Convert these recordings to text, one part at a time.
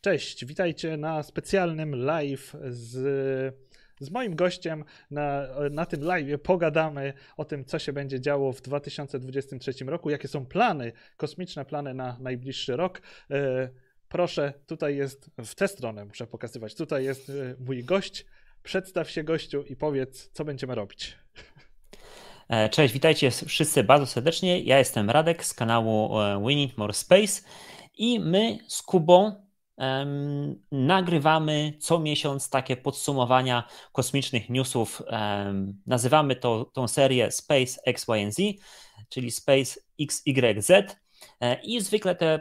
Cześć, witajcie na specjalnym live z, z moim gościem. Na, na tym live pogadamy o tym, co się będzie działo w 2023 roku, jakie są plany, kosmiczne plany na najbliższy rok. E, proszę, tutaj jest, w tę stronę muszę pokazywać, tutaj jest e, mój gość. Przedstaw się gościu i powiedz, co będziemy robić. E, cześć, witajcie wszyscy bardzo serdecznie. Ja jestem Radek z kanału We Need More Space i my z Kubą nagrywamy co miesiąc takie podsumowania kosmicznych newsów. Nazywamy to, tą serię Space XYZ, czyli Space XYZ e, i zwykle te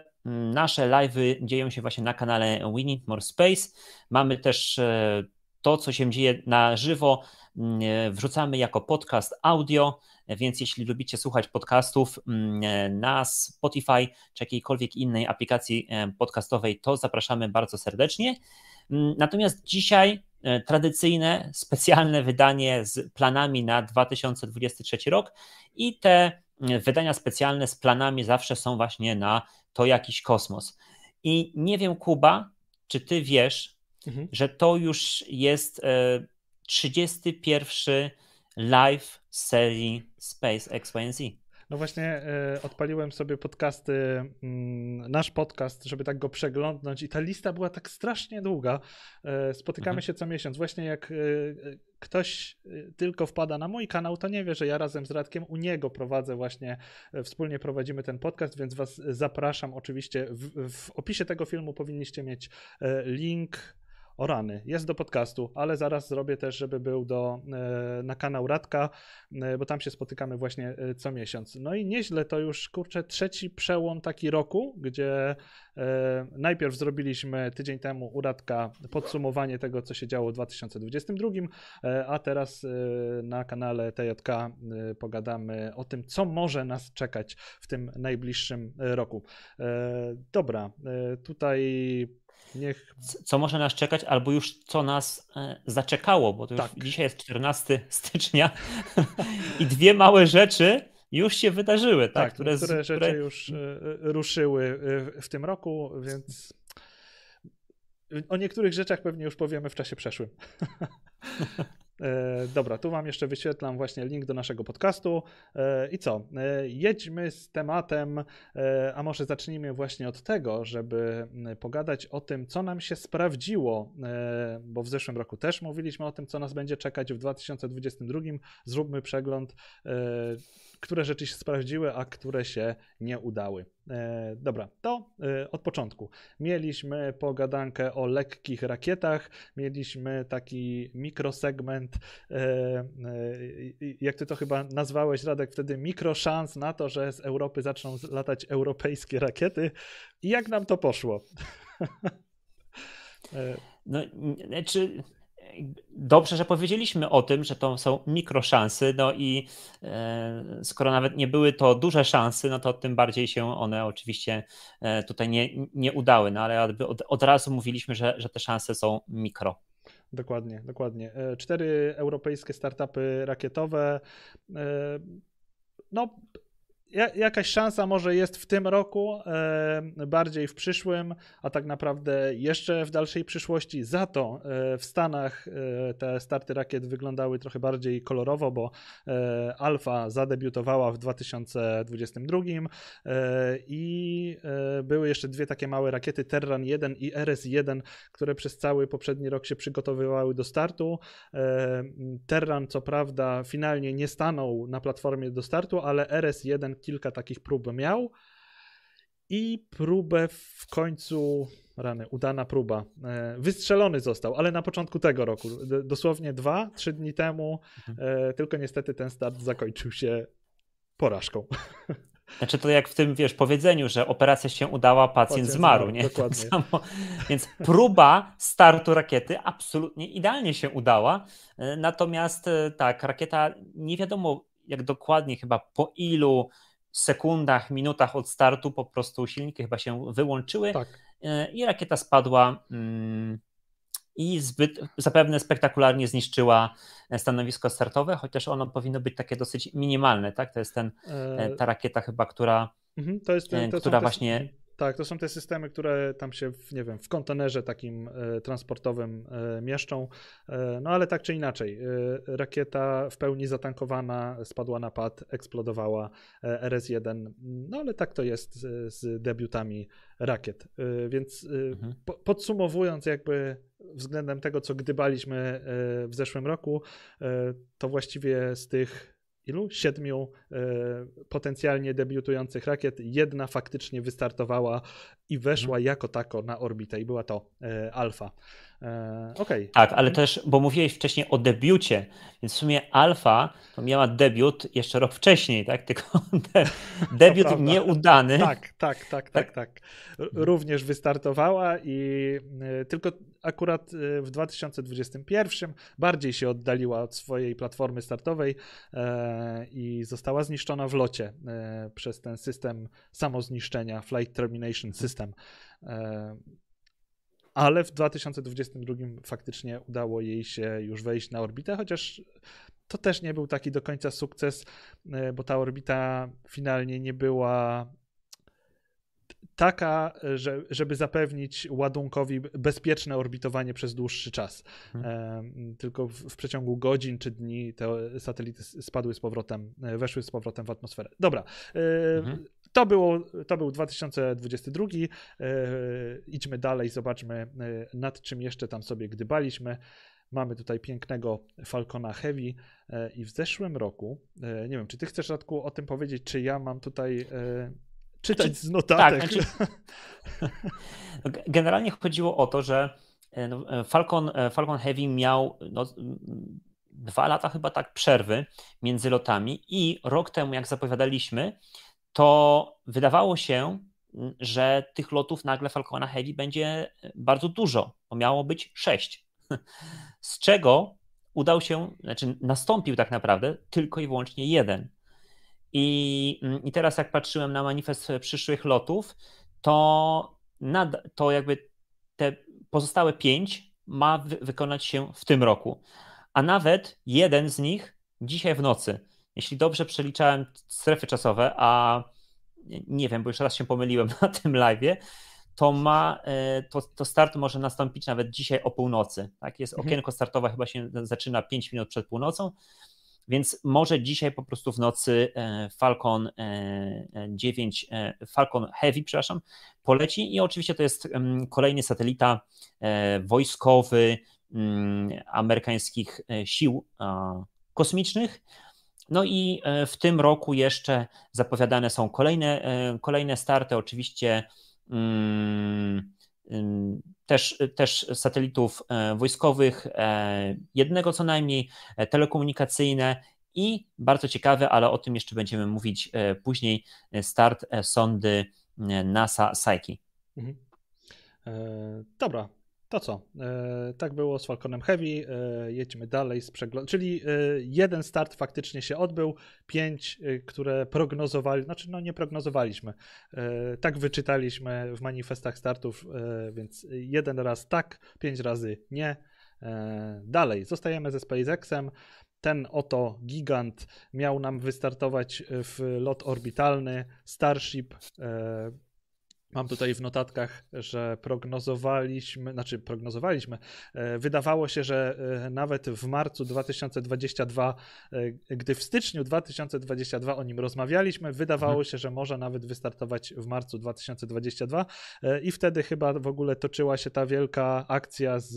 nasze live'y dzieją się właśnie na kanale We Need More Space. Mamy też e, to, co się dzieje na żywo, mm, wrzucamy jako podcast audio. Więc jeśli lubicie słuchać podcastów mm, na Spotify czy jakiejkolwiek innej aplikacji e, podcastowej, to zapraszamy bardzo serdecznie. Mm, natomiast dzisiaj e, tradycyjne, specjalne wydanie z planami na 2023 rok i te mm, wydania specjalne z planami zawsze są właśnie na to jakiś kosmos. I nie wiem, Kuba, czy ty wiesz, mhm. że to już jest 31 e, live serii Space X, Y, Z. No właśnie e, odpaliłem sobie podcasty, mm, nasz podcast, żeby tak go przeglądnąć i ta lista była tak strasznie długa. E, spotykamy mhm. się co miesiąc. Właśnie jak e, ktoś tylko wpada na mój kanał, to nie wie, że ja razem z Radkiem u niego prowadzę właśnie, wspólnie prowadzimy ten podcast, więc was zapraszam oczywiście. W, w opisie tego filmu powinniście mieć link o rany, jest do podcastu, ale zaraz zrobię też, żeby był do, e, na kanał Radka, e, bo tam się spotykamy właśnie e, co miesiąc. No i nieźle to już, kurczę, trzeci przełom taki roku, gdzie najpierw zrobiliśmy tydzień temu u Radka podsumowanie tego, co się działo w 2022, a teraz na kanale TJK pogadamy o tym, co może nas czekać w tym najbliższym roku. Dobra, tutaj Niech... Co może nas czekać, albo już co nas e, zaczekało, bo to już tak. dzisiaj jest 14 stycznia i dwie małe rzeczy już się wydarzyły, tak? tak które, które rzeczy już e, ruszyły e, w tym roku, więc o niektórych rzeczach pewnie już powiemy w czasie przeszłym. E, dobra, tu Wam jeszcze wyświetlam właśnie link do naszego podcastu. E, I co? E, jedźmy z tematem, a może zacznijmy właśnie od tego, żeby pogadać o tym, co nam się sprawdziło, bo w zeszłym roku też mówiliśmy o tym, co nas będzie czekać w 2022. Zróbmy przegląd które rzeczy się sprawdziły, a które się nie udały. E, dobra, to e, od początku. Mieliśmy pogadankę o lekkich rakietach, mieliśmy taki mikrosegment, e, e, jak ty to chyba nazwałeś, Radek, wtedy mikroszans na to, że z Europy zaczną latać europejskie rakiety. I jak nam to poszło? E, no, znaczy dobrze, że powiedzieliśmy o tym, że to są mikroszansy, no i e, skoro nawet nie były to duże szanse, no to tym bardziej się one oczywiście e, tutaj nie, nie udały, no ale od, od razu mówiliśmy, że, że te szanse są mikro. Dokładnie, dokładnie. E, cztery europejskie startupy rakietowe. No, jakaś szansa może jest w tym roku, e, bardziej w przyszłym, a tak naprawdę jeszcze w dalszej przyszłości. Za to e, w Stanach e, te starty rakiet wyglądały trochę bardziej kolorowo, bo Alfa zadebiutowała w 2022 e, i były jeszcze dwie takie małe rakiety Terran 1 i RS-1, które przez cały poprzedni rok się przygotowywały do startu. Terran co prawda finalnie nie stanął na platformie do startu, ale RS-1 kilka takich prób miał i próbę w końcu, rany, udana próba, e, wystrzelony został, ale na początku tego roku, dosłownie dwa, trzy dni temu, mhm. E, tylko niestety ten start zakończył się porażką. Znaczy to jak w tym, wiesz, powiedzeniu, że operacja się udała, pacjent, pacjent zmarł, zmarł, nie? Dokładnie. Tak samo. Więc próba startu rakiety absolutnie idealnie się udała, e, natomiast tak, rakieta nie wiadomo jak dokładnie, chyba po ilu sekundach, minutach od startu po prostu silniki chyba się wyłączyły tak. E, i rakieta spadła mm, i zbyt, zapewne spektakularnie zniszczyła stanowisko startowe, chociaż ono powinno być takie dosyć minimalne, tak? To jest ten, e, ta rakieta chyba, która, mhm, to jest, e, która właśnie Tak, to są te systemy, które tam się, w, nie wiem, w kontenerze takim e, transportowym e, mieszczą. E, no ale tak czy inaczej, rakieta w pełni zatankowana spadła na pad, eksplodowała e, RS-1. No ale tak to jest z, z debiutami rakiet. Więc Mhm. po, podsumowując, jakby względem tego, co gdybaliśmy w zeszłym roku, to właściwie z tych ilu? Siedmiu e, potencjalnie debiutujących rakiet, jedna faktycznie wystartowała i weszła jako tako na orbitę i była to e, Alfa. E, Okej. Tak, ale też, bo mówiłeś wcześniej o debiucie, więc w sumie Alfa miała debiut jeszcze rok wcześniej, tak? Tylko de, debiut nieudany. Tak, tak, tak, tak, tak. R- Również wystartowała i e, tylko akurat e, w 2021 bardziej się oddaliła od swojej platformy startowej i została zniszczona w locie przez ten system samozniszczenia, Flight Termination System. Ale w 2022 faktycznie udało jej się już wejść na orbitę, chociaż to też nie był taki do końca sukces, e, bo ta orbita finalnie nie była taka, że, żeby zapewnić ładunkowi bezpieczne orbitowanie przez dłuższy czas. E, tylko w, w przeciągu godzin czy dni te satelity spadły z powrotem, e, weszły z powrotem w atmosferę. Dobra. E, Mhm. To, było, to był 2022. E, idźmy dalej, zobaczmy e, nad czym jeszcze tam sobie gdybaliśmy. Mamy tutaj pięknego Falcona Heavy e, i w zeszłym roku, e, nie wiem, czy ty chcesz Radku o tym powiedzieć, czy ja mam tutaj e, czytać Znaczy, z notatek? tak, znaczy- No, ge- Generalnie chodziło o to, że e, no, e, Falcon, e, Falcon Heavy miał no, mm, dwa lata chyba tak przerwy między lotami i rok temu, jak zapowiadaliśmy, to wydawało się, mm, że tych lotów nagle Falcona Heavy będzie bardzo dużo, bo miało być sześć. Z czego udał się, znaczy nastąpił tak naprawdę tylko i wyłącznie jeden. I, mm, I teraz, jak patrzyłem na manifest przyszłych lotów, to, nad, to jakby te pozostałe pięć ma wy, wykonać się w tym roku. A nawet jeden z nich dzisiaj w nocy. Jeśli dobrze przeliczałem strefy czasowe, a nie- wiem, bo już raz się pomyliłem na tym live'ie, to ma, e, to, to start może nastąpić nawet dzisiaj o północy. Tak? Jest Mhm. okienko startowe, chyba się zaczyna 5 minut przed północą, więc może dzisiaj po prostu w nocy e, Falcon e, e, 9, e, Falcon Heavy, przepraszam, poleci i oczywiście to jest em, kolejny satelita wojskowy mm, amerykańskich sił kosmicznych. No i w tym roku jeszcze zapowiadane są kolejne, kolejne starty, oczywiście mm, ym, też, też satelitów e, wojskowych, e, jednego co najmniej, e, telekomunikacyjne i bardzo ciekawe, ale o tym jeszcze będziemy mówić później, start sondy NASA Psyche. Mhm. Dobra, to co? E, tak było z Falconem Heavy. E, jedźmy dalej z przeglądem. Czyli e, jeden start faktycznie się odbył, pięć, które prognozowali, znaczy no nie prognozowaliśmy. Tak wyczytaliśmy w manifestach startów, więc jeden raz tak, pięć razy nie. Dalej, zostajemy ze SpaceXem. Ten oto gigant miał nam wystartować w lot orbitalny Starship. Mam tutaj w notatkach, że prognozowaliśmy, znaczy prognozowaliśmy, e, wydawało się, że e, nawet w marcu 2022, e, gdy w styczniu 2022 o nim rozmawialiśmy, wydawało Mhm. się, że może nawet wystartować w marcu 2022 e, i wtedy chyba w ogóle toczyła się ta wielka akcja z,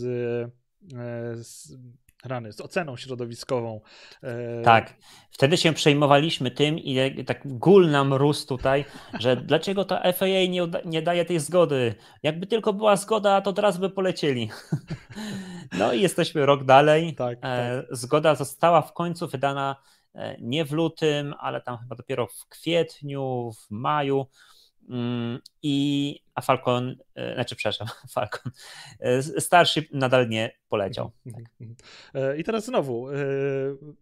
z rany, z oceną środowiskową. E, Tak, wtedy się przejmowaliśmy tym i tak gól nam rósł tutaj, że dlaczego ta FAA nie, nie daje tej zgody. Jakby tylko była zgoda, to od razu by polecieli. No i jesteśmy rok dalej. Tak, E, Zgoda została w końcu wydana e, nie w lutym, ale tam chyba dopiero w kwietniu, w maju. Mm, I a Falcon, e, znaczy przepraszam, Falcon, e, Starship nadal nie poleciał. E, I teraz znowu.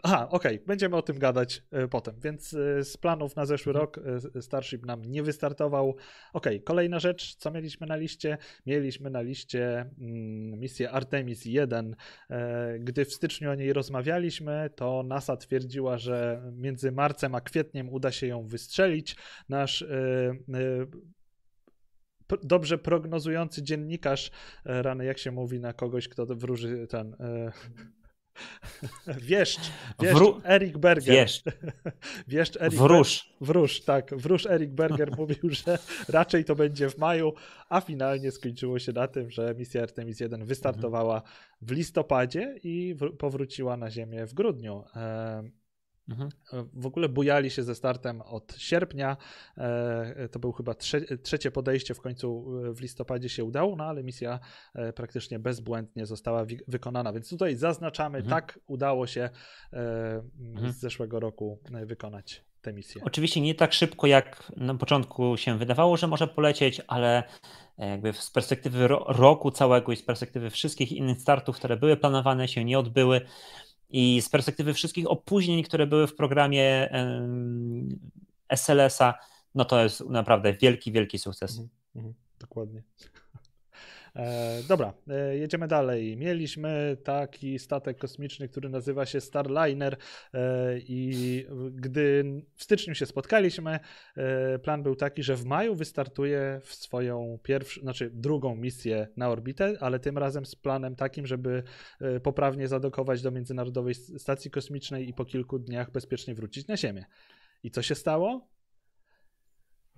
Aha, okej, będziemy o tym gadać potem. Więc z planów na zeszły rok Starship nam nie wystartował. Okej, kolejna rzecz, co mieliśmy na liście? Mieliśmy na liście mm, misję Artemis 1. E, Gdy w styczniu o niej rozmawialiśmy, to NASA twierdziła, że między marcem a kwietniem uda się ją wystrzelić. Nasz dobrze prognozujący dziennikarz, e, rany jak się mówi na kogoś, kto wróży ten... E, wieszcz, wieszcz Wró... Erik Berger. Wieszcz. wieszcz Erik Wróż. Ber... Wróż, tak. Wróż Erik Berger mówił, że raczej to będzie w maju, a finalnie skończyło się na tym, że misja Artemis 1 wystartowała w listopadzie i powróciła na Ziemię w grudniu. Mhm. W ogóle bujali się ze startem od sierpnia. E, to był chyba trze trzecie podejście, w końcu w listopadzie się udało, no ale misja e, praktycznie bezbłędnie została wykonana. Więc tutaj zaznaczamy, mhm. tak udało się e, mhm. z zeszłego roku wykonać tę misję. Oczywiście nie tak szybko, jak na początku się wydawało, że może polecieć, ale jakby z perspektywy roku całego i z perspektywy wszystkich innych startów, które były planowane, się nie odbyły. I z perspektywy wszystkich opóźnień, które były w programie SLS-a, no to jest naprawdę wielki, wielki sukces. Mhm, mhm, dokładnie. E, dobra, e, jedziemy dalej. Mieliśmy taki statek kosmiczny, który nazywa się Starliner e, i gdy w styczniu się spotkaliśmy, e, plan był taki, że w maju wystartuje w swoją pierwszą, znaczy drugą misję na orbitę, ale tym razem z planem takim, żeby e, poprawnie zadokować do Międzynarodowej Stacji Kosmicznej i po kilku dniach bezpiecznie wrócić na Ziemię. I co się stało?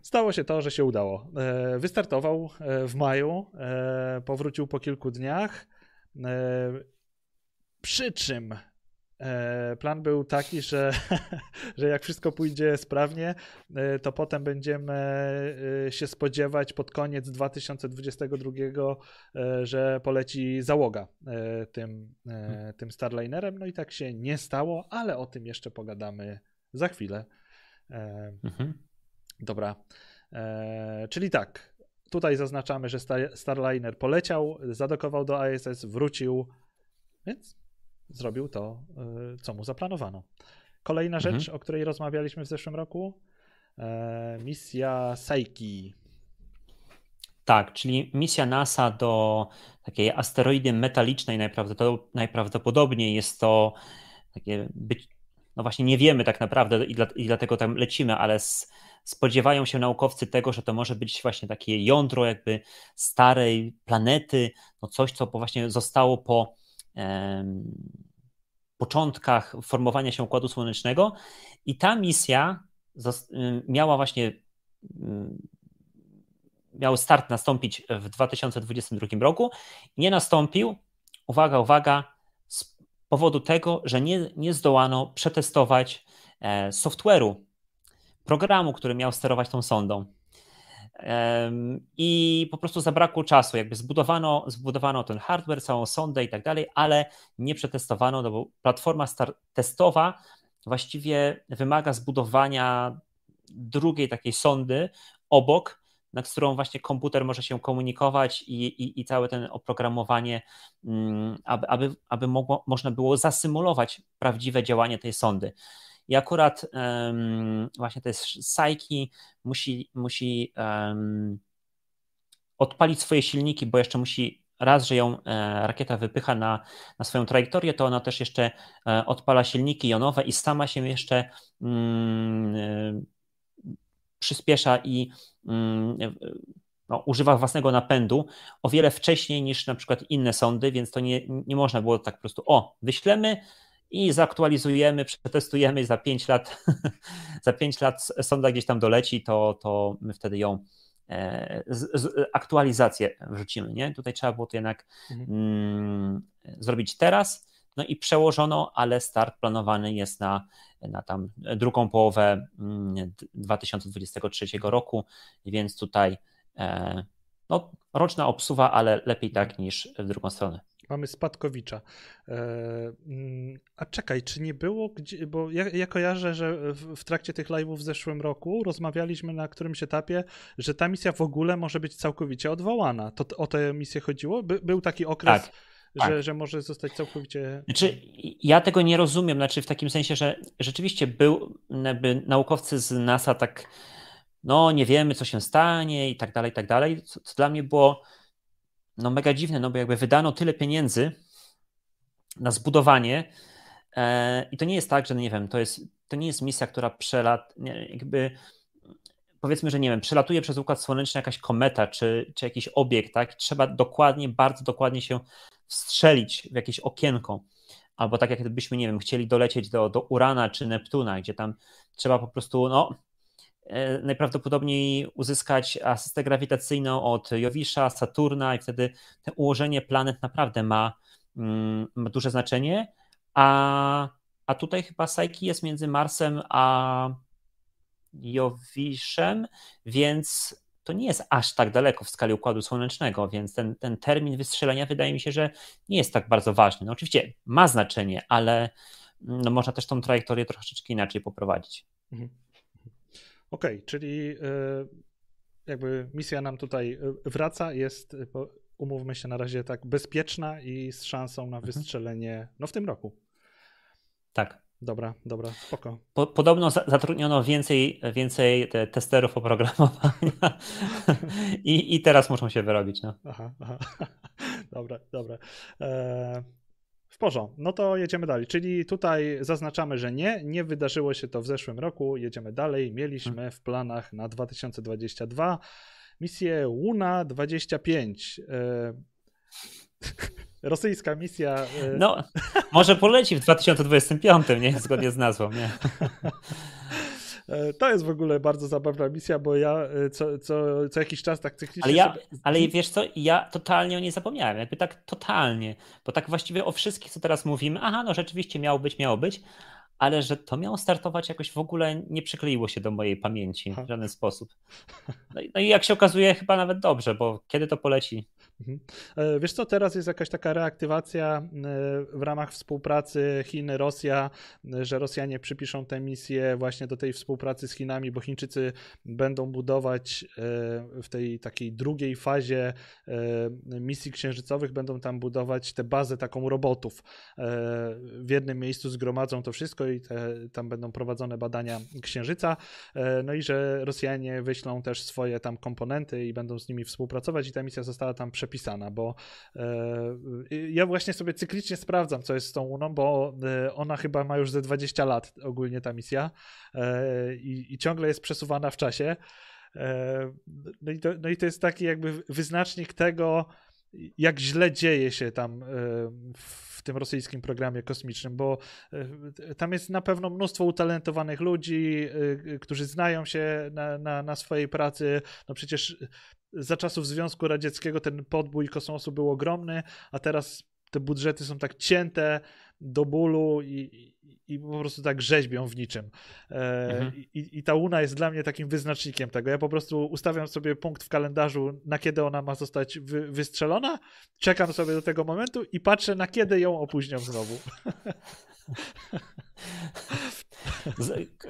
Stało się to, że się udało. E, wystartował e, w maju, e, powrócił po kilku dniach. Przy czym plan był taki, że, że jak wszystko pójdzie sprawnie, to potem będziemy się spodziewać pod koniec 2022, że poleci załoga tym, tym Starlinerem. No i tak się nie stało, ale o tym jeszcze pogadamy za chwilę. Mhm. Dobra. E, czyli tak, tutaj zaznaczamy, że Starliner poleciał, zadokował do ISS, wrócił, więc zrobił to, e, co mu zaplanowano. Kolejna mhm. rzecz, o której rozmawialiśmy w zeszłym roku, e, misja Psyche. Tak, czyli misja NASA do takiej asteroidy metalicznej najprawdopodobniej jest to takie być, no właśnie nie wiemy tak naprawdę i, dla, i dlatego tam lecimy, ale z spodziewają się naukowcy tego, że to może być właśnie takie jądro jakby starej planety, no coś, co właśnie zostało po początkach formowania się Układu Słonecznego. I ta misja miała właśnie miał start nastąpić w 2022 roku nie nastąpił, uwaga, uwaga, z powodu tego, że nie, nie zdołano przetestować e, software'u programu, który miał sterować tą sondą. I po prostu zabrakło czasu, jakby zbudowano, zbudowano ten hardware, całą sondę i tak dalej, ale nie przetestowano, no bo platforma testowa właściwie wymaga zbudowania drugiej takiej sondy obok, na którą właśnie komputer może się komunikować i, i, i całe ten oprogramowanie, mm, aby, aby, aby mogło, można było zasymulować prawdziwe działanie tej sondy. I akurat um, właśnie to jest Psyche, musi, musi um, odpalić swoje silniki, bo jeszcze musi raz, że ją e, rakieta wypycha na, na swoją trajektorię, to ona też jeszcze e, odpala silniki jonowe i sama się jeszcze mm, e, przyspiesza i mm, no, używa własnego napędu o wiele wcześniej niż na przykład inne sądy, więc to nie, nie można było tak po prostu, o, wyślemy, i zaktualizujemy, przetestujemy za 5 lat, za 5 lat sonda gdzieś tam doleci, to, to my wtedy ją e, z, z, aktualizację wrzucimy, nie? Tutaj trzeba było to jednak mhm. mm, zrobić teraz, no i przełożono, ale start planowany jest na, na tam drugą połowę 2023 mm, roku, więc tutaj e, no, roczna obsuwa, ale lepiej tak niż w drugą stronę. Mamy Spadkowicza. E, mm, a czekaj, czy nie było, gdzie, bo ja, ja kojarzę, że w, w, trakcie tych live'ów w zeszłym roku rozmawialiśmy na którymś etapie, że ta misja w ogóle może być całkowicie odwołana. To o tę misję chodziło? By, był taki okres, tak, że, tak. że może zostać całkowicie... Znaczy, ja tego nie rozumiem, znaczy w takim sensie, że rzeczywiście był, jakby naukowcy z NASA tak, no nie wiemy, co się stanie i tak dalej, i tak dalej, co, co dla mnie było no mega dziwne, no bo jakby wydano tyle pieniędzy na zbudowanie e, i to nie jest tak, że no nie wiem, to jest, to nie jest misja, która przelat, nie, jakby powiedzmy, że nie wiem, przelatuje przez Układ Słoneczny jakaś kometa czy, czy jakiś obiekt, tak? Trzeba dokładnie, bardzo dokładnie się wstrzelić w jakieś okienko. Albo tak jak gdybyśmy, nie wiem, chcieli dolecieć do, do Urana czy Neptuna, gdzie tam trzeba po prostu, no, najprawdopodobniej uzyskać asystę grawitacyjną od Jowisza, Saturna i wtedy ułożenie planet naprawdę ma, mm, ma duże znaczenie, a, a tutaj chyba Psyche jest między Marsem a Jowiszem, więc to nie jest aż tak daleko w skali Układu Słonecznego, więc ten, ten termin wystrzelenia wydaje mi się, że nie jest tak bardzo ważny. No oczywiście ma znaczenie, ale no można też tą trajektorię troszeczkę inaczej poprowadzić. Mhm. Okej, okay, czyli e, jakby misja nam tutaj e, wraca, jest, e, umówmy się na razie tak, bezpieczna i z szansą na mhm. wystrzelenie no w tym roku. Tak. Dobra, dobra, spoko. Po, podobno zatrudniono więcej, więcej te testerów oprogramowania I, i teraz muszą się wyrobić. No. Aha, aha. Dobra, dobra. E, No to jedziemy dalej. Czyli tutaj zaznaczamy, że nie, nie wydarzyło się to w zeszłym roku. Jedziemy dalej. Mieliśmy hmm. w planach na 2022 misję Luna 25. E, rosyjska misja. E, no, może poleci w 2025, nie? Zgodnie z nazwą, nie? E, to jest w ogóle bardzo zabawna misja, bo ja e, co, co, co jakiś czas tak cyklicznie. Ale, ja, sobie... ale wiesz co, ja totalnie o niej zapomniałem, jakby tak totalnie, bo tak właściwie o wszystkich, co teraz mówimy, aha, no rzeczywiście miało być, miało być, ale że to miało startować jakoś w ogóle nie przykleiło się do mojej pamięci w żaden sposób. No i, no i jak się okazuje, chyba nawet dobrze, bo kiedy to poleci? Mhm. E, wiesz co, teraz jest jakaś taka reaktywacja e, w ramach współpracy Chiny-Rosja, e, że Rosjanie przypiszą tę misję właśnie do tej współpracy z Chinami, bo Chińczycy będą budować w tej takiej drugiej fazie misji księżycowych, będą tam budować tę bazę taką robotów. W jednym miejscu zgromadzą to wszystko i te, tam będą prowadzone badania księżyca. No i że Rosjanie wyślą też swoje tam komponenty i będą z nimi współpracować i ta misja została tam przepisana, bo e, ja właśnie sobie cyklicznie sprawdzam, co jest z tą Uną, bo e, ona chyba ma już ze 20 lat ogólnie ta misja e, i, i ciągle jest przesuwana w czasie. No i, to, no i to jest taki jakby wyznacznik tego, jak źle dzieje się tam w tym rosyjskim programie kosmicznym, bo tam jest na pewno mnóstwo utalentowanych ludzi, którzy znają się na, na, na swojej pracy. No przecież za czasów Związku Radzieckiego ten podbój kosmosu był ogromny, a teraz te budżety są tak cięte do bólu i, i po prostu tak rzeźbią w niczym. E, mhm. i, I ta Luna jest dla mnie takim wyznacznikiem tego. Ja po prostu ustawiam sobie punkt w kalendarzu, na kiedy ona ma zostać wy, wystrzelona, czekam sobie do tego momentu i patrzę, na kiedy ją opóźnią znowu.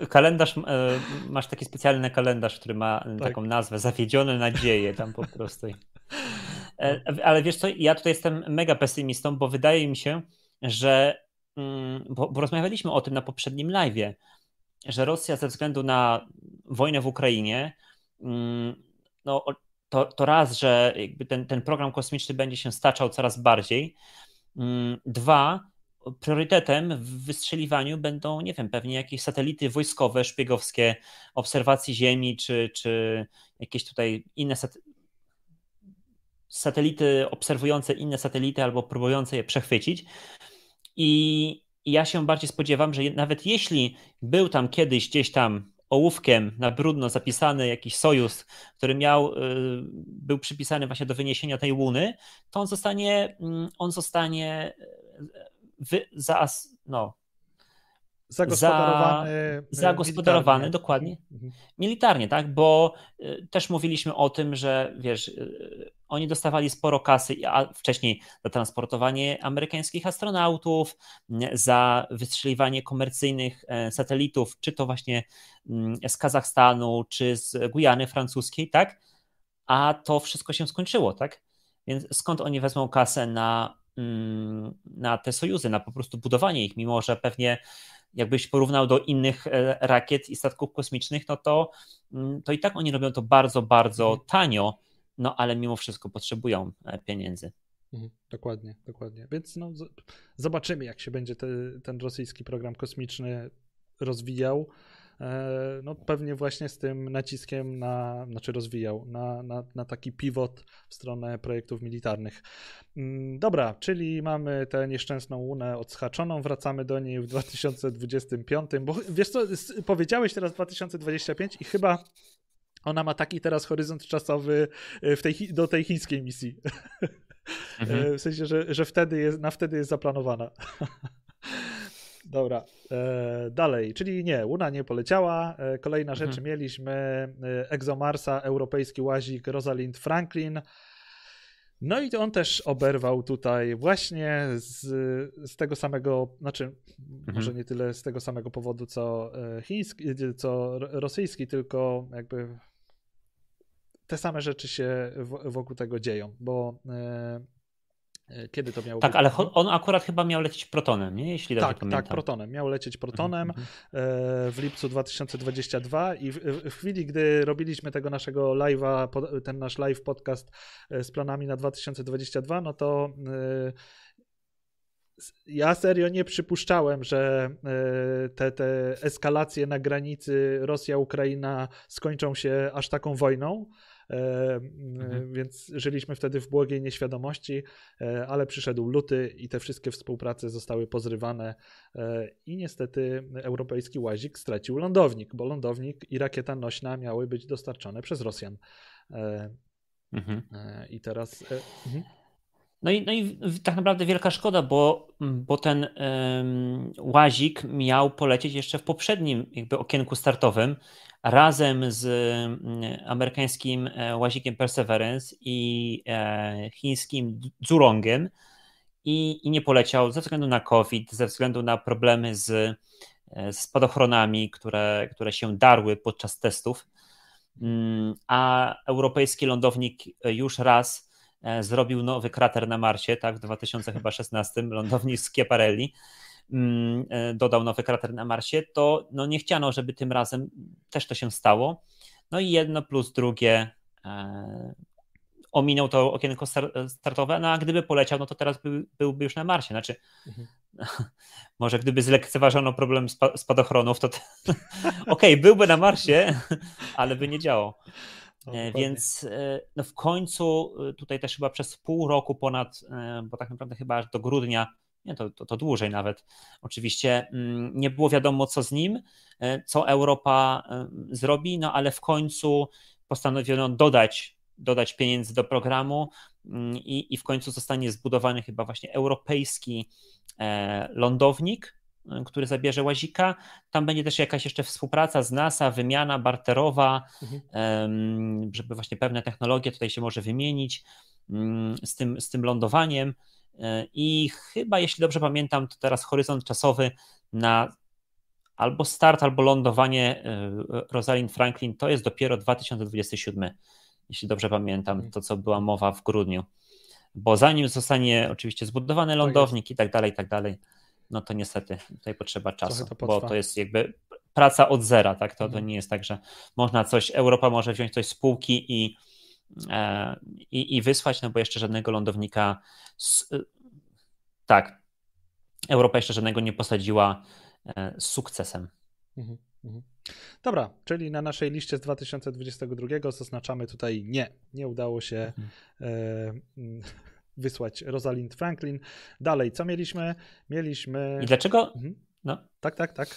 Kalendarz, e, masz taki specjalny kalendarz, który ma tak. taką nazwę, zawiedzione nadzieje tam po prostu. E, ale wiesz co, ja tutaj jestem mega pesymistą, bo wydaje mi się, że, bo, bo rozmawialiśmy o tym na poprzednim live, że Rosja ze względu na wojnę w Ukrainie, mm, no to, to raz, że ten, ten program kosmiczny będzie się staczał coraz bardziej, mm, dwa, priorytetem w wystrzeliwaniu będą, nie wiem, pewnie jakieś satelity wojskowe, szpiegowskie, obserwacji Ziemi, czy, czy jakieś tutaj inne satelity obserwujące inne satelity albo próbujące je przechwycić. I, ja się bardziej spodziewam, że nawet jeśli był tam kiedyś gdzieś tam ołówkiem na brudno zapisany jakiś sojusz, który miał, y, był przypisany właśnie do wyniesienia tej łuny, to on zostanie, mm, on zostanie wy, za, no, zagospodarowany. Za, zagospodarowany, dokładnie. Mhm. Militarnie, tak, bo y, też mówiliśmy o tym, że wiesz, y, oni dostawali sporo kasy, a wcześniej za transportowanie amerykańskich astronautów, za wystrzeliwanie komercyjnych e, satelitów, czy to właśnie mm, z Kazachstanu, czy z Gujany francuskiej, tak? A to wszystko się skończyło, tak? Więc skąd oni wezmą kasę na na te sojuzy, na po prostu budowanie ich, mimo że pewnie jakbyś porównał do innych e, rakiet i statków kosmicznych, no to, mm, to i tak oni robią to bardzo, bardzo mhm. tanio, no ale mimo wszystko potrzebują e, pieniędzy. Mhm, dokładnie, dokładnie. Więc no, zobaczymy, jak się będzie te, ten rosyjski program kosmiczny rozwijał. No pewnie właśnie z tym naciskiem na, znaczy rozwijał, na, na, na taki pivot w stronę projektów militarnych. Mm, dobra, czyli mamy tę nieszczęsną łunę odschaczoną, wracamy do niej w 2025, bo wiesz co, powiedziałeś teraz 2025 i chyba ona ma taki teraz horyzont czasowy w tej, do tej chińskiej misji. Mhm. W sensie, że, że wtedy jest, na wtedy jest zaplanowana. Dobra, e, dalej, czyli nie, Luna nie poleciała. E, kolejna rzecz, mhm. mieliśmy e, ExoMarsa, europejski łazik Rosalind Franklin. No i on też oberwał tutaj właśnie z, z tego samego, znaczy mhm. może nie tyle z tego samego powodu co e, chiński, co rosyjski, tylko jakby te same rzeczy się wokół tego dzieją, bo e, e, kiedy to miało Tak, być? ale on akurat chyba miał lecieć protonem, nie? Jeśli dobrze tak, pamiętam. Tak, protonem. Miał lecieć protonem mhm, mhm. w lipcu 2022 i w, w, chwili, gdy robiliśmy tego naszego live'a, ten nasz live podcast z planami na 2022, no to ja serio nie przypuszczałem, że te, te eskalacje na granicy Rosja-Ukraina skończą się aż taką wojną. E, mhm. Więc żyliśmy wtedy w błogiej nieświadomości, e, ale przyszedł luty i te wszystkie współprace zostały pozrywane e, i niestety europejski łazik stracił lądownik, bo lądownik i rakieta nośna miały być dostarczone przez Rosjan. Mhm. I teraz. Mhm. No i, no i tak naprawdę wielka szkoda, bo, bo ten um, łazik miał polecieć jeszcze w poprzednim jakby okienku startowym razem z mm, amerykańskim e, łazikiem Perseverance i e, chińskim Zurongiem i, i nie poleciał ze względu na COVID, ze względu na problemy z, e, z spadochronami, które, które się darły podczas testów. Mm, a europejski lądownik już raz zrobił nowy krater na Marsie, tak, w 2016, lądownik Schiaparelli mm, e, dodał nowy krater na Marsie, to no nie chciano, żeby tym razem też to się stało. No i jedno plus drugie e, ominął to okienko startowe, no a gdyby poleciał, no to teraz by, byłby już na Marsie. Znaczy, mhm. może gdyby zlekceważono problem spadochronów, to, to okej, okay, byłby na Marsie, ale by nie działał. No, e, Więc e, no w końcu e, tutaj też chyba przez pół roku ponad, bo tak naprawdę chyba aż do grudnia, nie, to, to, to dłużej nawet, oczywiście mm, nie było wiadomo co z nim, co Europa zrobi, no ale w końcu postanowiono dodać, dodać pieniędzy do programu mm, i, i w końcu zostanie zbudowany chyba właśnie europejski lądownik, który zabierze łazika. Tam będzie też jakaś jeszcze współpraca z NASA, wymiana barterowa, mhm. żeby właśnie pewne technologie tutaj się może wymienić mm, z tym, z tym lądowaniem. Y, I chyba, jeśli dobrze pamiętam, to teraz horyzont czasowy na albo start, albo lądowanie y, Rosalind Franklin to jest dopiero 2027, jeśli dobrze pamiętam, mhm. to co była mowa w grudniu. Bo zanim zostanie oczywiście zbudowany tak lądownik i tak dalej, i tak dalej, no to niestety tutaj potrzeba czasu, to bo to jest jakby praca od zera, tak? To, to mhm. nie jest tak, że można coś, Europa może wziąć coś z półki i, e, i, i wysłać, no bo jeszcze żadnego lądownika, z, tak, Europa jeszcze żadnego nie posadziła e, z sukcesem. Mhm, mhm. Dobra, czyli na naszej liście z 2022 zaznaczamy tutaj nie, nie udało się mhm. e, wysłać Rosalind Franklin. Dalej, co mieliśmy? Mieliśmy. I dlaczego? Mhm. No. Tak, tak, tak.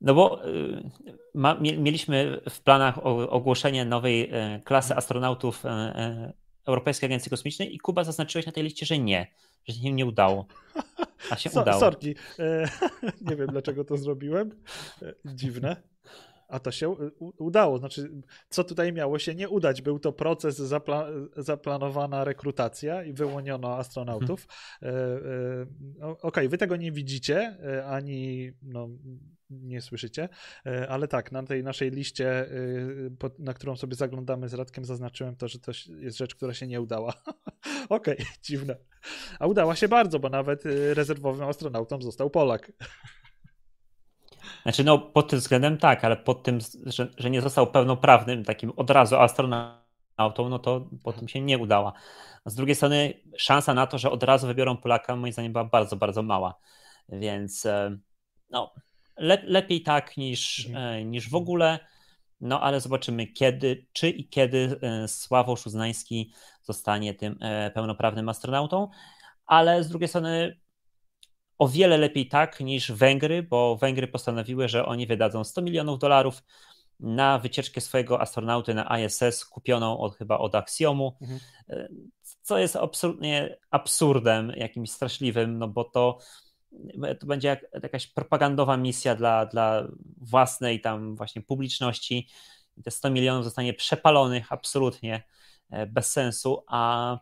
No bo y, ma, mieliśmy w planach ogłoszenie nowej e, klasy astronautów e, e, Europejskiej Agencji Kosmicznej i Kuba zaznaczyłeś na tej liście, że nie, że się nie udało. A się so, udało. Sorki. nie wiem, dlaczego to zrobiłem. Dziwne. A to się udało. Znaczy, co tutaj miało się nie udać? Był to proces, zapla zaplanowana rekrutacja i wyłoniono astronautów. Hmm. Okej, okay, wy tego nie widzicie, e, ani no, nie słyszycie, ale tak, na tej naszej liście, na którą sobie zaglądamy z Radkiem, zaznaczyłem to, że to jest rzecz, która się nie udała. Okej, okay, dziwne. A udała się bardzo, bo nawet rezerwowym astronautą został Polak. Znaczy, no pod tym względem tak, ale pod tym, że, że nie został pełnoprawnym takim od razu astronautą, no to po tym się nie udała. Z drugiej strony szansa na to, że od razu wybiorą Polaka, moim zdaniem była bardzo, bardzo mała. Więc e, no, le, lepiej tak niż, mhm. niż w ogóle. No ale zobaczymy kiedy, czy i kiedy Sławosz Uznański zostanie tym pełnoprawnym astronautą. Ale z drugiej strony o wiele lepiej tak niż Węgry, bo Węgry postanowiły, że oni wydadzą 100 milionów dolarów na wycieczkę swojego astronauty na ISS, kupioną od, chyba od Axiomu, mhm. co jest absolutnie absurdem, jakimś straszliwym, no bo to, to będzie jak, jakaś propagandowa misja dla, dla własnej tam właśnie publiczności. Te 100 milionów zostanie przepalonych absolutnie e, bez sensu, a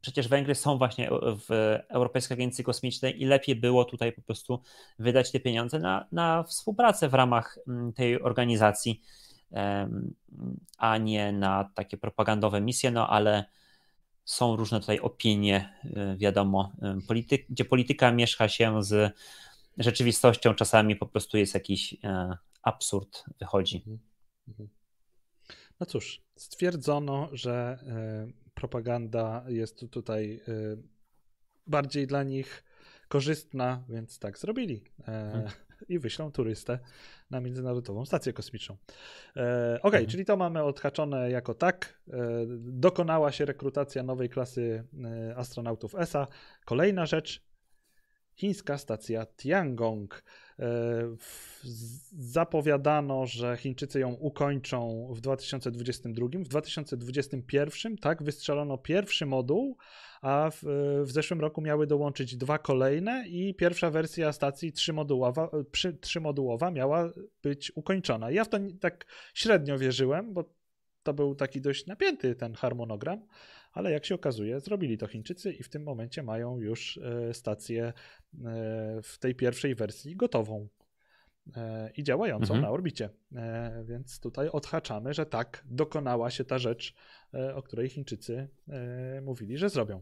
przecież Węgry są właśnie w Europejskiej Agencji Kosmicznej i lepiej było tutaj po prostu wydać te pieniądze na, na współpracę w ramach mm, tej organizacji, a nie na takie propagandowe misje, no ale są różne tutaj opinie, y, wiadomo, y, polityk, gdzie polityka mieszka się z rzeczywistością, czasami po prostu jest jakiś e, absurd, wychodzi. Mhm. Mhm. No cóż, stwierdzono, że e, propaganda jest tutaj y, bardziej dla nich korzystna, więc tak zrobili. E, hmm. I wyślą turystę na Międzynarodową Stację Kosmiczną. E, ok, hmm. czyli to mamy odhaczone jako tak. E, dokonała się rekrutacja nowej klasy astronautów ESA. Kolejna rzecz, chińska stacja Tiangong. E, zapowiadano, że Chińczycy ją ukończą w 2022. W 2021 tak wystrzelono pierwszy moduł, a w, w zeszłym roku miały dołączyć dwa kolejne i pierwsza wersja stacji trzymodułowa, przy, trzymodułowa miała być ukończona. Ja w to tak średnio wierzyłem, bo to był taki dość napięty ten harmonogram ale jak się okazuje, zrobili to Chińczycy i w tym momencie mają już e, stację e, w tej pierwszej wersji gotową e, i działającą mhm. na orbicie. Więc tutaj odhaczamy, że tak, dokonała się ta rzecz, o której Chińczycy mówili, że zrobią.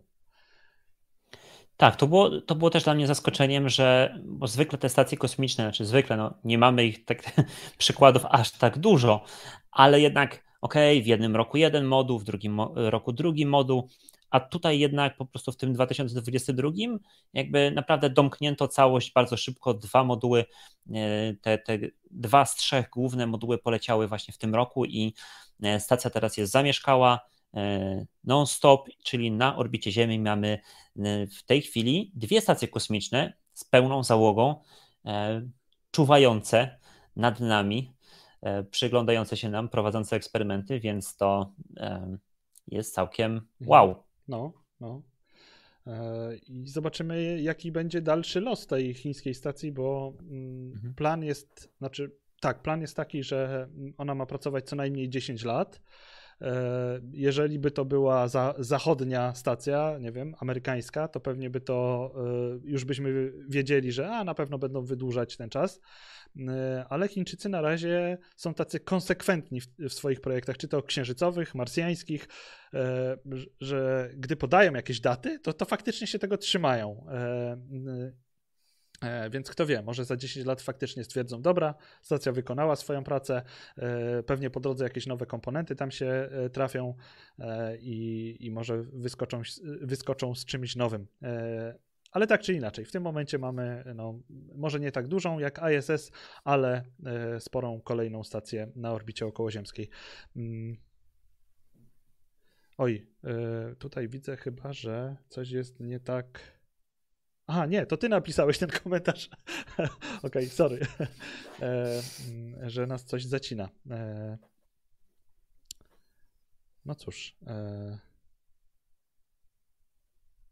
Tak, to było, to było też dla mnie zaskoczeniem, że bo zwykle te stacje kosmiczne, znaczy zwykle, no, nie mamy ich tak, przykładów aż tak dużo, ale jednak ok, w jednym roku jeden moduł, w drugim roku drugi moduł, a tutaj jednak po prostu w tym 2022 jakby naprawdę domknięto całość bardzo szybko, dwa moduły, e, te, te dwa z trzech główne moduły poleciały właśnie w tym roku i e, stacja teraz jest zamieszkała e, non-stop, czyli na orbicie Ziemi mamy w tej chwili dwie stacje kosmiczne z pełną załogą, czuwające nad nami, przyglądające się nam, prowadzące eksperymenty, więc to jest całkiem mhm. wow. No, no. E, I zobaczymy, jaki będzie dalszy los tej chińskiej stacji, bo mm, mhm. plan jest, znaczy, tak, plan jest taki, że ona ma pracować co najmniej 10 lat. E, jeżeli by to była za, zachodnia stacja, nie wiem, amerykańska, to pewnie by to już byśmy wiedzieli, że a, na pewno będą wydłużać ten czas. E, ale Chińczycy na razie są tacy konsekwentni w, w, swoich projektach, czy to księżycowych, marsjańskich, e, że gdy podają jakieś daty, to, to faktycznie się tego trzymają. E, więc kto wie, może za 10 lat faktycznie stwierdzą, dobra, stacja wykonała swoją pracę, pewnie po drodze jakieś nowe komponenty tam się trafią i, i może wyskoczą, wyskoczą z czymś nowym. Ale tak czy inaczej, w tym momencie mamy, no, może nie tak dużą jak ISS, ale e, sporą kolejną stację na orbicie okołoziemskiej. Mm. Oj, e, tutaj widzę chyba, że coś jest nie tak. Aha, nie, to ty napisałeś ten komentarz. Okej, sorry, e, mm, że nas coś zacina. No cóż.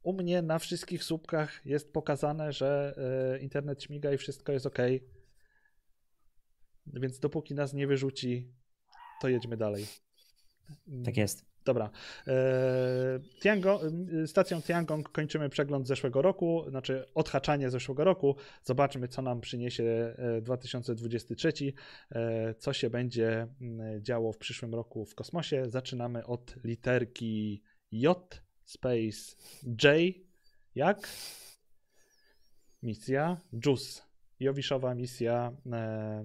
U mnie na wszystkich słupkach jest pokazane, że e, internet śmiga i wszystko jest ok. Więc dopóki nas nie wyrzuci, to jedźmy dalej. Tak jest. Dobra. E, Tiango, stacją Tiangong kończymy przegląd zeszłego roku, znaczy odhaczanie zeszłego roku. Zobaczmy, co nam przyniesie 2023, e, co się będzie działo w przyszłym roku w kosmosie. Zaczynamy od literki J Space J jak? Misja JUICE. Jowiszowa misja, e,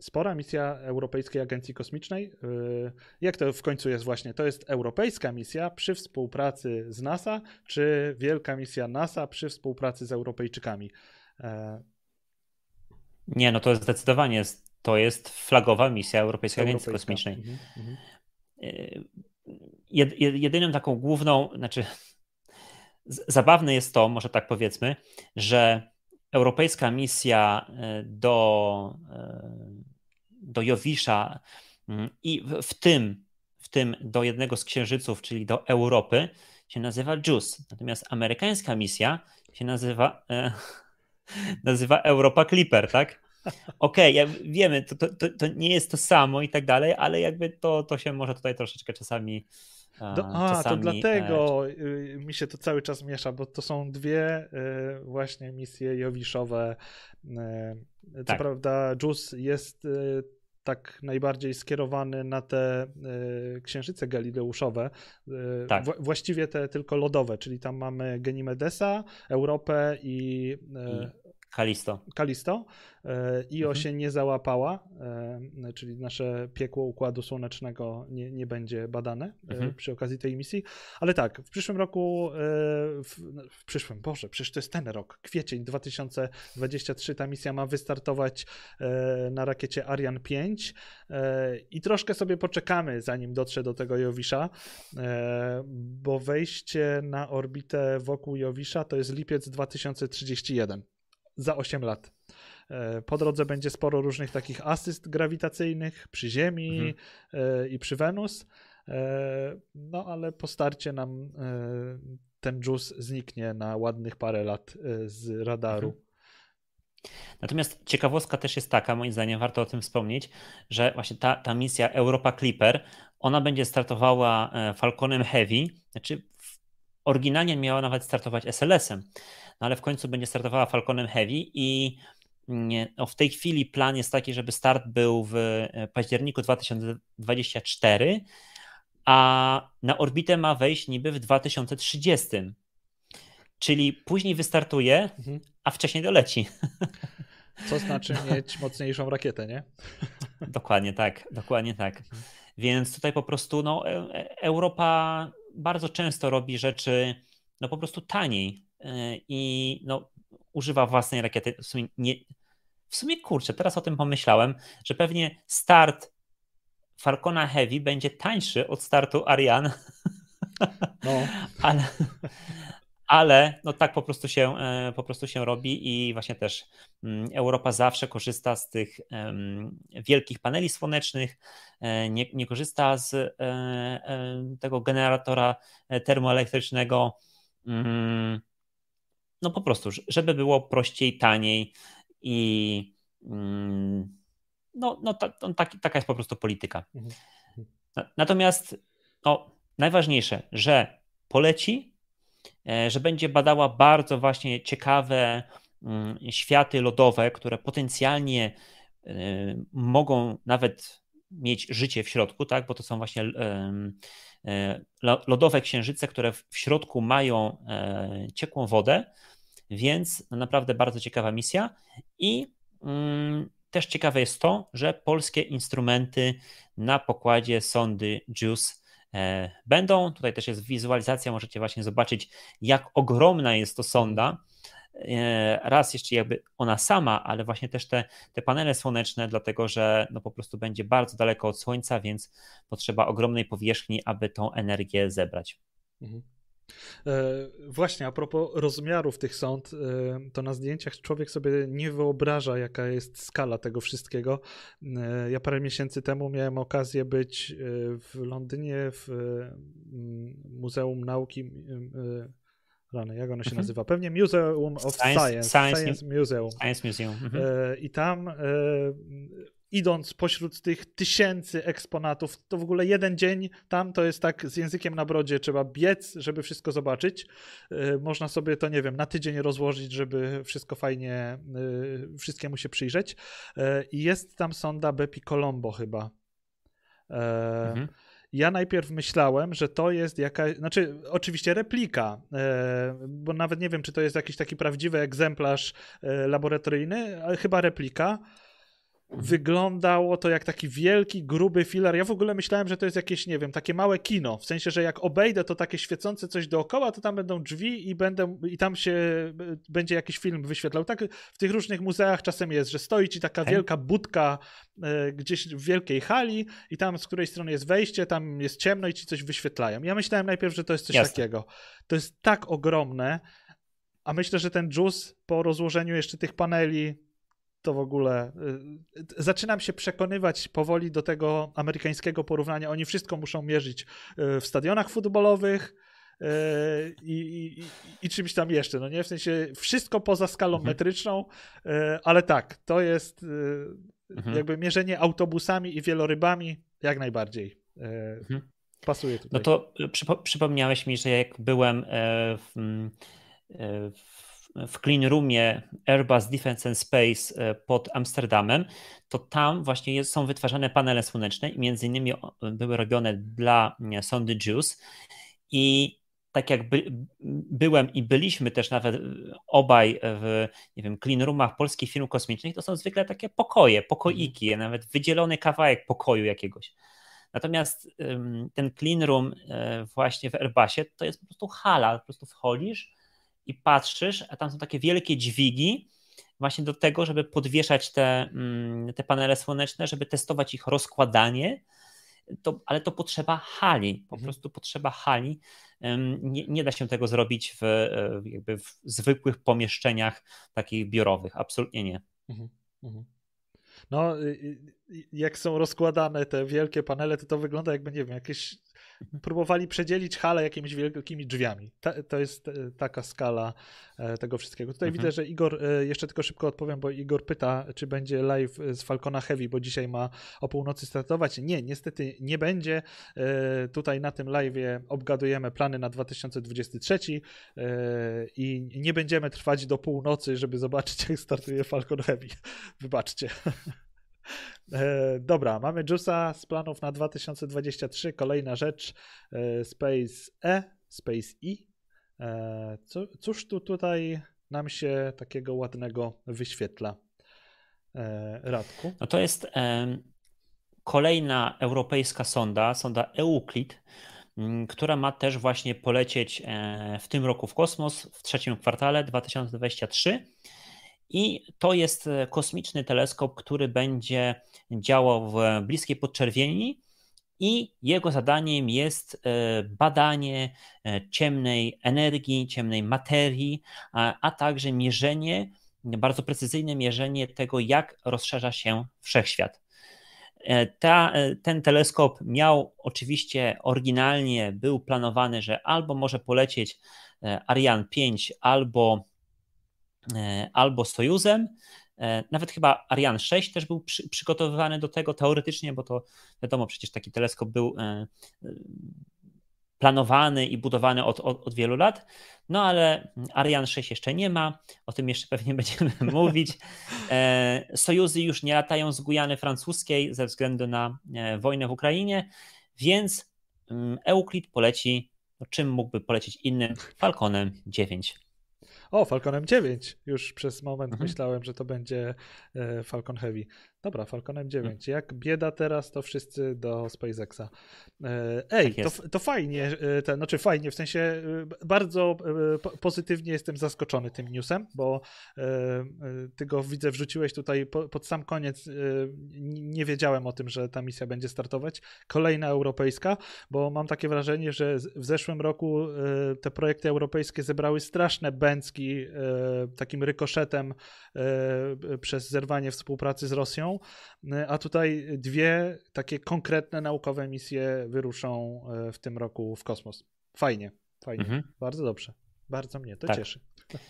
spora misja Europejskiej Agencji Kosmicznej. E, jak to w końcu jest właśnie? To jest europejska misja przy współpracy z NASA, czy wielka misja NASA przy współpracy z Europejczykami? E, Nie, no to zdecydowanie to jest flagowa misja Europejskiej Agencji Kosmicznej. Mhm, mhm. Jedyną taką główną, znaczy zabawne jest to, może tak powiedzmy, że europejska misja do, do Jowisza mm, i w tym, w tym do jednego z księżyców, czyli do Europy, się nazywa JUICE. Natomiast amerykańska misja się nazywa, e, nazywa Europa Clipper, tak? Okej, okay, wiemy, to, to, to, nie jest to samo i tak dalej, ale jakby to, to się może tutaj troszeczkę czasami. Do, a, czasami, to dlatego e... mi się to cały czas miesza, bo to są dwie e, właśnie misje Jowiszowe. E, co tak. prawda, JUS jest tak najbardziej skierowany na te y, księżyce galileuszowe, y, tak. właściwie te tylko lodowe, czyli tam mamy Genimedesa, Europę i, y, Kalisto. Kalisto. IO mhm. się nie załapała, czyli nasze piekło układu słonecznego nie, nie będzie badane mhm. przy okazji tej misji. Ale tak, w przyszłym roku, w, w, przyszłym, Boże, przecież to jest ten rok, kwiecień 2023, ta misja ma wystartować na rakiecie Ariane 5 i troszkę sobie poczekamy, zanim dotrze do tego Jowisza, bo wejście na orbitę wokół Jowisza to jest lipiec 2031 za 8 lat. E, po drodze będzie sporo różnych takich asyst grawitacyjnych przy Ziemi mhm. E, i przy Wenus. E, no ale po starcie nam ten JUICE zniknie na ładnych parę lat z radaru. Mhm. Natomiast ciekawostka też jest taka, moim zdaniem warto o tym wspomnieć, że właśnie ta, ta misja Europa Clipper, ona będzie startowała Falconem Heavy, znaczy oryginalnie miała nawet startować SLS-em, no ale w końcu będzie startowała Falconem Heavy i no w tej chwili plan jest taki, żeby start był w e, październiku 2024, a na orbitę ma wejść niby w 2030. Czyli później wystartuje, mhm. a wcześniej doleci. Co znaczy mieć mocniejszą rakietę, nie? Dokładnie tak, dokładnie tak. Mhm. Więc tutaj po prostu no, e, e, Europa bardzo często robi rzeczy no po prostu taniej i no, używa własnej rakiety. W sumie, nie, w sumie kurczę, teraz o tym pomyślałem, że pewnie start Falcona Heavy będzie tańszy od startu Ariane. No. ale, ale no tak po prostu się e, po prostu się robi i właśnie też mm, Europa zawsze korzysta z tych wielkich paneli słonecznych, e, nie, nie korzysta z e, tego generatora termoelektrycznego mm, no po prostu, żeby było prościej, taniej i mm, no, no, ta, taki, taka jest po prostu polityka. Mhm. Natomiast no, najważniejsze, że poleci, e, że będzie badała bardzo właśnie ciekawe mm, światy lodowe, które potencjalnie e, mogą nawet mieć życie w środku, tak? bo to są właśnie e, lodowe księżyce, które w środku mają ciekłą wodę, więc naprawdę bardzo ciekawa misja i mm, też ciekawe jest to, że polskie instrumenty na pokładzie sondy JUICE e, będą. Tutaj też jest wizualizacja, możecie właśnie zobaczyć, jak ogromna jest to sonda. E, raz jeszcze jakby ona sama, ale właśnie też te, te panele słoneczne, dlatego że no po prostu będzie bardzo daleko od Słońca, więc potrzeba ogromnej powierzchni, aby tą energię zebrać. Mhm. E, właśnie, a propos rozmiarów tych sąd, e, to na zdjęciach człowiek sobie nie wyobraża, jaka jest skala tego wszystkiego. E, ja parę miesięcy temu miałem okazję być w Londynie w Muzeum Nauki. Rany, jak ono się mhm. nazywa? Pewnie Museum of Science. Science, Science, Science Museum. Science Museum. Mhm. I tam idąc pośród tych tysięcy eksponatów, to w ogóle jeden dzień tam to jest tak z językiem na brodzie, trzeba biec, żeby wszystko zobaczyć. E, można sobie to, nie wiem, na tydzień rozłożyć, żeby wszystko fajnie, e, wszystkiemu się przyjrzeć. E, I jest tam sonda Bepi Colombo chyba. Mhm. Ja najpierw myślałem, że to jest jakaś, znaczy oczywiście replika, bo nawet nie wiem, czy to jest jakiś taki prawdziwy egzemplarz laboratoryjny, ale chyba replika wyglądało to jak taki wielki, gruby filar. Ja w ogóle myślałem, że to jest jakieś, nie wiem, takie małe kino. W sensie, że jak obejdę to takie świecące coś dookoła, to tam będą drzwi i, będę, i tam się będzie jakiś film wyświetlał. Tak w tych różnych muzeach czasem jest, że stoi ci taka wielka budka e, gdzieś w wielkiej hali i tam z której strony jest wejście, tam jest ciemno i ci coś wyświetlają. Ja myślałem najpierw, że to jest coś Jasne. takiego. To jest tak ogromne, a myślę, że ten juice po rozłożeniu jeszcze tych paneli to w ogóle. Y, zaczynam się przekonywać powoli do tego amerykańskiego porównania. Oni wszystko muszą mierzyć y, w stadionach futbolowych. Y, I, i, i, czymś tam jeszcze, no nie? W sensie wszystko poza skalą mhm. metryczną, ale tak, to jest mhm. jakby mierzenie autobusami i wielorybami jak najbardziej. Mhm. Pasuje tutaj. No to przypo, przypomniałeś mi, że jak byłem w, w w clean roomie Airbus Defence and Space e, pod Amsterdamem, to tam właśnie jest, są wytwarzane panele słoneczne i między innymi były robione dla sondy JUICE i tak jak by, byłem i byliśmy też nawet obaj w nie wiem, clean roomach polskich firm kosmicznych, to są zwykle takie pokoje, pokoiki, mhm. nawet wydzielony kawałek pokoju jakiegoś. Natomiast ten clean room e, właśnie w Airbusie to jest po prostu hala, po prostu wchodzisz, i patrzysz, a tam są takie wielkie dźwigi, właśnie do tego, żeby podwieszać te, mm, te panele słoneczne, żeby testować ich rozkładanie. To, ale to potrzeba hali, po mhm. prostu potrzeba hali. Nie, nie, da się tego zrobić w, e, jakby w zwykłych pomieszczeniach takich biurowych, absolutnie nie. Mhm. Mhm. No, y, y, jak są rozkładane te wielkie panele, to to wygląda jakby, nie wiem, jakieś próbowali przedzielić halę jakimiś wielkimi drzwiami. Ta, to jest e, taka skala e, tego wszystkiego. Tutaj mhm. widzę, że Igor, e, jeszcze tylko szybko odpowiem, bo Igor pyta, czy będzie live z Falcona Heavy, bo dzisiaj ma o północy startować. Nie, niestety nie będzie. Tutaj na tym live obgadujemy plany na 2023 i nie będziemy trwać do północy, żeby zobaczyć, jak startuje Falcon Heavy. Wybaczcie. E, dobra, mamy Jusa z planów na 2023. Kolejna rzecz, e, Space E, Space E. e cóż tu tutaj nam się takiego ładnego wyświetla, Radku? No to jest kolejna europejska sonda, sonda Euclid, która ma też właśnie polecieć w tym roku w kosmos w trzecim kwartale 2023. I to jest e, kosmiczny teleskop, który będzie działał w bliskiej podczerwieni i jego zadaniem jest e, badanie e, ciemnej energii, ciemnej materii, a, także mierzenie, bardzo precyzyjne mierzenie tego, jak rozszerza się wszechświat. Ta, ten teleskop miał oczywiście oryginalnie był planowany, że albo może polecieć Ariane 5, albo albo Sojuzem. E, nawet chyba Ariane 6 też był przy, przygotowywany do tego teoretycznie, bo to wiadomo, przecież taki teleskop był e, planowany i budowany od, od, od, wielu lat. No ale Ariane 6 jeszcze nie ma, o tym jeszcze pewnie będziemy mówić. Sojuzy już nie latają z Gujany francuskiej ze względu na wojnę w Ukrainie, więc mm, Euclid poleci, no czym mógłby polecieć innym? Falconem 9. O, Falconem 9. Już przez moment mhm. myślałem, że to będzie e, Falcon Heavy. Dobra, Falconem 9. Mhm. Jak bieda teraz, to wszyscy do SpaceXa. E, ej, tak to, to fajnie, e, ten, znaczy fajnie, w sensie bardzo pozytywnie jestem zaskoczony tym newsem, bo ty go widzę, wrzuciłeś tutaj pod sam koniec. Nie wiedziałem o tym, że ta misja będzie startować. Kolejna europejska, bo mam takie wrażenie, że w zeszłym roku te projekty europejskie zebrały straszne bęcki E, takim rykoszetem e, przez zerwanie współpracy z Rosją, e, a tutaj dwie takie konkretne naukowe misje wyruszą w tym roku w kosmos. Fajnie, fajnie, mhm. bardzo dobrze. Bardzo mnie to tak. cieszy.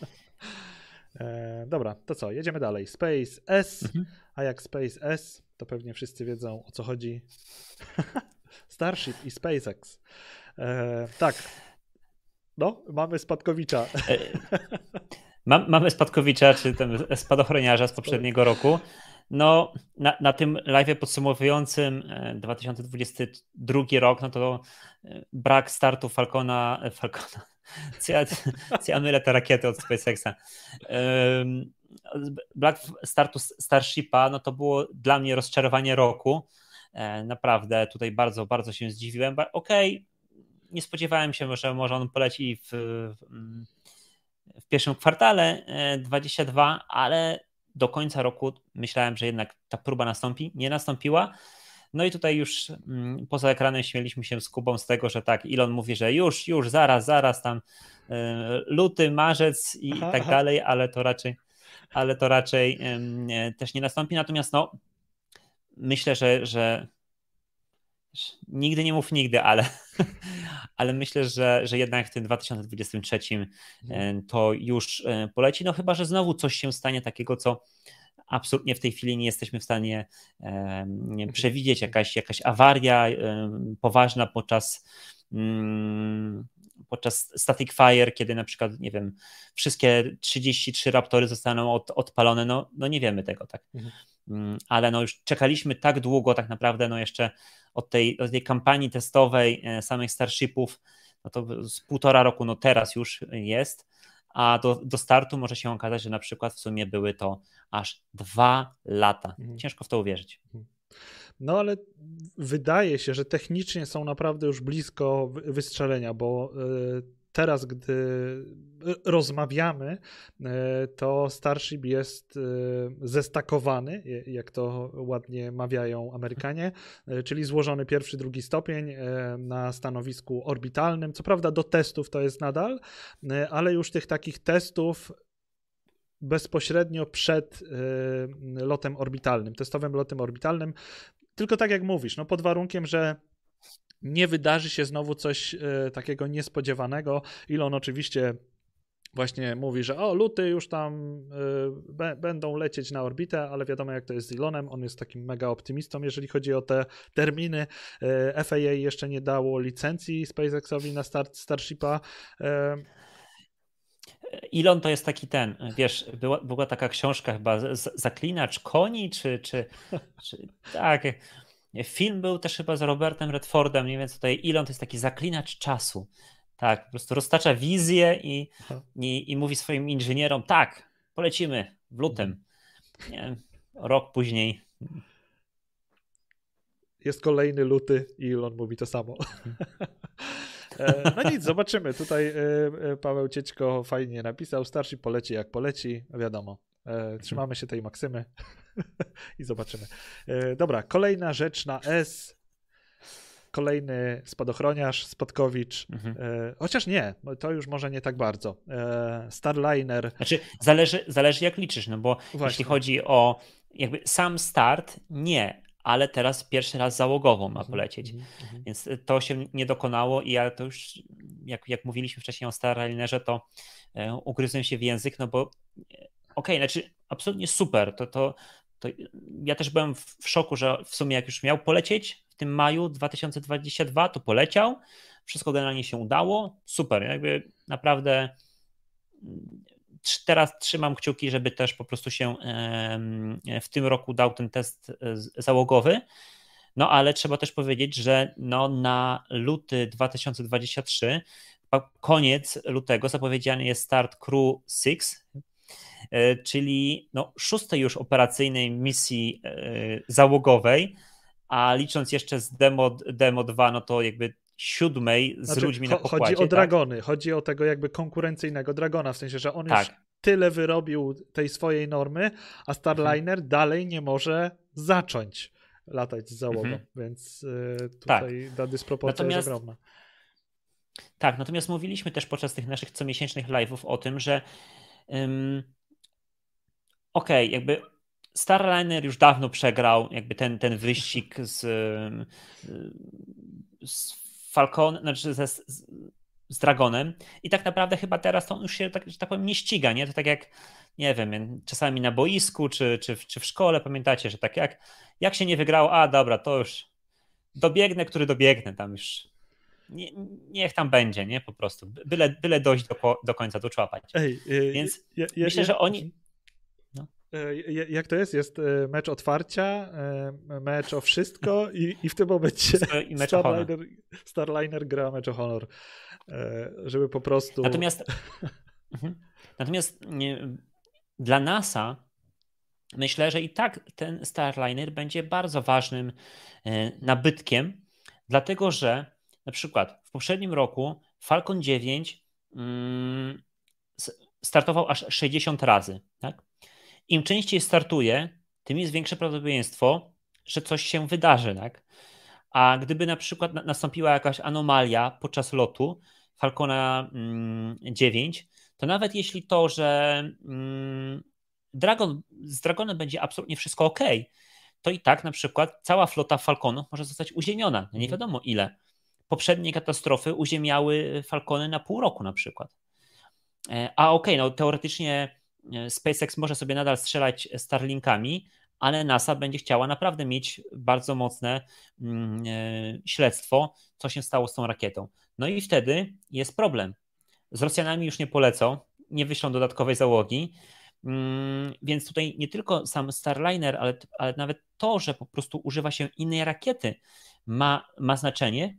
Dobra, to co? Jedziemy dalej. Space S, mhm. a jak Space S, to pewnie wszyscy wiedzą o co chodzi. Starship i SpaceX. E, tak, no, mamy spadkowicza. Mam, mamy spadkowicza, czy ten spadochroniarza z poprzedniego roku. No, na, na tym live podsumowującym 2022 e, rok, no to e, brak startu Falcona, e, Falcona, co ja, co ja mylę te rakiety od SpaceXa, brak startu Starshipa, no to było dla mnie rozczarowanie roku, naprawdę tutaj bardzo, bardzo się zdziwiłem, okej, okay, nie spodziewałem się, że może on poleci w, w pierwszym kwartale 22, ale do końca roku myślałem, że jednak ta próba nastąpi. Nie nastąpiła. No i tutaj już mm, poza ekranem śmieliśmy się z Kubą z tego, że tak, Elon mówi, że już, już, zaraz, zaraz tam e, luty, marzec i aha, tak aha. dalej, ale to raczej, ale to raczej też nie nastąpi. Natomiast no, myślę, że, że nigdy nie mów nigdy, ale, ale myślę, że, że jednak w tym 2023 mhm. e, to już e, poleci. No chyba, że znowu coś się stanie takiego, co absolutnie w tej chwili nie jesteśmy w stanie nie, przewidzieć. Jakaś, jakaś awaria poważna podczas mm, podczas Static Fire, kiedy na przykład, nie wiem, wszystkie 33 raptory zostaną od, odpalone, no, no nie wiemy tego, tak. Mhm. Mm, ale no już czekaliśmy tak długo tak naprawdę, no jeszcze od tej, od tej kampanii testowej e, samych Starshipów, no to z półtora roku, no teraz już jest, a do, do startu może się okazać, że na przykład w sumie były to aż dwa lata. Mhm. Ciężko w to uwierzyć. Mhm. No ale wydaje się, że technicznie są naprawdę już blisko wystrzelenia, bo e, teraz, gdy rozmawiamy, e, to Starship jest e, zestakowany, jak to ładnie mawiają Amerykanie, czyli złożony pierwszy, drugi stopień na stanowisku orbitalnym. Co prawda do testów to jest nadal, ale już tych takich testów bezpośrednio przed lotem orbitalnym, testowym lotem orbitalnym. Tylko tak jak mówisz, no pod warunkiem, że nie wydarzy się znowu coś e, takiego niespodziewanego. Ilon oczywiście właśnie mówi, że o, luty już tam y, będą lecieć na orbitę, ale wiadomo jak to jest z Elonem, on jest takim mega optymistą, jeżeli chodzi o te terminy. Y, FAA jeszcze nie dało licencji SpaceXowi na start Starshipa. Y, Elon to jest taki ten, wiesz, była, była taka książka chyba, Zaklinacz koni, czy, czy, czy tak, Film był też chyba z Robertem Redfordem, nie wiem, tutaj Elon to jest taki zaklinacz czasu. Tak, po prostu roztacza wizję i, i, i mówi swoim inżynierom, tak, polecimy w lutym. Nie, rok później. Jest kolejny luty i Elon mówi to samo. E, no nic, zobaczymy. Tutaj e, e, Paweł Ciećko fajnie napisał. Starszy poleci jak poleci, wiadomo. Trzymamy się tej maksymy. I zobaczymy. Dobra, kolejna rzecz na S. Kolejny spadochroniarz, Spadkowicz. Mhm. Chociaż nie, to już może nie tak bardzo. Starliner. Znaczy, zależy, zależy jak liczysz, no bo Właśnie. jeśli chodzi o jakby sam start, nie, ale teraz pierwszy raz załogową ma mhm, polecieć. Mhm, mhm. Więc to się nie dokonało i ja to już, jak, jak mówiliśmy wcześniej o Starlinerze, to ugryzłem się w język, no bo okej, okay, znaczy absolutnie super, to, to to ja też byłem w szoku, że w sumie jak już miał polecieć w tym maju 2022, to poleciał. Wszystko generalnie się udało. Super, jakby naprawdę teraz trzymam kciuki, żeby też po prostu się w tym roku dał ten test e, załogowy. No ale trzeba też powiedzieć, że no, na luty 2023, koniec lutego zapowiedziany jest start Crew 6, E, czyli no, szóstej już operacyjnej misji e, załogowej, a licząc jeszcze z demo, demo 2, no to jakby siódmej z znaczy, ludźmi na pokładzie. Chodzi o tak? dragony, chodzi o tego jakby konkurencyjnego dragona, w sensie, że on tak. już tyle wyrobił tej swojej normy, a Starliner mhm. dalej nie może zacząć latać z załogą, mhm. więc y, tutaj tak. ta dysproporcja natomiast, jest ogromna. Tak, natomiast mówiliśmy też podczas tych naszych comiesięcznych live'ów o tym, że ym, okej, okay, jakby Starliner już dawno przegrał jakby ten, ten wyścig z, z Falcon, znaczy ze, z Dragonem i tak naprawdę chyba teraz to on już się, tak, że tak powiem, nie ściga, nie? To tak jak, nie wiem, czasami na boisku czy, czy, czy w szkole, pamiętacie, że tak jak, jak się nie wygrało, a dobra, to już dobiegnę, który dobiegnę, tam już nie, niech tam będzie, nie? Po prostu, byle, byle dojść do, do końca, doczłapać. Ej, yy, Więc ja, ja, myślę, że oni jak to jest? Jest e, mecz otwarcia, e, mecz o wszystko i, i w tym momencie Starliner, Starliner gra mecz o honor, żeby po prostu... Natomiast, mhm. natomiast dla NASA myślę, że i tak ten Starliner będzie bardzo ważnym nabytkiem, dlatego że na przykład w poprzednim roku Falcon 9 mm, startował aż 60 razy. Tak? Im częściej startuje, tym jest większe prawdopodobieństwo, że coś się wydarzy. Tak? A gdyby na przykład nastąpiła jakaś anomalia podczas lotu Falcona 9, mm, to nawet jeśli to, że mm, Dragon, z Dragonem będzie absolutnie wszystko ok, to i tak na przykład cała flota Falconów może zostać uziemiona. No nie mhm. wiadomo ile. Poprzednie katastrofy uziemiały Falcony na pół roku na przykład. E, a okej, okay, no teoretycznie SpaceX może sobie nadal strzelać Starlinkami, ale NASA będzie chciała naprawdę mieć bardzo mocne mm, e, śledztwo, co się stało z tą rakietą. No i wtedy jest problem. Z Rosjanami już nie polecą, nie wyślą dodatkowej załogi, mm, więc tutaj nie tylko sam Starliner, ale, ale nawet to, że po prostu używa się innej rakiety, ma, ma znaczenie,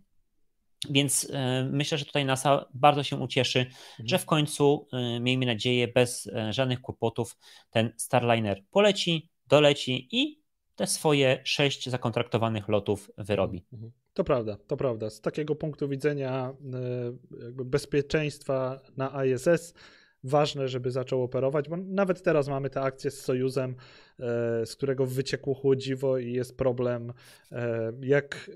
więc e, myślę, że tutaj NASA bardzo się ucieszy, mhm. że w końcu, e, miejmy nadzieję, bez e, żadnych kłopotów ten Starliner poleci, doleci i te swoje sześć zakontraktowanych lotów wyrobi. Mhm. To prawda, to prawda. Z takiego punktu widzenia bezpieczeństwa na ISS ważne, żeby zaczął operować, bo nawet teraz mamy te akcje z Sojuzem, z którego wyciekło chłodziwo i jest problem, jak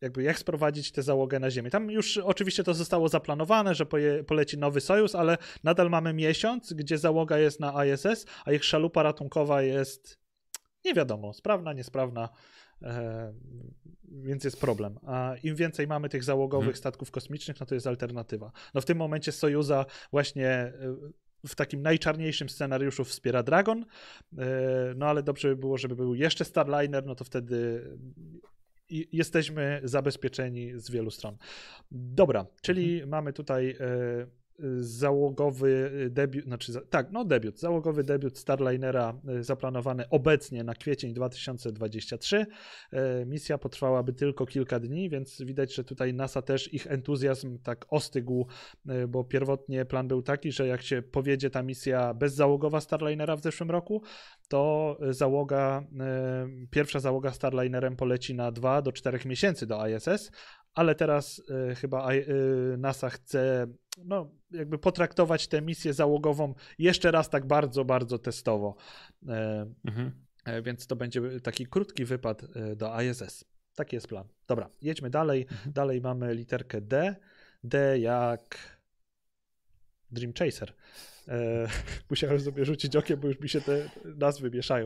jakby jak sprowadzić tę załogę na Ziemię. Tam już oczywiście to zostało zaplanowane, że poje, poleci nowy sojusz, ale nadal mamy miesiąc, gdzie załoga jest na ISS, a ich szalupa ratunkowa jest nie wiadomo, sprawna, niesprawna, e, więc jest problem. A im więcej mamy tych załogowych hmm. statków kosmicznych, no to jest alternatywa. No w tym momencie Sojuza właśnie e, w takim najczarniejszym scenariuszu wspiera Dragon, e, no ale dobrze by było, żeby był jeszcze Starliner, no to wtedy jesteśmy zabezpieczeni z wielu stron. Dobra, czyli mhm. mamy tutaj e, załogowy debiut, znaczy tak, no debiut, załogowy debiut Starlinera e, zaplanowany obecnie na kwiecień 2023. E, misja potrwałaby tylko kilka dni, więc widać, że tutaj NASA też ich entuzjazm tak ostygł, bo pierwotnie plan był taki, że jak się powiedzie ta misja bezzałogowa Starlinera w zeszłym roku, to załoga, pierwsza załoga Starlinerem poleci na 2 do 4 miesięcy do ISS, ale teraz chyba NASA chce no, jakby potraktować tę misję załogową jeszcze raz tak bardzo, bardzo testowo. E, mhm. E, więc to będzie taki krótki wypad e, do ISS. Taki jest plan. Dobra, jedźmy dalej. Mhm. Dalej mamy literkę D. D jak Dream Chaser. musiałem sobie rzucić okiem, bo już mi się te nazwy mieszają.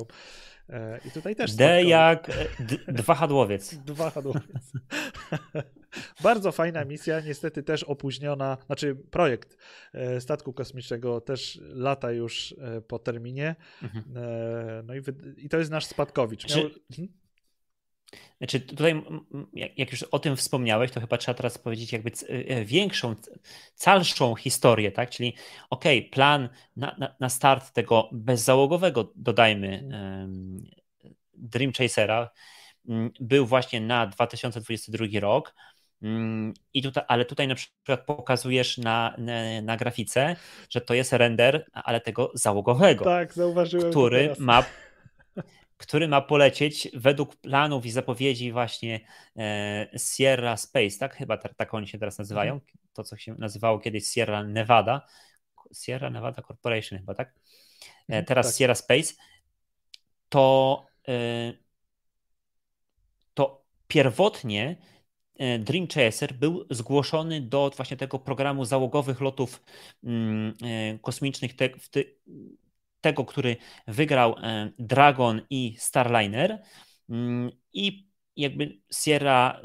I tutaj też. D jak dwa hadłowiec. dwa hadłowiec. Bardzo fajna misja, niestety też opóźniona, znaczy projekt e, statku kosmicznego też lata już e, po terminie. Mhm. E, no i, i, to jest nasz spadkowicz. Miał... Czy... Znaczy tutaj, jak już o tym wspomniałeś, to chyba trzeba teraz powiedzieć jakby większą, calszą historię, tak? Czyli ok, plan na, na, na start tego bezzałogowego, dodajmy, Dream Chasera, był właśnie na 2022 rok. Mm, I tutaj, ale tutaj na przykład pokazujesz na, na, na, grafice, że to jest render, ale tego załogowego. Tak, zauważyłem. Który ma, który ma polecieć według planów i zapowiedzi właśnie e, Sierra Space, tak? Chyba tak, oni się teraz nazywają. Mhm. To, co się nazywało kiedyś Sierra Nevada. Sierra Nevada Corporation chyba, tak? E, mhm, teraz tak. Sierra Space. To, e, to pierwotnie Dream Chaser był zgłoszony do właśnie tego programu załogowych lotów mm, kosmicznych, te, te, tego, który wygrał e, Dragon i Starliner. Mm, I jakby Sierra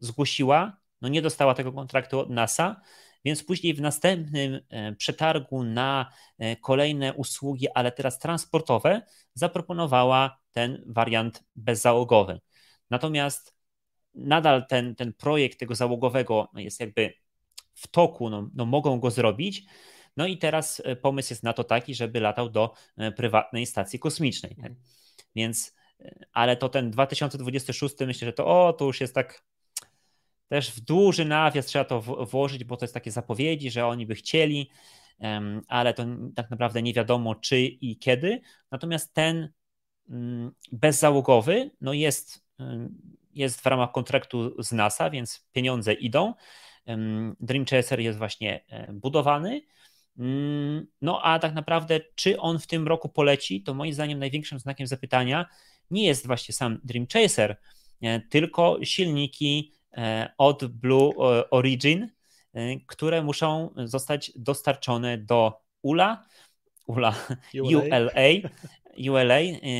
zgłosiła, no nie dostała tego kontraktu od NASA, więc później w następnym przetargu na kolejne usługi, ale teraz transportowe, zaproponowała ten wariant bezzałogowy. Natomiast nadal ten, ten projekt tego załogowego jest jakby w toku, no, no mogą go zrobić. No i teraz pomysł jest na to taki, żeby latał do prywatnej stacji kosmicznej. Tak? Mhm. Więc, ale to ten 2026 myślę, że to o, to już jest tak też w duży nawias trzeba to włożyć, bo to jest takie zapowiedzi, że oni by chcieli, ale to tak naprawdę nie wiadomo czy i kiedy. Natomiast ten mm, bezzałogowy no jest, jest w ramach kontraktu z NASA, więc pieniądze idą. Dream Chaser jest właśnie e, budowany. Mm, no a tak naprawdę, czy on w tym roku poleci, to moim zdaniem największym znakiem zapytania nie jest właśnie sam Dream Chaser, e, tylko silniki e, od Blue Origin, które muszą zostać dostarczone do ULA, ULA, ULA, ULA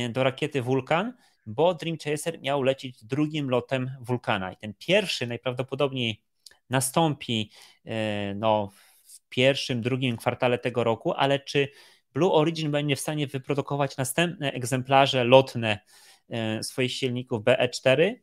do rakiety Vulcan, bo Dream Chaser miał lecieć drugim lotem Vulcana. I ten pierwszy najprawdopodobniej nastąpi no, pierwszym, drugim kwartale tego roku, ale czy Blue Origin będzie w stanie wyprodukować następne egzemplarze lotne e, swoich silników BE4?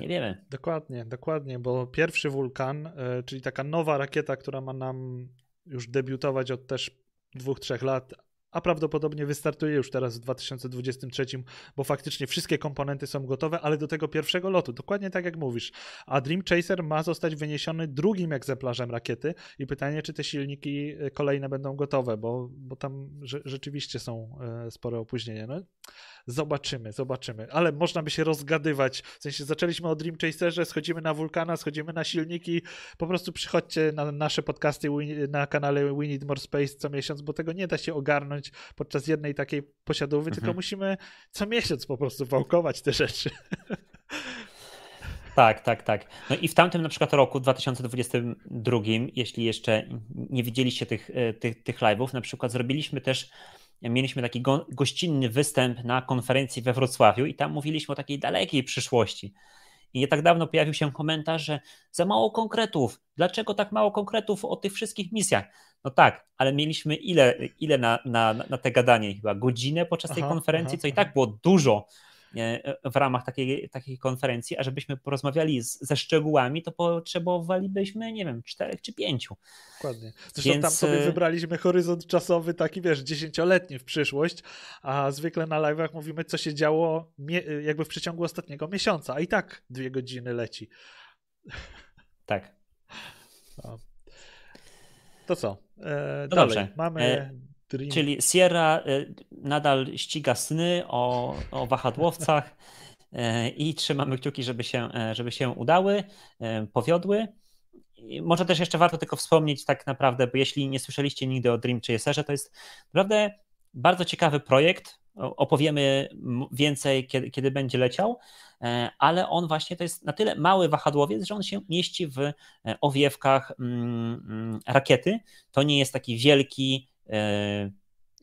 Nie wiemy. Dokładnie, dokładnie, bo pierwszy wulkan, e, czyli taka nowa rakieta, która ma nam już debiutować od też dwóch, trzech lat, a prawdopodobnie wystartuje już teraz w 2023, bo faktycznie wszystkie komponenty są gotowe, ale do tego pierwszego lotu, dokładnie tak jak mówisz. A Dream Chaser ma zostać wyniesiony drugim egzemplarzem rakiety i pytanie, czy te silniki e, kolejne będą gotowe, bo, bo tam rzeczywiście są e, spore opóźnienia. No, zobaczymy, zobaczymy, ale można by się rozgadywać, w sensie zaczęliśmy o Dream Chaserze, schodzimy na wulkana, schodzimy na silniki, po prostu przychodźcie na nasze podcasty na kanale We Need More Space co miesiąc, bo tego nie da się ogarnąć podczas jednej takiej posiadówy, mhm. tylko musimy co miesiąc po prostu wałkować te rzeczy. Tak, tak, tak. No i w tamtym na przykład roku 2022, jeśli jeszcze nie widzieliście tych, e, tych, tych live'ów, na przykład zrobiliśmy też mieliśmy taki go, gościnny występ na konferencji we Wrocławiu i tam mówiliśmy o takiej dalekiej przyszłości. I nie tak dawno pojawił się komentarz, że za mało konkretów. Dlaczego tak mało konkretów o tych wszystkich misjach? No tak, ale mieliśmy ile, ile na, na, na te gadanie? Chyba godzinę podczas tej aha, konferencji, aha, co i tak było dużo w ramach takiej, takiej konferencji, a żebyśmy porozmawiali z, ze szczegółami, to potrzebowalibyśmy, nie wiem, czterech czy pięciu. Dokładnie. Zresztą Więc... tam sobie e, wybraliśmy horyzont czasowy taki, wiesz, dziesięcioletni w przyszłość, a zwykle na live'ach mówimy, co się działo jakby w przeciągu ostatniego miesiąca, a i tak dwie godziny leci. Tak. No. To co? E, no dobrze. Mamy e, Dream. Czyli Sierra y, nadal ściga sny o, o wahadłowcach y, i trzymamy kciuki, żeby się, żeby się udały, powiodły. I może też jeszcze warto tylko wspomnieć tak naprawdę, bo jeśli nie słyszeliście nigdy o Dream Chaserze, to jest naprawdę bardzo ciekawy projekt. Opowiemy więcej, kiedy, kiedy będzie leciał, ale on właśnie to jest na tyle mały wahadłowiec, że on się mieści w owiewkach mm, mm, rakiety. To nie jest taki wielki, E,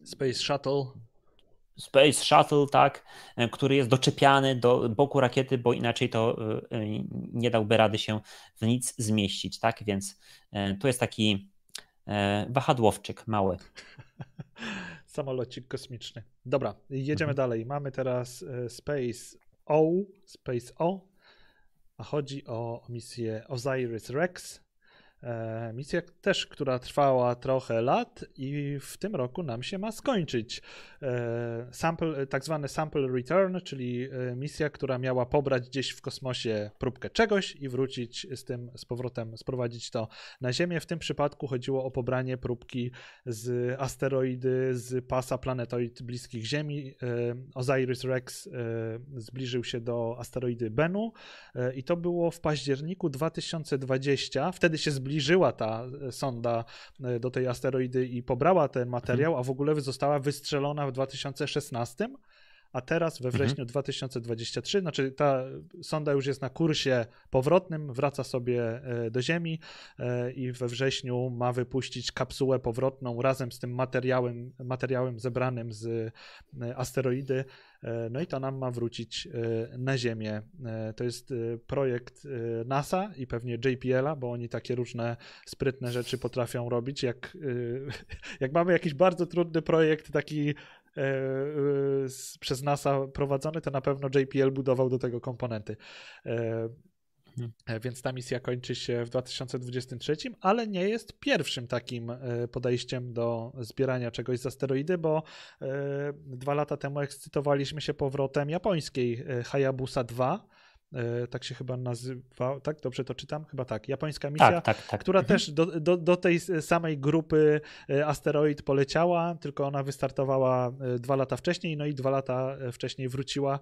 Space Shuttle. Space Shuttle, tak, e, który jest doczepiany do boku rakiety, bo inaczej to e, nie dałby rady się w nic zmieścić, tak? Więc tu jest taki wahadłowczyk mały. Samolocik kosmiczny. Dobra, jedziemy mhm. dalej. Mamy teraz Space O, Space O, a chodzi o misję Osiris Rex. E, misja też, która trwała trochę lat i w tym roku nam się ma skończyć. E, sample, tak zwany sample return, czyli e, misja, która miała pobrać gdzieś w kosmosie próbkę czegoś i wrócić z tym z powrotem, sprowadzić to na Ziemię. W tym przypadku chodziło o pobranie próbki z asteroidy, z pasa planetoid bliskich Ziemi. Osiris Rex zbliżył się do asteroidy Bennu i to było w październiku 2020. Wtedy się zbliżył zbliżyła ta e, sonda e, do tej asteroidy i pobrała ten materiał, a w ogóle została wystrzelona w 2016 a teraz we wrześniu mhm. 2023, znaczy ta sonda już jest na kursie powrotnym, wraca sobie e, do Ziemi i we wrześniu ma wypuścić kapsułę powrotną razem z tym materiałem, materiałem zebranym z asteroidy E, no i to nam ma wrócić e, na Ziemię. E, to jest projekt NASA i pewnie JPL-a, bo oni takie różne sprytne rzeczy potrafią robić. Jak, jak mamy jakiś bardzo trudny projekt, taki przez NASA prowadzony, to na pewno JPL budował do tego komponenty. Mhm. Więc ta misja kończy się w 2023, ale nie jest pierwszym takim podejściem do zbierania czegoś z asteroidy, bo dwa lata temu ekscytowaliśmy się powrotem japońskiej Hayabusa 2 E, tak się chyba nazywa, tak? Dobrze to czytam? Chyba tak. Japońska misja, tak, tak, tak. która mhm. też do, do, do, tej samej grupy e, asteroid poleciała, tylko ona wystartowała e, dwa lata wcześniej, no i dwa lata wcześniej wróciła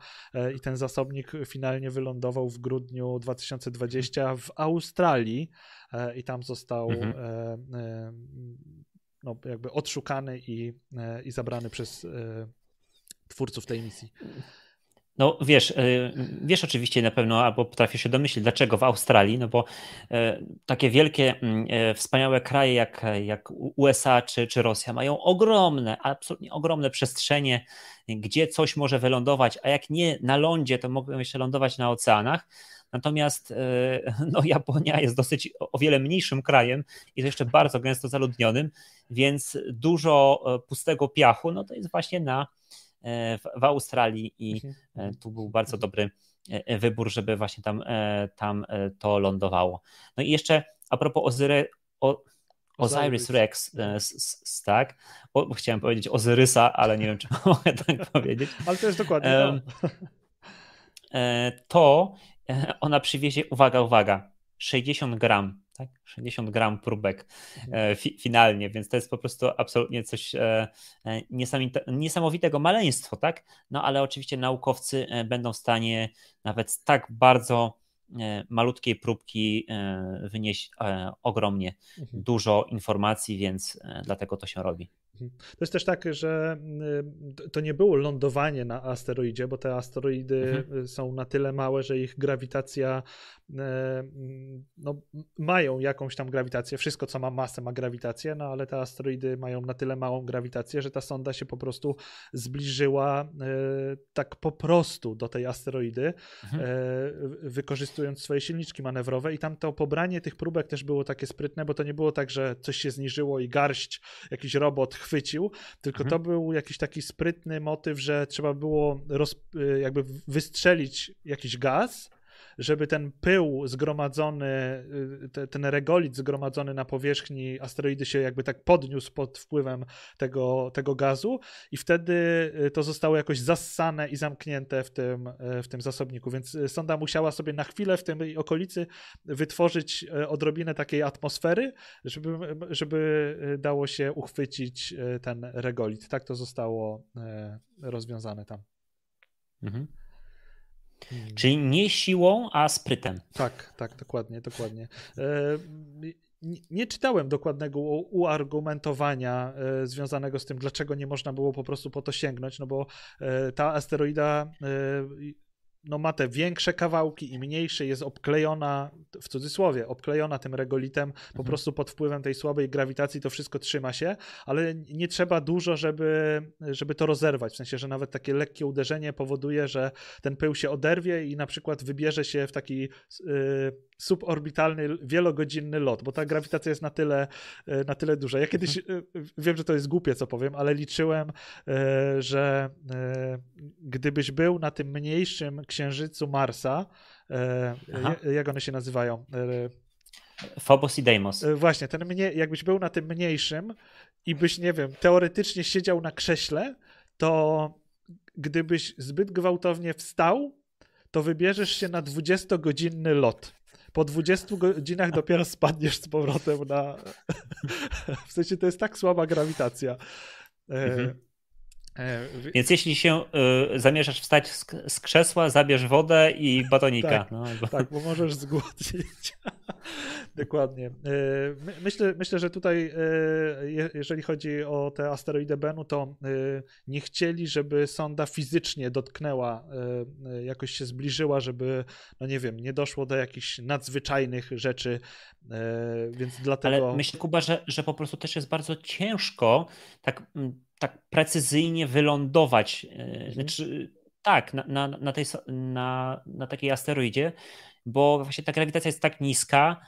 i ten zasobnik finalnie wylądował w grudniu 2020 w Australii i tam został mhm. no, jakby odszukany i, i zabrany przez twórców tej misji. No wiesz, y, wiesz oczywiście na pewno, albo potrafisz się domyślić, dlaczego w Australii, no bo y, takie wielkie, mm, y, wspaniałe kraje jak, jak USA czy, czy Rosja mają ogromne, absolutnie ogromne przestrzenie, gdzie coś może wylądować, a jak nie na lądzie, to mogą jeszcze lądować na oceanach. Natomiast no, Japonia jest dosyć o wiele mniejszym krajem i to jeszcze bardzo gęsto zaludnionym, więc dużo pustego piachu, no to jest właśnie na E, w, w Australii i e, tu był bardzo dobry e, wybór, żeby właśnie tam, tam to lądowało. No i jeszcze a propos Ozyry, o, Osiris Rex, tak? O, chciałem powiedzieć Ozyrysa, ale nie wiem, czy mogę tak powiedzieć. Ale to jest dokładnie to. To ona przywiezie, uwaga, uwaga, 60 gram tak? 60 gram próbek mhm. e, fi finalnie, więc to jest po prostu absolutnie coś e, e, niesamowitego maleństwo, tak? No ale oczywiście naukowcy będą w stanie nawet z tak bardzo malutkiej próbki wynieść ogromnie mhm. dużo informacji, więc dlatego to się robi. To jest też tak, że y, to nie było lądowanie na asteroidzie, bo te asteroidy mhm. są na tyle małe, że ich grawitacja e, no, mają jakąś tam grawitację. Wszystko, co ma masę, ma grawitację, no ale te asteroidy mają na tyle małą grawitację, że ta sonda się po prostu zbliżyła e, tak po prostu do tej asteroidy, mhm. E, wykorzystując swoje silniczki manewrowe. I tam to pobranie tych próbek też było takie sprytne, bo to nie było tak, że coś się zniżyło i garść, jakiś robot chwycił, tylko mhm. to był jakiś taki sprytny motyw, że trzeba było roz, y, jakby wystrzelić jakiś gaz, żeby ten pył zgromadzony, y, ten regolit zgromadzony na powierzchni asteroidy się jakby tak podniósł pod wpływem tego, tego gazu i wtedy y, to zostało jakoś zassane i zamknięte w tym, y, w tym zasobniku. Więc sonda musiała sobie na chwilę w tej okolicy wytworzyć odrobinę takiej atmosfery, żeby, żeby dało się uchwycić ten regolit. Tak to zostało rozwiązane tam. Mhm. Hmm. Czyli nie siłą, a sprytem. Tak, tak, dokładnie, dokładnie. E, nie czytałem dokładnego uargumentowania e, związanego z tym, dlaczego nie można było po prostu po to sięgnąć, no bo e, ta asteroida no ma te większe kawałki i mniejsze, jest obklejona, w cudzysłowie, obklejona tym regolitem, po mhm. prostu pod wpływem tej słabej grawitacji to wszystko trzyma się, ale nie trzeba dużo, żeby, żeby to rozerwać, w sensie, że nawet takie lekkie uderzenie powoduje, że ten pył się oderwie i na przykład wybierze się w taki yy, suborbitalny, wielogodzinny lot, bo ta grawitacja jest na tyle, yy, na tyle duża. Ja kiedyś, yy, wiem, że to jest głupie, co powiem, ale liczyłem, y, że gdybyś był na tym mniejszym księżycu Marsa. E, jak one się nazywają? E, Phobos i Deimos. E, właśnie, ten mnie, jakbyś był na tym mniejszym i byś, nie wiem, teoretycznie siedział na krześle, to gdybyś zbyt gwałtownie wstał, to wybierzesz się na 20-godzinny lot. Po 20 godzinach dopiero spadniesz z powrotem na. w sensie to jest tak słaba grawitacja. Mhm. E, Więc jeśli się y, zamierzasz wstać z, z, krzesła, zabierz wodę i batonika. tak, no, bo... tak, bo możesz zgłodnić. Dokładnie. E, myślę, myślę, że tutaj, jeżeli chodzi o te asteroidy Benu, to nie chcieli, żeby sonda fizycznie dotknęła, jakoś się zbliżyła, żeby, no nie wiem, nie doszło do jakichś nadzwyczajnych rzeczy, więc dlatego... Ale myślę, Kuba, że, że po prostu też jest bardzo ciężko tak tak precyzyjnie wylądować. E, mhm. Znaczy, tak, na, na, na, tej, na, na takiej asteroidzie, bo właśnie ta grawitacja jest tak niska.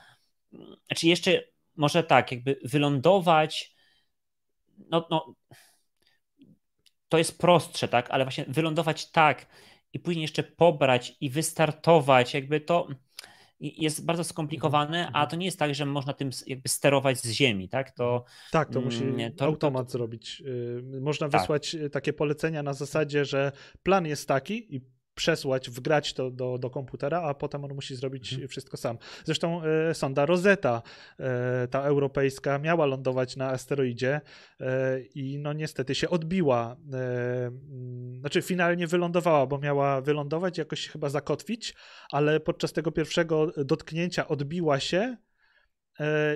Znaczy, jeszcze może tak, jakby wylądować. No, no, to jest prostsze, tak, ale właśnie wylądować tak i później jeszcze pobrać i wystartować, jakby to jest bardzo skomplikowane, a mhm. to nie jest tak, że można tym jakby sterować z ziemi, tak? To, tak, to musi mm, to, automat to, zrobić. Y, można tak. wysłać takie polecenia na zasadzie, że plan jest taki i przesłać, wgrać to do, do komputera, a potem on musi zrobić mhm. wszystko sam. Zresztą e, sonda Rosetta, e, ta europejska, miała lądować na asteroidzie e, i no niestety się odbiła. Mm, znaczy finalnie wylądowała, bo miała wylądować, jakoś chyba zakotwić, ale podczas tego pierwszego dotknięcia odbiła się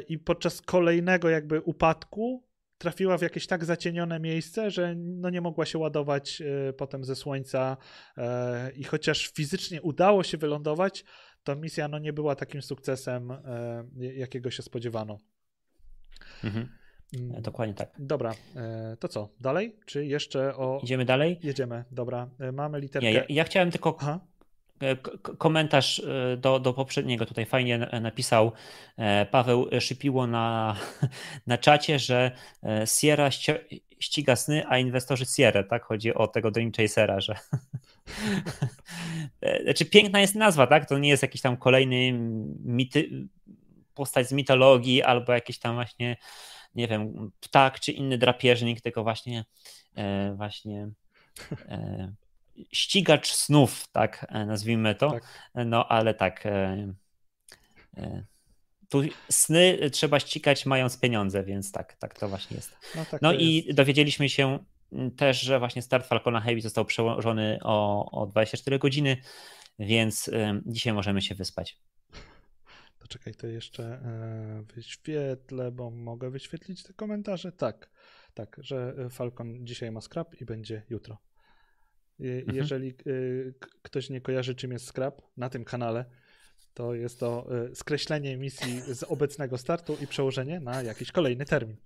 i podczas kolejnego jakby upadku trafiła w jakieś tak zacienione miejsce, że no nie mogła się ładować e, potem ze słońca e, i chociaż fizycznie udało się wylądować, to misja no nie była takim sukcesem, e, jakiego się spodziewano. Mhm. Mm. Dokładnie tak. Dobra, to co? Dalej? Czy jeszcze o. Idziemy dalej? Jedziemy, dobra. Mamy literkę. Nie, ja, ja chciałem tylko Aha. E, komentarz e, do, do poprzedniego tutaj fajnie napisał e, Paweł Szypiło na, na czacie, że Sierra ściga sny, a inwestorzy Sierra, tak? Chodzi o tego Dream Chasera, że znaczy piękna jest nazwa, tak? To nie jest jakiś tam kolejny mity... postać z mitologii albo jakiś tam właśnie nie wiem, ptak czy inny drapieżnik, tylko właśnie właśnie ścigacz snów, tak e, nazwijmy to. Tak. No ale tak. E, e, tu sny trzeba ścigać mając pieniądze, więc tak, tak to właśnie jest. No, tak no i jest. dowiedzieliśmy się też, że właśnie start Falcona Heavy został przełożony o, o 24 godziny, więc dzisiaj możemy się wyspać. To czekaj, to jeszcze wyświetlę, bo mogę wyświetlić te komentarze. Tak, tak, że Falcon dzisiaj ma scrap i będzie jutro. Mhm. Jeżeli y, ktoś nie kojarzy, czym jest Scrap na tym kanale, to jest to y, skreślenie misji z obecnego startu i przełożenie na jakiś kolejny termin.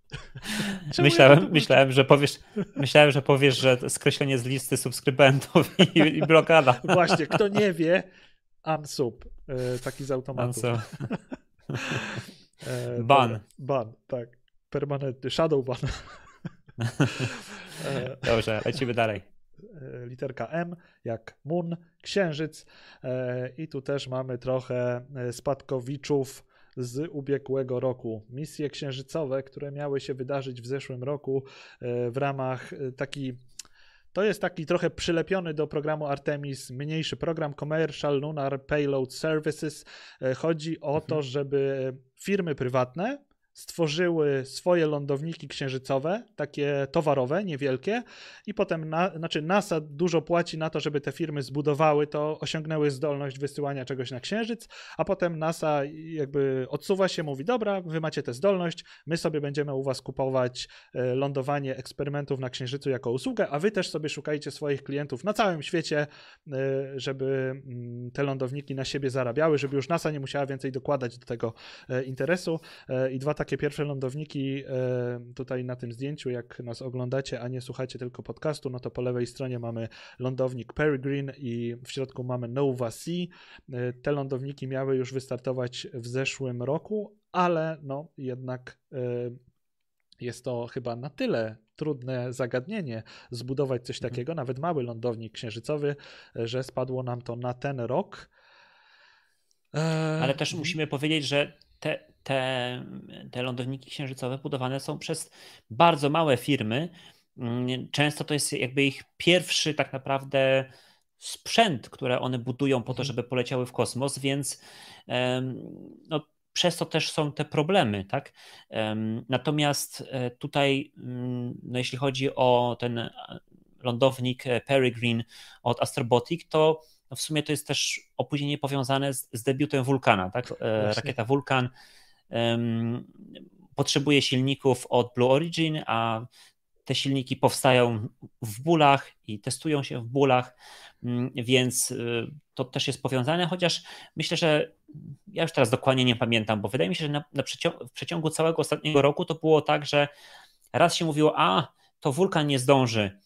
myślałem, myślałem, że powiesz, myślałem, że powiesz, że skreślenie z listy subskrybentów i, i blokada. Właśnie, kto nie wie, unsub, y, taki z automatu. E, ban. Ban, tak. Permanentny, shadow ban. Dobrze, lecimy dalej. E, literka M, jak Moon, Księżyc. E, I tu też mamy trochę e, spadkowiczów z ubiegłego roku. Misje księżycowe, które miały się wydarzyć w zeszłym roku w ramach taki. To jest taki trochę przylepiony do programu Artemis mniejszy program Commercial Lunar Payload Services. Chodzi o to, mhm. żeby firmy prywatne stworzyły swoje lądowniki księżycowe, takie towarowe, niewielkie, i potem, na, znaczy NASA dużo płaci na to, żeby te firmy zbudowały to, osiągnęły zdolność wysyłania czegoś na księżyc, a potem NASA jakby odsuwa się, mówi: Dobra, wy macie tę zdolność, my sobie będziemy u was kupować e, lądowanie eksperymentów na księżycu jako usługę, a wy też sobie szukajcie swoich klientów na całym świecie, e, żeby mm, te lądowniki na siebie zarabiały, żeby już NASA nie musiała więcej dokładać do tego e, interesu. I dwa takie pierwsze lądowniki e, tutaj na tym zdjęciu, jak nas oglądacie, a nie słuchacie tylko podcastu, no to po lewej stronie mamy lądownik Peregrine i w środku mamy Nova Sea. E, te lądowniki miały już wystartować w zeszłym roku, ale no jednak e, jest to chyba na tyle trudne zagadnienie zbudować coś mhm. takiego, nawet mały lądownik księżycowy, że spadło nam to na ten rok. Ale też musimy powiedzieć, że te, te, te lądowniki księżycowe budowane są przez bardzo małe firmy. Mm, często to jest jakby ich pierwszy tak naprawdę sprzęt, które one budują po to, mhm. żeby poleciały w kosmos, więc no, przez to też są te problemy, tak? Natomiast e, tutaj, mm, no jeśli chodzi o ten lądownik e, Peregrine od Astrobotic, to w sumie to jest też opóźnienie powiązane z, z debiutem Vulkana, tak? E, Właśnie. Rakieta Vulkan um, potrzebuje silników od Blue Origin, a te silniki powstają w bólach i testują się w bólach, mm, więc y, to też jest powiązane, chociaż myślę, że ja już teraz dokładnie nie pamiętam, bo wydaje mi się, że na, na w przeciągu całego ostatniego roku to było tak, że raz się mówiło, a to wulkan nie zdąży,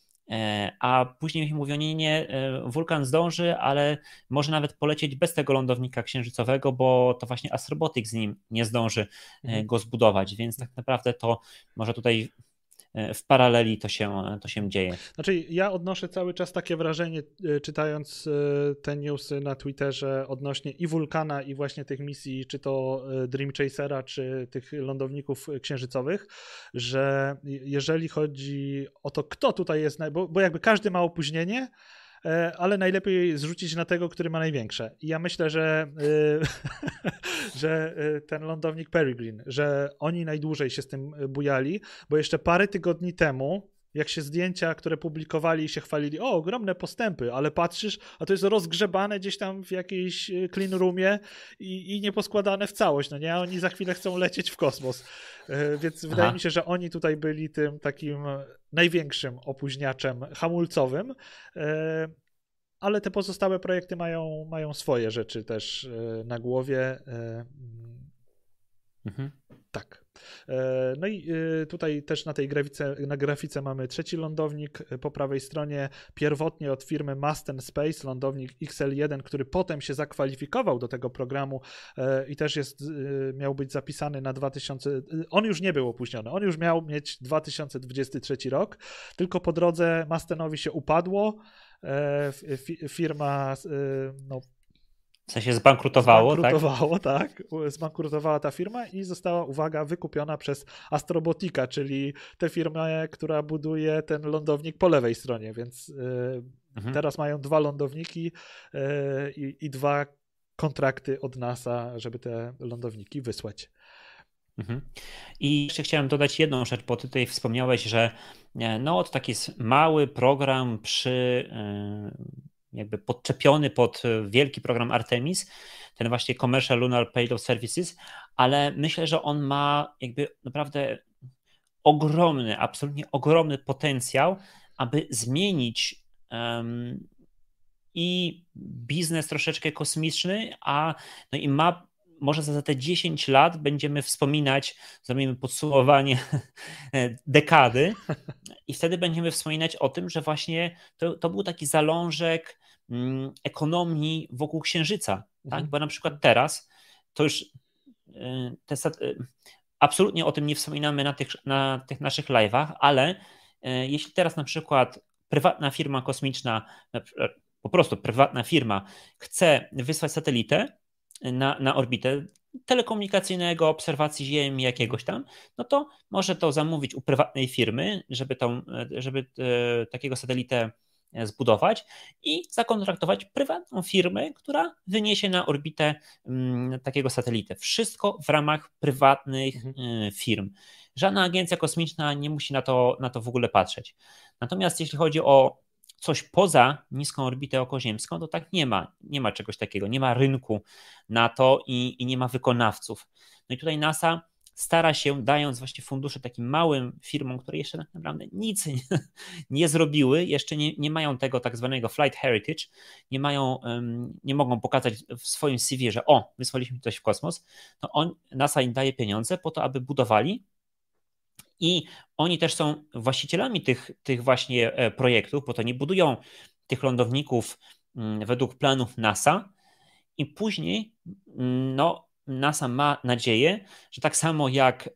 a później mi mówią, nie, nie, e, wulkan zdąży, ale może nawet polecieć bez tego lądownika księżycowego, bo to właśnie Astrobotic z nim nie zdąży e, mhm. go zbudować, więc tak naprawdę to może tutaj w paraleli to się, to się dzieje. Znaczy, ja odnoszę cały czas takie wrażenie, czytając te newsy na Twitterze odnośnie i Wulkana, i właśnie tych misji, czy to Dream Chasera, czy tych lądowników księżycowych, że jeżeli chodzi o to, kto tutaj jest, bo, bo jakby każdy ma opóźnienie, E, ale najlepiej zrzucić na tego, który ma największe. I ja myślę, że, e, że e, ten lądownik Peregrine, że oni najdłużej się z tym bujali, bo jeszcze parę tygodni temu jak się zdjęcia, które publikowali się chwalili, o, ogromne postępy, ale patrzysz, a to jest rozgrzebane gdzieś tam w jakiejś clean roomie i, i nieposkładane w całość, no nie? A oni za chwilę chcą lecieć w kosmos. Więc Aha. wydaje mi się, że oni tutaj byli tym takim największym opóźniaczem hamulcowym. E, ale te pozostałe projekty mają, mają swoje rzeczy też e, na głowie. E, mhm. Tak. E, no i e, tutaj też na tej grafice, na grafice mamy trzeci lądownik e, po prawej stronie, pierwotnie od firmy Masten Space, lądownik XL1, który potem się zakwalifikował do tego programu i też jest, miał być zapisany na 2000, on już nie był opóźniony, on już miał mieć 2023 rok, tylko po drodze Mastenowi się upadło, firma no, w sensie zbankrutowało, tak? zbankrutowało tak? tak? Zbankrutowała ta firma i została, uwaga, wykupiona przez Astrobotica, czyli tę firmę, która buduje ten lądownik po lewej stronie, więc y, mhm. teraz mają dwa lądowniki y, i dwa kontrakty od NASA, żeby te lądowniki wysłać. Mhm. I jeszcze chciałem dodać jedną rzecz, bo ty tutaj wspomniałeś, że e, no, to taki mały program przy e, jakby podczepiony pod e, wielki program Artemis, ten właśnie Commercial Lunar Payload Services, ale myślę, że on ma jakby naprawdę ogromny, absolutnie ogromny potencjał, aby zmienić um, i biznes troszeczkę kosmiczny, a no i ma może za te 10 lat będziemy wspominać, zrobimy podsumowanie dekady i wtedy będziemy wspominać o tym, że właśnie to, to był taki zalążek ekonomii wokół Księżyca, tak? mhm. bo na przykład teraz to już y, te, y, absolutnie o tym nie wspominamy na tych, na tych naszych live'ach, ale y, jeśli teraz na przykład prywatna firma kosmiczna, po prostu prywatna firma chce wysłać satelitę na, na orbitę telekomunikacyjnego, obserwacji Ziemi jakiegoś tam, no to może to zamówić u prywatnej firmy, żeby, tą, żeby takiego satelitę zbudować i zakontraktować prywatną firmę, która wyniesie na orbitę mm, takiego satelitę. Wszystko w ramach prywatnych mhm. E, firm. Żadna agencja kosmiczna nie musi na to, na to w ogóle patrzeć. Natomiast jeśli chodzi o coś poza niską orbitę okoziemską, to tak nie ma. Nie ma czegoś takiego, nie ma rynku na to i, i nie ma wykonawców. No i tutaj NASA stara się, dając właśnie fundusze takim małym firmom, które jeszcze tak naprawdę nic nie, nie zrobiły, jeszcze nie, nie mają tego tak zwanego flight heritage, nie mają, nie mogą pokazać w swoim CV, że o, wysłaliśmy coś w kosmos, to on, NASA im daje pieniądze po to, aby budowali i oni też są właścicielami tych, tych właśnie e, projektów, bo to nie budują tych lądowników mm, według planów NASA i później mm, no, NASA ma nadzieję, że tak samo jak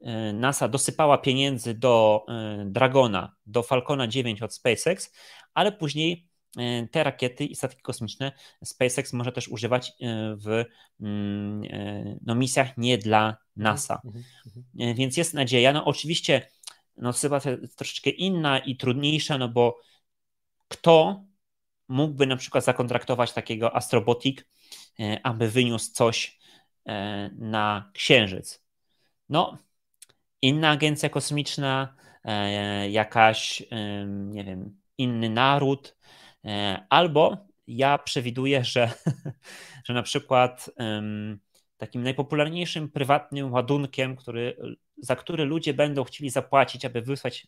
e, NASA dosypała pieniędzy do e, Dragona, do Falcona 9 od SpaceX, ale później e, te rakiety i statki kosmiczne SpaceX może też używać w mm, no, misjach nie dla NASA. Mhm, mhm, mhm. Więc jest nadzieja. No oczywiście no, sytuacja jest troszeczkę inna i trudniejsza, no bo kto mógłby na przykład zakontraktować takiego Astrobotic, aby wyniósł coś e, na Księżyc. No, inna agencja kosmiczna, e, jakaś, nie wiem, inny naród, albo ja przewiduję, że, że na przykład takim najpopularniejszym prywatnym ładunkiem, który, za który ludzie będą chcieli zapłacić, aby wysłać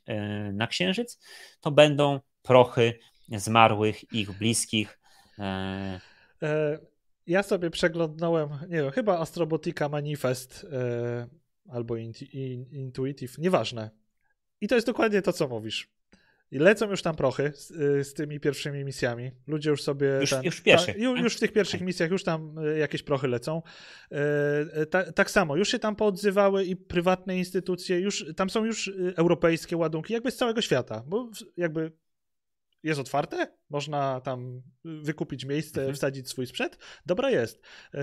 na Księżyc, to będą prochy zmarłych, ich bliskich ja sobie przeglądnąłem, nie wiem, chyba Astrobotica Manifest e, albo Intuitive, nieważne. I to jest dokładnie to, co mówisz. I lecą już tam prochy z, y, z tymi pierwszymi misjami. Ludzie już sobie. Już, ten, już, ta, już, już w tych pierwszych misjach już tam y, jakieś prochy lecą. E, ta, tak samo, już się tam poodzywały i prywatne instytucje, już tam są już europejskie ładunki, jakby z całego świata, bo jakby jest otwarte, można tam wykupić miejsce, mhm. wsadzić swój sprzęt. Dobra jest. E,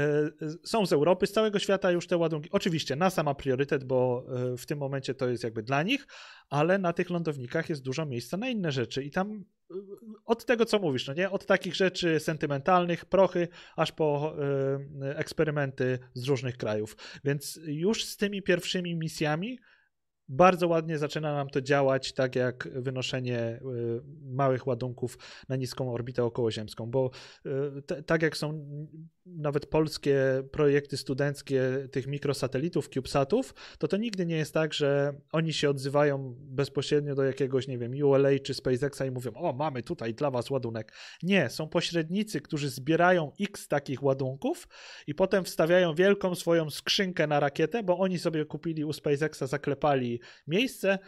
są z Europy, z całego świata już te ładunki. Oczywiście NASA ma priorytet, bo e, w tym momencie to jest jakby dla nich, ale na tych lądownikach jest dużo miejsca na inne rzeczy i tam e, od tego, co mówisz, no nie? Od takich rzeczy sentymentalnych, prochy, aż po eksperymenty z różnych krajów. Więc już z tymi pierwszymi misjami bardzo ładnie zaczyna nam to działać, tak jak wynoszenie y, małych ładunków na niską orbitę okołoziemską, bo y, tak jak są nawet polskie projekty studenckie tych mikrosatelitów, CubeSatów, to to nigdy nie jest tak, że oni się odzywają bezpośrednio do jakiegoś, nie wiem, ULA czy SpaceXa i mówią, o, mamy tutaj dla was ładunek. Nie, są pośrednicy, którzy zbierają x takich ładunków i potem wstawiają wielką swoją skrzynkę na rakietę, bo oni sobie kupili u SpaceXa, zaklepali miejsce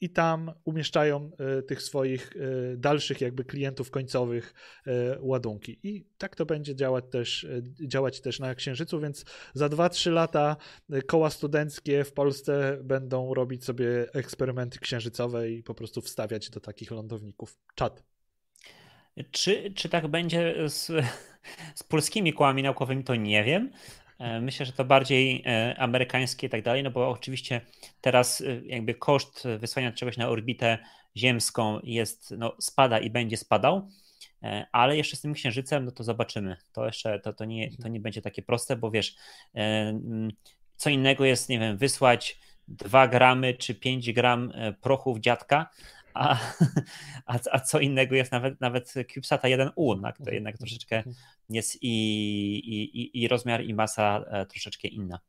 i tam umieszczają e, tych swoich e, dalszych jakby klientów końcowych e, ładunki. I tak to będzie działać też, działać też na Księżycu, więc za 2-3 lata koła studenckie w Polsce będą robić sobie eksperymenty księżycowe i po prostu wstawiać do takich lądowników. Czad. Czy, czy tak będzie z, z polskimi kołami naukowymi, to nie wiem. E, myślę, że to bardziej e, amerykańskie i tak dalej, no bo oczywiście teraz e, jakby koszt wysłania czegoś na orbitę ziemską jest, no spada i będzie spadał, ale jeszcze z tym księżycem, no to zobaczymy. To jeszcze, to, to, nie, to nie będzie takie proste, bo wiesz, co innego jest, nie wiem, wysłać 2 gramy czy 5 gram prochów dziadka, a, a, a co innego jest nawet, nawet CubeSata 1U, tak? to jednak troszeczkę jest i, i, i rozmiar i masa e, troszeczkę inna.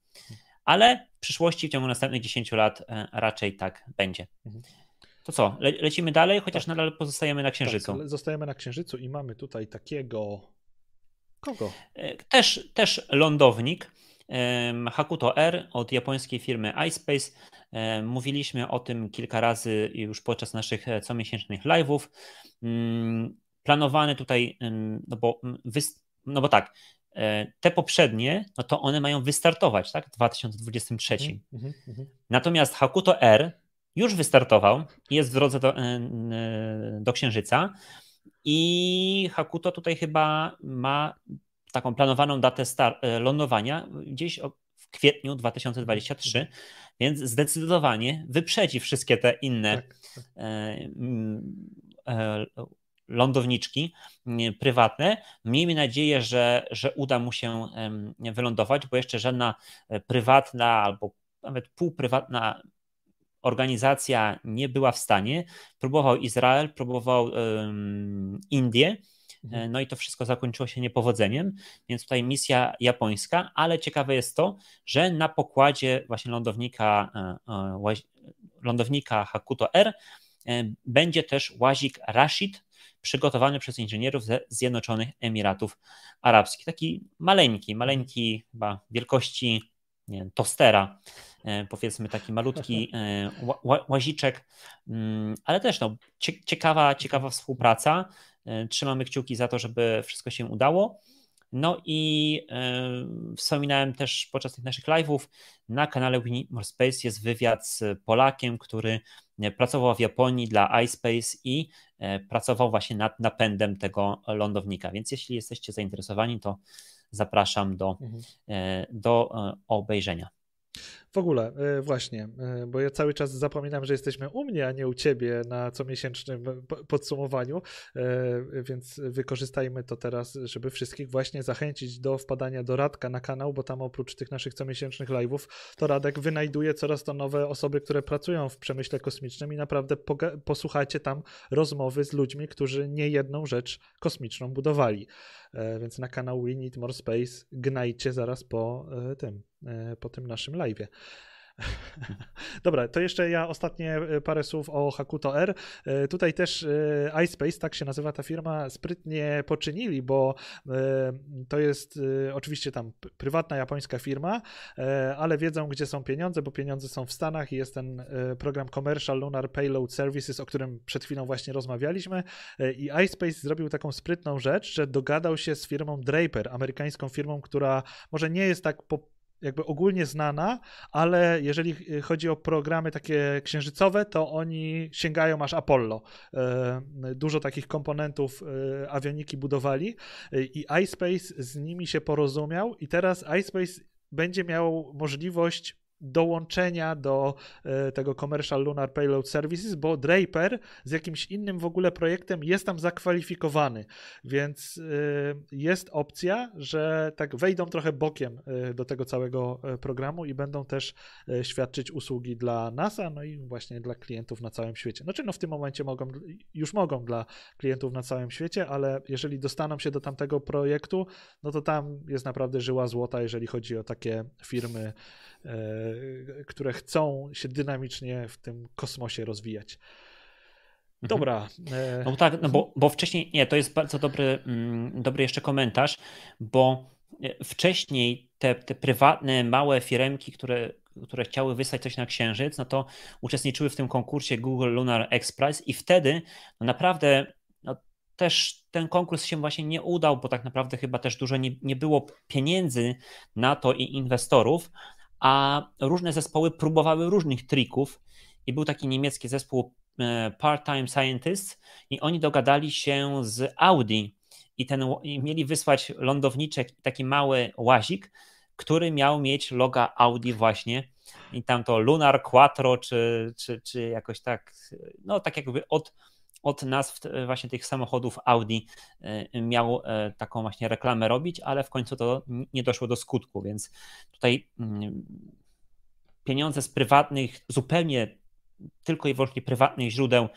Ale w przyszłości, w ciągu następnych 10 lat e, raczej tak będzie. To co, le lecimy dalej, chociaż tak. nadal pozostajemy na Księżycu. Tak, zostajemy na Księżycu i mamy tutaj takiego... Kogo? E, też, też lądownik. Hakuto R od japońskiej firmy iSpace. Mówiliśmy o tym kilka razy już podczas naszych comiesięcznych live'ów. Mm, planowany tutaj, no bo, no bo tak, e, te poprzednie, no to one mają wystartować, tak, w 2023. Mm, mm, Natomiast Hakuto R już wystartował jest w drodze do, e, do Księżyca i Hakuto tutaj chyba ma taką planowaną datę e, lądowania gdzieś w kwietniu 2023, mhm. więc zdecydowanie wyprzedzi wszystkie te inne tak, tak. lądowniczki prywatne. Miejmy nadzieję, że, że uda mu się wylądować, bo jeszcze żadna e, prywatna albo nawet półprywatna organizacja nie była w stanie. Próbował Izrael, próbował um, Indie. E, no i to wszystko zakończyło się niepowodzeniem, więc tutaj misja japońska, ale ciekawe jest to, że na pokładzie właśnie lądownika, e, e, lądownika Hakuto R będzie też łazik Rashid, przygotowany przez inżynierów ze Zjednoczonych Emiratów Arabskich. Taki maleńki, maleńki chyba wielkości nie wiem, tostera, powiedzmy taki malutki łaziczek, mm, ale też no, ciekawa, ciekawa współpraca. E, trzymamy kciuki za to, żeby wszystko się udało. No i e, wspominałem też podczas tych naszych live'ów na kanale Need More Space jest wywiad z Polakiem, który pracował w Japonii dla iSpace i e, pracował właśnie nad napędem tego lądownika. Więc jeśli jesteście zainteresowani, to zapraszam do, mhm. do obejrzenia. W ogóle, e, właśnie, e, bo ja cały czas zapominam, że jesteśmy u mnie, a nie u ciebie na comiesięcznym podsumowaniu, e, więc wykorzystajmy to teraz, żeby wszystkich właśnie zachęcić do wpadania do Radka na kanał, bo tam oprócz tych naszych comiesięcznych live'ów, to Radek wynajduje coraz to nowe osoby, które pracują w przemyśle kosmicznym i naprawdę posłuchajcie tam rozmowy z ludźmi, którzy nie jedną rzecz kosmiczną budowali. Więc na kanał We Need More Space gnajcie zaraz po tym, po tym naszym live'ie. Dobra, to jeszcze ja ostatnie e, parę słów o Hakuto R. E, tutaj też e, iSpace, tak się nazywa ta firma, sprytnie poczynili, bo to jest oczywiście tam prywatna japońska firma, ale wiedzą, gdzie są pieniądze, bo pieniądze są w Stanach i jest ten program Commercial Lunar Payload Services, o którym przed chwilą właśnie rozmawialiśmy. I iSpace zrobił taką sprytną rzecz, że dogadał się z firmą Draper, amerykańską firmą, która może nie jest tak po jakby ogólnie znana, ale jeżeli chodzi o programy takie księżycowe, to oni sięgają aż Apollo. E, dużo takich komponentów e, awioniki budowali e, i iSpace z nimi się porozumiał i teraz iSpace będzie miał możliwość dołączenia do e, tego Commercial Lunar Payload Services, bo Draper z jakimś innym w ogóle projektem jest tam zakwalifikowany, więc e, jest opcja, że tak wejdą trochę bokiem e, do tego całego programu i będą też świadczyć usługi dla NASA, no i właśnie dla klientów na całym świecie. Znaczy, no w tym momencie mogą, już mogą dla klientów na całym świecie, ale jeżeli dostaną się do tamtego projektu, no to tam jest naprawdę żyła złota, jeżeli chodzi o takie firmy, które chcą się dynamicznie w tym kosmosie rozwijać. Mhm. Dobra. E, no tak, no bo, bo wcześniej, nie, to jest bardzo dobry, mm, dobry jeszcze komentarz, bo e, wcześniej te, te prywatne, małe firemki, które, które chciały wysłać coś na Księżyc, no to uczestniczyły w tym konkursie Google Lunar X Prize i wtedy no naprawdę no, też ten konkurs się właśnie nie udał, bo tak naprawdę chyba też dużo nie, nie było pieniędzy na to i inwestorów, a różne zespoły próbowały różnych trików i był taki niemiecki zespół e, Part-Time Scientists i oni dogadali się z Audi i, ten, i mieli wysłać lądowniczek, taki mały łazik, który miał mieć loga Audi właśnie i tam to Lunar Quattro czy, czy, czy jakoś tak, no tak jakby od od nazw właśnie tych samochodów Audi e, miał e, taką właśnie reklamę robić, ale w końcu to nie doszło do skutku, więc tutaj mm, pieniądze z prywatnych, zupełnie tylko i wyłącznie prywatnych źródeł,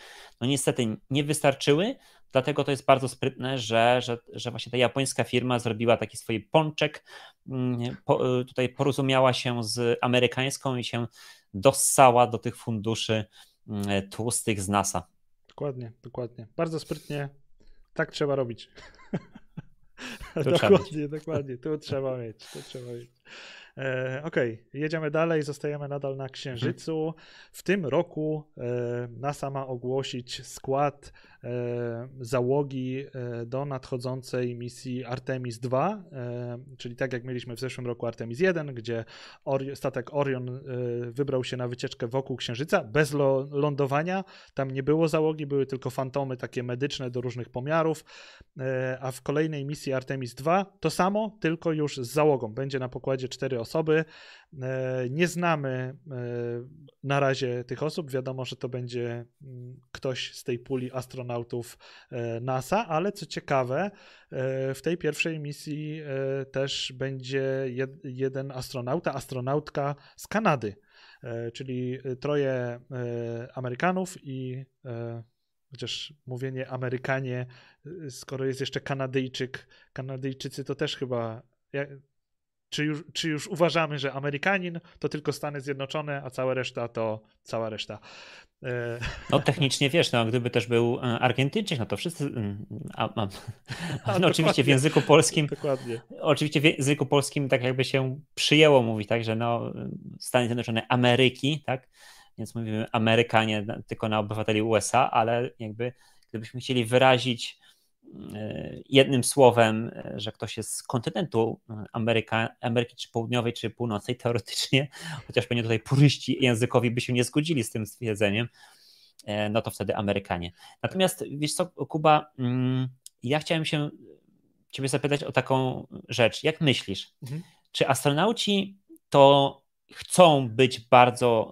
no niestety nie wystarczyły, dlatego to jest bardzo sprytne, że, że, że właśnie ta japońska firma zrobiła taki swój pączek, mm, po, e, tutaj porozumiała się z amerykańską i się dossała do tych funduszy mm, tłustych z NASA. Dokładnie, dokładnie. Bardzo sprytnie. Tak trzeba robić. dokładnie, dokładnie. Tu trzeba mieć. Tu trzeba mieć. E, Okej, okay. jedziemy dalej, zostajemy nadal na Księżycu. W tym roku e, NASA ma ogłosić skład załogi e, do nadchodzącej misji Artemis II, e, czyli tak jak mieliśmy w zeszłym roku Artemis 1, gdzie statek Orion e, wybrał się na wycieczkę wokół Księżyca bez lądowania. Tam nie było załogi, były tylko fantomy takie medyczne do różnych pomiarów, a w kolejnej misji Artemis II to samo, tylko już z załogą. Będzie na pokładzie cztery osoby. E, nie znamy e, na razie tych osób. Wiadomo, że to będzie mm, ktoś z tej puli astronautów e, NASA, ale co ciekawe, w tej pierwszej misji też będzie jeden astronauta, astronautka z Kanady, czyli troje Amerykanów i chociaż mówienie Amerykanie, skoro jest jeszcze Kanadyjczyk, Kanadyjczycy to też chyba czy już, czy już uważamy, że Amerykanin to tylko Stany Zjednoczone, a cała reszta to cała reszta. E, no technicznie wiesz, no gdyby też był e, Argentyńczyk, no to wszyscy. Mm, a, a, a, no, oczywiście w języku polskim. Dokładnie. Oczywiście w języku polskim tak jakby się przyjęło mówić, tak, że no Stany Zjednoczone Ameryki, tak? Więc mówimy Amerykanie tylko na obywateli USA, ale jakby gdybyśmy chcieli wyrazić jednym słowem, e, że ktoś jest z kontynentu Ameryka, Ameryki czy Południowej, czy Północnej, teoretycznie, chociaż pewnie tutaj puryści językowi by się nie zgodzili z tym stwierdzeniem, e, no to wtedy Amerykanie. Natomiast wiesz co, Kuba, mm, ja chciałem się Ciebie zapytać o taką rzecz. Jak myślisz, mhm. czy astronauci to chcą być bardzo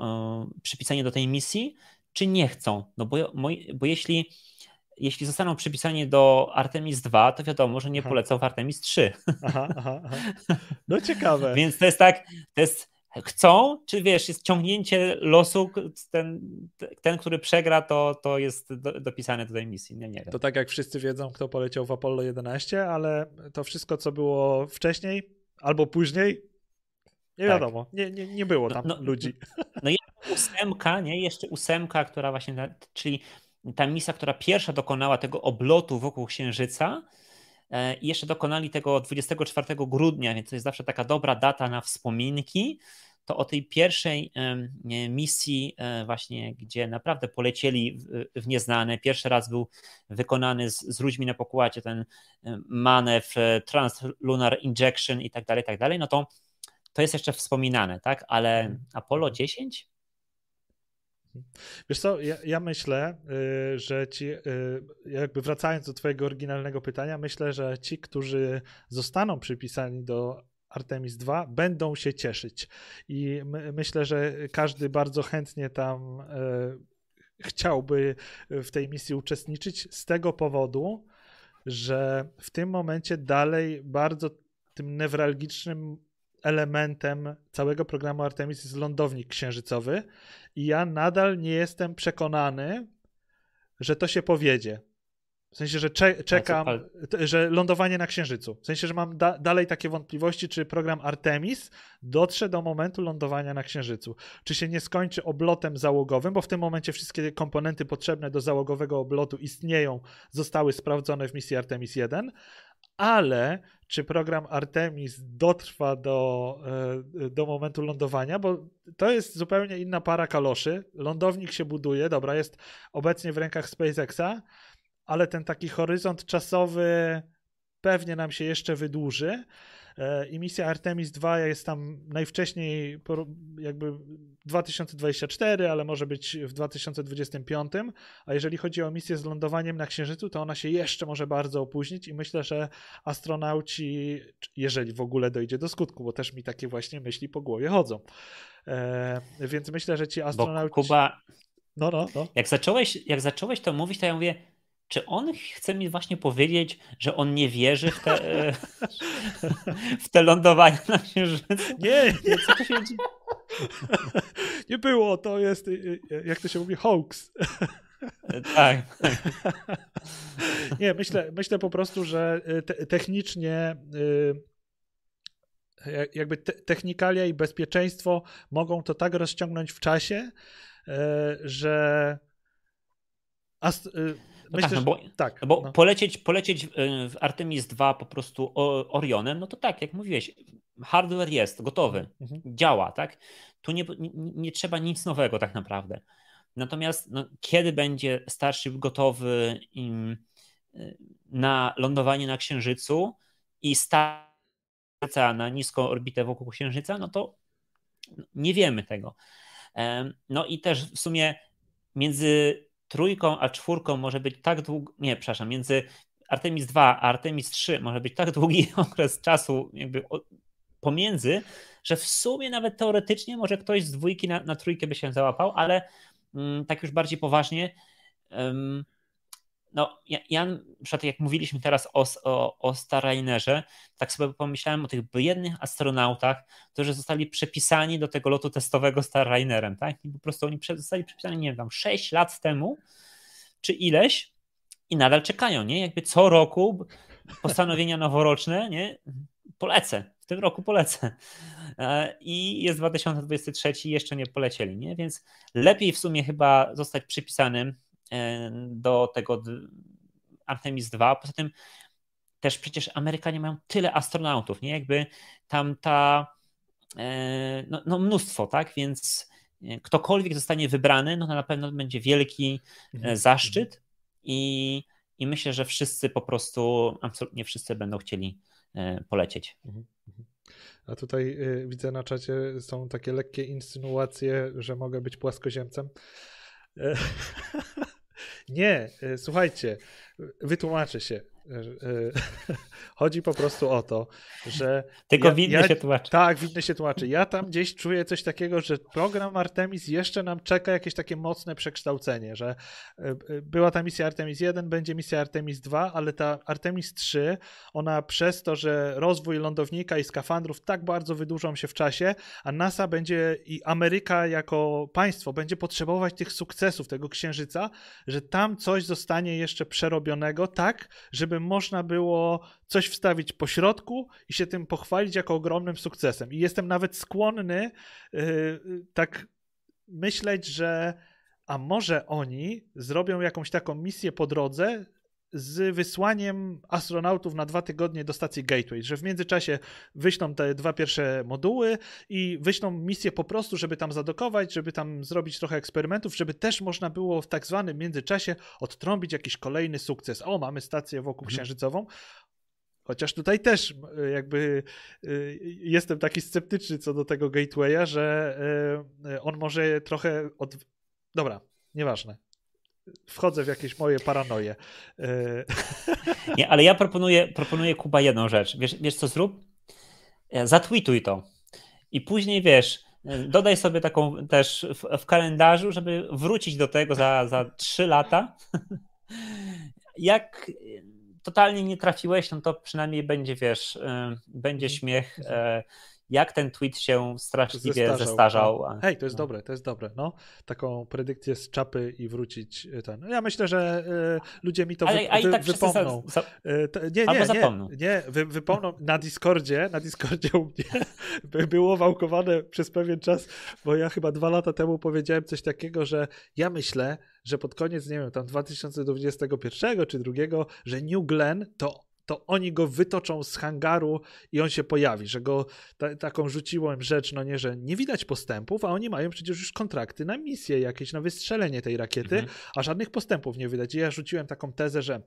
przypisani do tej misji, czy nie chcą? No bo, bo jeśli jeśli zostaną przypisani do Artemis 2, to wiadomo, że nie polecą w Artemis 3. Aha, aha, aha. No ciekawe. Więc to jest tak, to jest chcą, czy wiesz, jest ciągnięcie losu, ten, ten który przegra, to, to jest do, dopisane do tej misji. Nie, nie wiem. To tak jak wszyscy wiedzą, kto poleciał w Apollo 11, ale to wszystko, co było wcześniej albo później, Nie tak. wiadomo, nie, nie, nie było no, tam no, no, ludzi. No jeszcze ósemka, nie? Jeszcze ósemka, która właśnie, czyli ta misja, która pierwsza dokonała tego oblotu wokół Księżyca e, i jeszcze dokonali tego 24 grudnia, więc to jest zawsze taka dobra data na wspominki, to o tej pierwszej misji e, właśnie, gdzie naprawdę polecieli w nieznane, pierwszy raz był wykonany z, z ludźmi na pokładzie ten manewr e, Translunar Injection i tak dalej, tak dalej, no to to jest jeszcze wspominane, tak? Ale mhm. Apollo 10? Wiesz co, ja, ja myślę, y, że ci, y, jakby wracając do Twojego oryginalnego pytania, myślę, że ci, którzy zostaną przypisani do Artemis 2, będą się cieszyć. I my, myślę, że każdy bardzo chętnie tam y, chciałby w tej misji uczestniczyć z tego powodu, że w tym momencie dalej bardzo tym newralgicznym elementem całego programu Artemis jest lądownik księżycowy i ja nadal nie jestem przekonany, że to się powiedzie. W sensie, że cze czekam, że lądowanie na Księżycu. W sensie, że mam da dalej takie wątpliwości, czy program Artemis dotrze do momentu lądowania na Księżycu. Czy się nie skończy oblotem załogowym, bo w tym momencie wszystkie komponenty potrzebne do załogowego oblotu istnieją, zostały sprawdzone w misji Artemis 1, ale czy program Artemis dotrwa do, e, do momentu lądowania, bo to jest zupełnie inna para kaloszy. Lądownik się buduje, dobra, jest obecnie w rękach SpaceXa, ale ten taki horyzont czasowy pewnie nam się jeszcze wydłuży. E, I misja Artemis 2 jest tam najwcześniej jakby 2024, ale może być w 2025. A jeżeli chodzi o misję z lądowaniem na Księżycu, to ona się jeszcze może bardzo opóźnić i myślę, że astronauci, jeżeli w ogóle dojdzie do skutku, bo też mi takie właśnie myśli po głowie chodzą. E, więc myślę, że ci astronauci. Bo Kuba. No, no, no. Jak zacząłeś, jak zacząłeś to mówić, to ja mówię, czy on chce mi właśnie powiedzieć, że on nie wierzy w te, w te lądowania na Księżycu? Nie, nie. Co to się dzieje? Nie było, to jest, y, y, jak to się mówi, hoax. Tak. Nie, myślę, myślę po prostu, że y, te, technicznie jakby te, technikalia i bezpieczeństwo mogą to tak rozciągnąć w czasie, że no Myślę, tak, no bo, tak, no bo no. polecieć, polecieć w Artemis 2 po prostu Orionem, no to tak, jak mówiłeś, hardware jest gotowy, mhm. działa, tak? Tu nie, nie, nie, trzeba nic nowego tak naprawdę. Natomiast no, kiedy będzie Starship gotowy y, na lądowanie na Księżycu i starca na niską orbitę wokół Księżyca, no to nie wiemy tego. No i też w sumie między trójką a czwórką może być tak długi, nie, przepraszam, między Artemis 2 a Artemis 3 może być tak długi okres czasu jakby pomiędzy, że w sumie nawet teoretycznie może ktoś z dwójki na, na trójkę by się załapał, ale mm, tak już bardziej poważnie um, no, ja, ja jak mówiliśmy teraz o, o, o Starlinerze, tak sobie pomyślałem o tych biednych astronautach, którzy zostali przepisani do tego lotu testowego Starlinerem, tak? I po prostu oni zostali przepisani, nie wiem, tam 6 lat temu, czy ileś, i nadal czekają, nie? Jakby co roku postanowienia noworoczne, nie? Polecę, w tym roku polecę. E, I jest 2023 i jeszcze nie polecieli, nie? Więc lepiej w sumie chyba zostać przypisanym do tego Artemis 2. Poza tym też przecież Amerykanie mają tyle astronautów, nie? Jakby tam ta e, no, no mnóstwo, tak? Więc e, ktokolwiek zostanie wybrany, no to na pewno będzie wielki mhm. zaszczyt i, i myślę, że wszyscy po prostu, absolutnie wszyscy będą chcieli polecieć. Mhm. Mhm. A tutaj widzę na czacie są takie lekkie insynuacje, że mogę być płaskoziemcem. Nie, e, słuchajcie, wytłumaczę się. E, e, chodzi po prostu o to, że. Tylko ja, winny ja, się tłumaczy. Tak, winny się tłumaczy. Ja tam gdzieś czuję coś takiego, że program Artemis jeszcze nam czeka jakieś takie mocne przekształcenie, że była ta misja Artemis 1, będzie misja Artemis 2, ale ta Artemis 3, ona przez to, że rozwój lądownika i skafandrów tak bardzo wydłużą się w czasie, a NASA będzie i Ameryka jako państwo będzie potrzebować tych sukcesów, tego księżyca, że tam coś zostanie jeszcze przerobionego tak, żeby żeby można było coś wstawić po środku i się tym pochwalić jako ogromnym sukcesem. I jestem nawet skłonny yy, tak myśleć, że a może oni zrobią jakąś taką misję po drodze, z wysłaniem astronautów na dwa tygodnie do stacji Gateway, że w międzyczasie wyślą te dwa pierwsze moduły i wyślą misję po prostu, żeby tam zadokować, żeby tam zrobić trochę eksperymentów, żeby też można było w tak zwanym międzyczasie odtrąbić jakiś kolejny sukces. O, mamy stację wokół mhm. księżycową. Chociaż tutaj też e, jakby e, jestem taki sceptyczny co do tego gatewaya, że e, on może trochę od... Dobra, nieważne wchodzę w jakieś moje paranoje. E, Nie, ale ja proponuję, proponuję Kuba jedną rzecz. Wiesz, wiesz co zrób? E, zatweetuj to. I później wiesz, e, dodaj sobie taką też w, w kalendarzu, żeby wrócić do tego za, za 3 lata. Jak totalnie nie trafiłeś, no to przynajmniej będzie, wiesz, będzie śmiech jak ten tweet się straszliwie zestarzał. zestarzał. No. Hej, to jest no. dobre, to jest dobre. No, taką predykcję z czapy i wrócić y, ten. Ja myślę, że y, ludzie mi to Ale, wy, wy, tak wypomną. Za, za... Y, to, nie, nie, zapomną. nie, nie wy, wypomną na Discordzie, na Discordzie u mnie było wałkowane przez pewien czas, bo ja chyba dwa lata temu powiedziałem coś takiego, że ja myślę, że pod koniec, nie wiem, tam 2021 czy drugiego, że New Glenn to to oni go wytoczą z hangaru i on się pojawi, że go ta, taką rzuciłem rzecz, no nie, że nie widać postępów, a oni mają przecież już kontrakty na misję jakieś, na wystrzelenie tej rakiety, mhm. a żadnych postępów nie widać. I ja rzuciłem taką tezę, że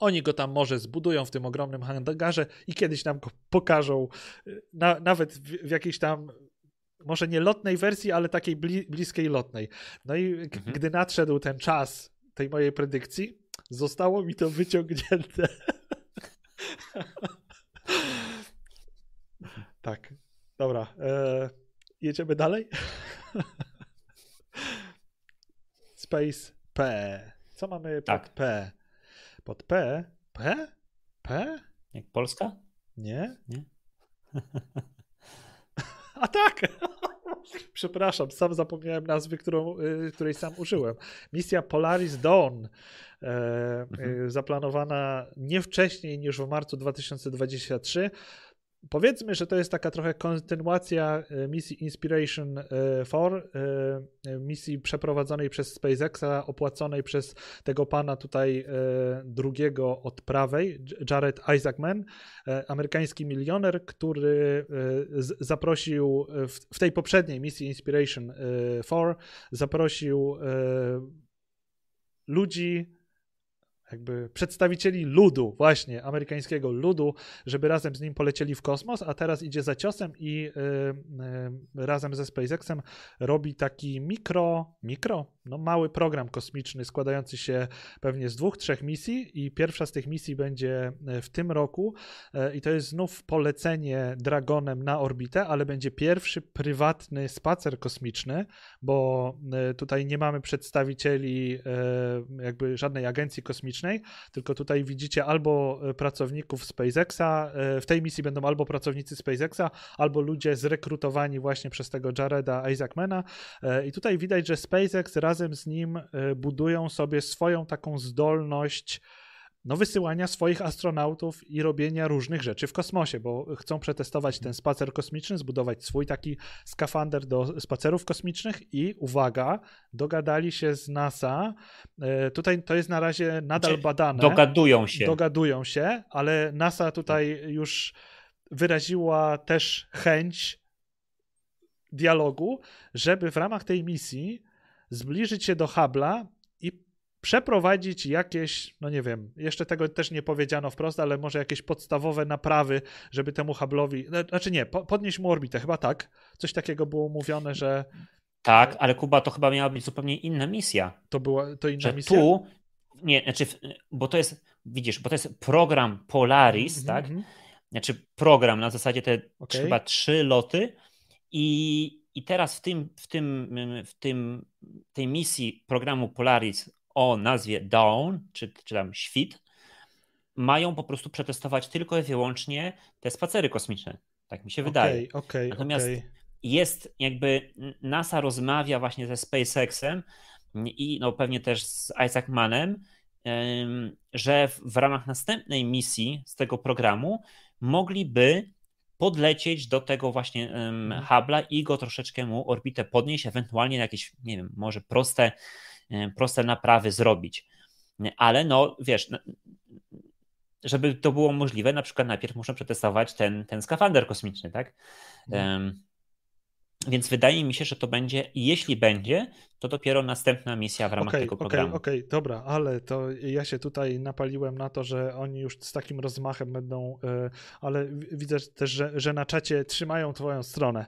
oni go tam może zbudują w tym ogromnym hangarze i kiedyś nam go pokażą, y, na, nawet w, w jakiejś tam może nie lotnej wersji, ale takiej bli, bliskiej lotnej. No i mhm. gdy nadszedł ten czas tej mojej predykcji, zostało mi to wyciągnięte tak. Dobra. E, jedziemy dalej. Space P. Co mamy pod tak. P? Pod P? P? P? Jak Polska? Nie? Nie. A tak! Przepraszam, sam zapomniałem nazwy, którą, y, której sam użyłem. Misja Polaris Dawn E, mhm. E, zaplanowana nie wcześniej niż w marcu 2023. Powiedzmy, że to jest taka trochę kontynuacja e, misji Inspiration 4, misji przeprowadzonej przez SpaceXa, opłaconej przez tego pana tutaj drugiego od prawej, Jared Isaacman, amerykański milioner, który zaprosił w tej poprzedniej misji Inspiration 4, zaprosił ludzi jakby przedstawicieli ludu, właśnie amerykańskiego ludu, żeby razem z nim polecieli w kosmos, a teraz idzie za ciosem i y, y, razem ze SpaceXem robi taki mikro, mikro, no mały program kosmiczny składający się pewnie z dwóch, trzech misji i pierwsza z tych misji będzie y, w tym roku y, i to jest znów polecenie Dragonem na orbitę, ale będzie pierwszy prywatny spacer kosmiczny, bo y, tutaj nie mamy przedstawicieli jakby żadnej agencji kosmicznej, tylko tutaj widzicie albo e, pracowników SpaceXa, e, w tej misji będą albo pracownicy SpaceXa, albo ludzie zrekrutowani właśnie przez tego Jareda Isaacmana. E, i tutaj widać, że SpaceX razem z nim budują sobie swoją taką zdolność no, wysyłania swoich astronautów i robienia różnych rzeczy w kosmosie, bo chcą przetestować ten spacer kosmiczny, zbudować swój taki skafander do spacerów kosmicznych i uwaga, dogadali się z NASA. E, tutaj to jest na razie nadal znaczy, badane. Dogadują się. Dogadują się, ale NASA tutaj już wyraziła też chęć dialogu, żeby w ramach tej misji zbliżyć się do Hubble'a przeprowadzić jakieś, no nie wiem, jeszcze tego też nie powiedziano wprost, ale może jakieś podstawowe naprawy, żeby temu Hubble'owi, no, znaczy nie, podnieść mu orbitę, chyba tak. Coś takiego było mówione, że... Tak, ale Kuba, to chyba miała być zupełnie inna misja. To była to inna że misja? tu, nie, znaczy, bo to jest, widzisz, bo to jest program Polaris, mm -hmm, tak? Mm -hmm. Znaczy program, na zasadzie te okay. chyba trzy loty i, i teraz w tym, w tym, w tym, tej misji programu Polaris o nazwie Dawn, czy, czy tam Świt, mają po prostu przetestować tylko i wyłącznie te spacery kosmiczne. Tak mi się wydaje. Okay, Natomiast okay. jest jakby NASA rozmawia właśnie ze SpaceXem i no pewnie też z Isaacmanem że w ramach następnej misji z tego programu mogliby podlecieć do tego właśnie um, Hubble i go troszeczkę mu orbitę podnieść, ewentualnie jakieś, nie wiem, może proste, proste naprawy zrobić. Ale no, wiesz, żeby to było możliwe, na przykład najpierw muszę przetestować ten, ten skafander kosmiczny, tak? Um, więc wydaje mi się, że to będzie, jeśli będzie, to dopiero następna misja w ramach okay, tego programu. Okej, okay, okay, dobra, ale to ja się tutaj napaliłem na to, że oni już z takim rozmachem będą, e, ale widzę też, że, że na czacie trzymają twoją stronę.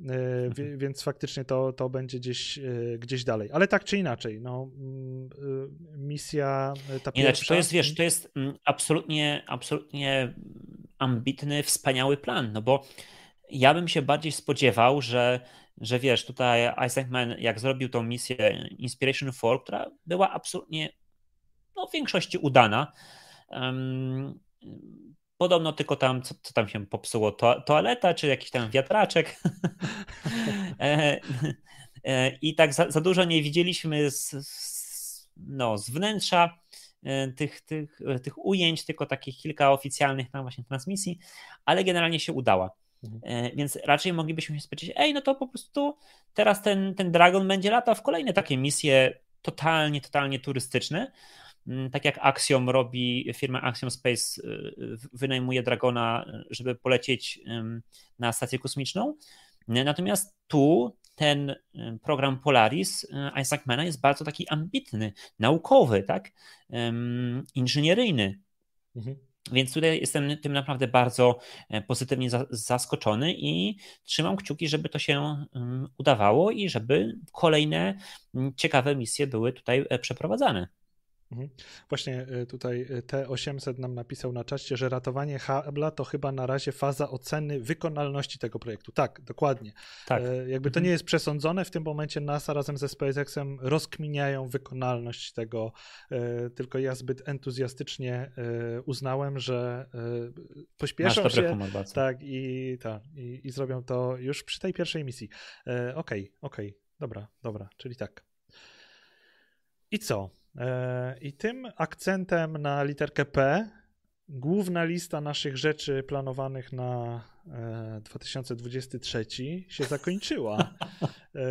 E, mhm. Więc faktycznie to, to będzie gdzieś, e, gdzieś dalej. Ale tak czy inaczej, no, mm, misja ta Nie, pierwsza... Znaczy to jest, wiesz, to jest mm, absolutnie, absolutnie ambitny, wspaniały plan, no bo ja bym się bardziej spodziewał, że, że wiesz, tutaj Isaac Mann, jak zrobił tą misję Inspiration 4, która była absolutnie no, w większości udana. Um, podobno tylko tam, co, co, tam się popsuło, to, toaleta czy jakiś tam wiatraczek. E, e, I tak za, za, dużo nie widzieliśmy z, z, no, z wnętrza e, tych, tych, tych ujęć, tylko takich kilka oficjalnych tam właśnie transmisji, ale generalnie się udała. Mhm. Więc raczej moglibyśmy się spodziewać, ej, no to po prostu teraz ten, ten Dragon będzie latał w kolejne takie misje totalnie, totalnie turystyczne. Mm, tak jak Axiom robi, firma Axiom Space y, wynajmuje Dragona, żeby polecieć na stację kosmiczną. Natomiast tu ten program Polaris y, Isaacmana jest bardzo taki ambitny, naukowy, tak? Inżynieryjny. Mhm. Więc tutaj jestem tym naprawdę bardzo e, pozytywnie zaskoczony i trzymam kciuki, żeby to się udawało i żeby kolejne ciekawe misje były tutaj e, przeprowadzane. Mhm. Właśnie e, tutaj e, T800 nam napisał na czacie, że ratowanie Habla to chyba na razie faza oceny wykonalności tego projektu. Tak, dokładnie. Tak. E, jakby to mhm. nie jest przesądzone, w tym momencie NASA razem ze SpaceXem rozkminiają wykonalność tego, tylko ja zbyt entuzjastycznie uznałem, że pośpieszą się tak, i, tak i, i zrobią to już przy tej pierwszej misji. Okej, okay, okej, okay. dobra, dobra, czyli tak. I co? E, I tym akcentem na literkę P główna lista naszych rzeczy planowanych na 2023 e, się zakończyła. E,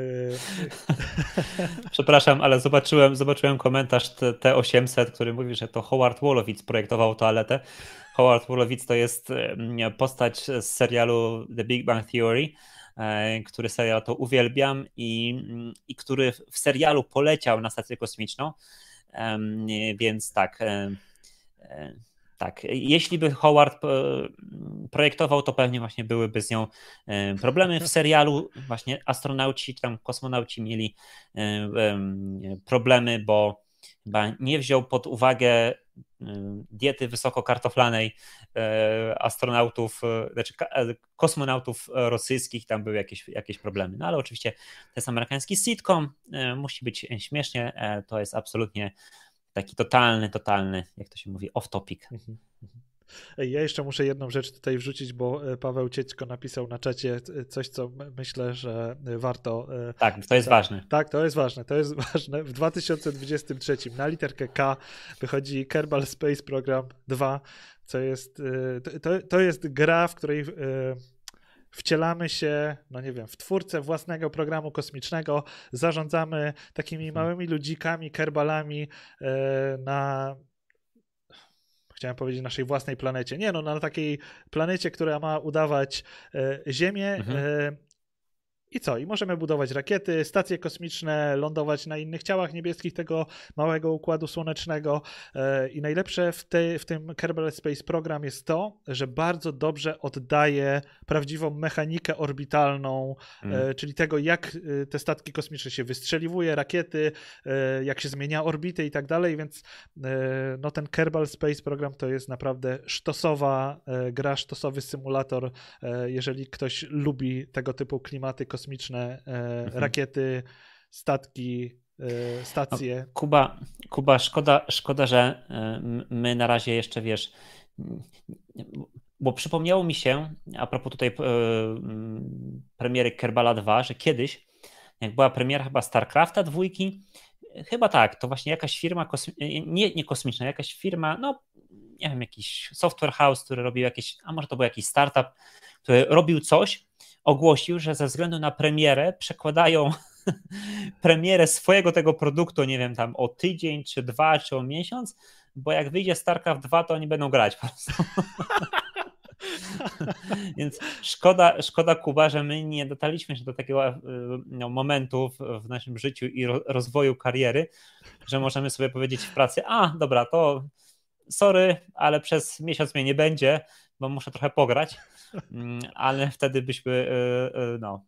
Przepraszam, ale zobaczyłem, zobaczyłem komentarz T800, który mówi, że to Howard Wolowitz projektował toaletę. Howard Wolowitz to jest postać z serialu The Big Bang Theory który serial to uwielbiam i, i który w serialu poleciał na stację kosmiczną. Więc tak, tak, jeśli by Howard projektował, to pewnie właśnie byłyby z nią problemy. W serialu właśnie astronauci, tam kosmonauci mieli problemy, bo chyba nie wziął pod uwagę diety wysokokartoflanej e, astronautów, e, znaczy kosmonautów rosyjskich, tam były jakieś, jakieś problemy. No ale oczywiście to jest amerykański sitcom, musi być śmiesznie, to jest absolutnie taki totalny, totalny, jak to się mówi, off-topic. Mhm, mhm. Ja jeszcze muszę jedną rzecz tutaj wrzucić, bo Paweł Ciećko napisał na czacie coś, co myślę, że warto. Tak, to jest ważne. Tak, to jest ważne. To jest ważne. W 2023 na literkę K wychodzi Kerbal Space Program 2, co jest. To, to jest gra, w której wcielamy się, no nie wiem, w twórcę własnego programu kosmicznego, zarządzamy takimi mhm. małymi ludzikami, kerbalami na chciałem powiedzieć naszej własnej planecie. Nie, no na takiej planecie, która ma udawać e, Ziemię. Mhm. E, i co? I możemy budować rakiety, stacje kosmiczne, lądować na innych ciałach niebieskich tego małego układu słonecznego. E, I najlepsze w, te, w tym Kerbal Space Program jest to, że bardzo dobrze oddaje prawdziwą mechanikę orbitalną, mm. czyli tego, jak e, te statki kosmiczne się wystrzeliwuje, rakiety, jak się zmienia orbity i tak dalej. Więc no, ten Kerbal Space Program to jest naprawdę sztosowa gra, sztosowy symulator. Jeżeli ktoś lubi tego typu klimaty kosmiczne, kosmiczne, e, mhm. rakiety, statki, e, stacje. Kuba, Kuba szkoda, szkoda, że e, my na razie jeszcze wiesz, bo przypomniało mi się, a propos tutaj premiery Kerbala 2, że kiedyś, jak była premiera chyba StarCrafta dwójki, chyba tak, to właśnie jakaś firma, kosmi- nie, nie kosmiczna, jakaś firma, no nie wiem, jakiś software house, który robił jakieś, a może to był jakiś startup, który robił coś, ogłosił, że ze względu na premierę przekładają premierę swojego tego produktu, nie wiem, tam o tydzień, czy dwa, czy o miesiąc, bo jak wyjdzie StarCraft 2, to oni będą grać po prostu. Więc szkoda, szkoda Kuba, że my nie dotarliśmy się do takiego e, no, momentu w, w, naszym życiu i ro, rozwoju kariery, że możemy sobie powiedzieć w pracy, a dobra, to sorry, ale przez miesiąc mnie nie będzie, bo muszę trochę pograć, ale wtedy byśmy e, e, no,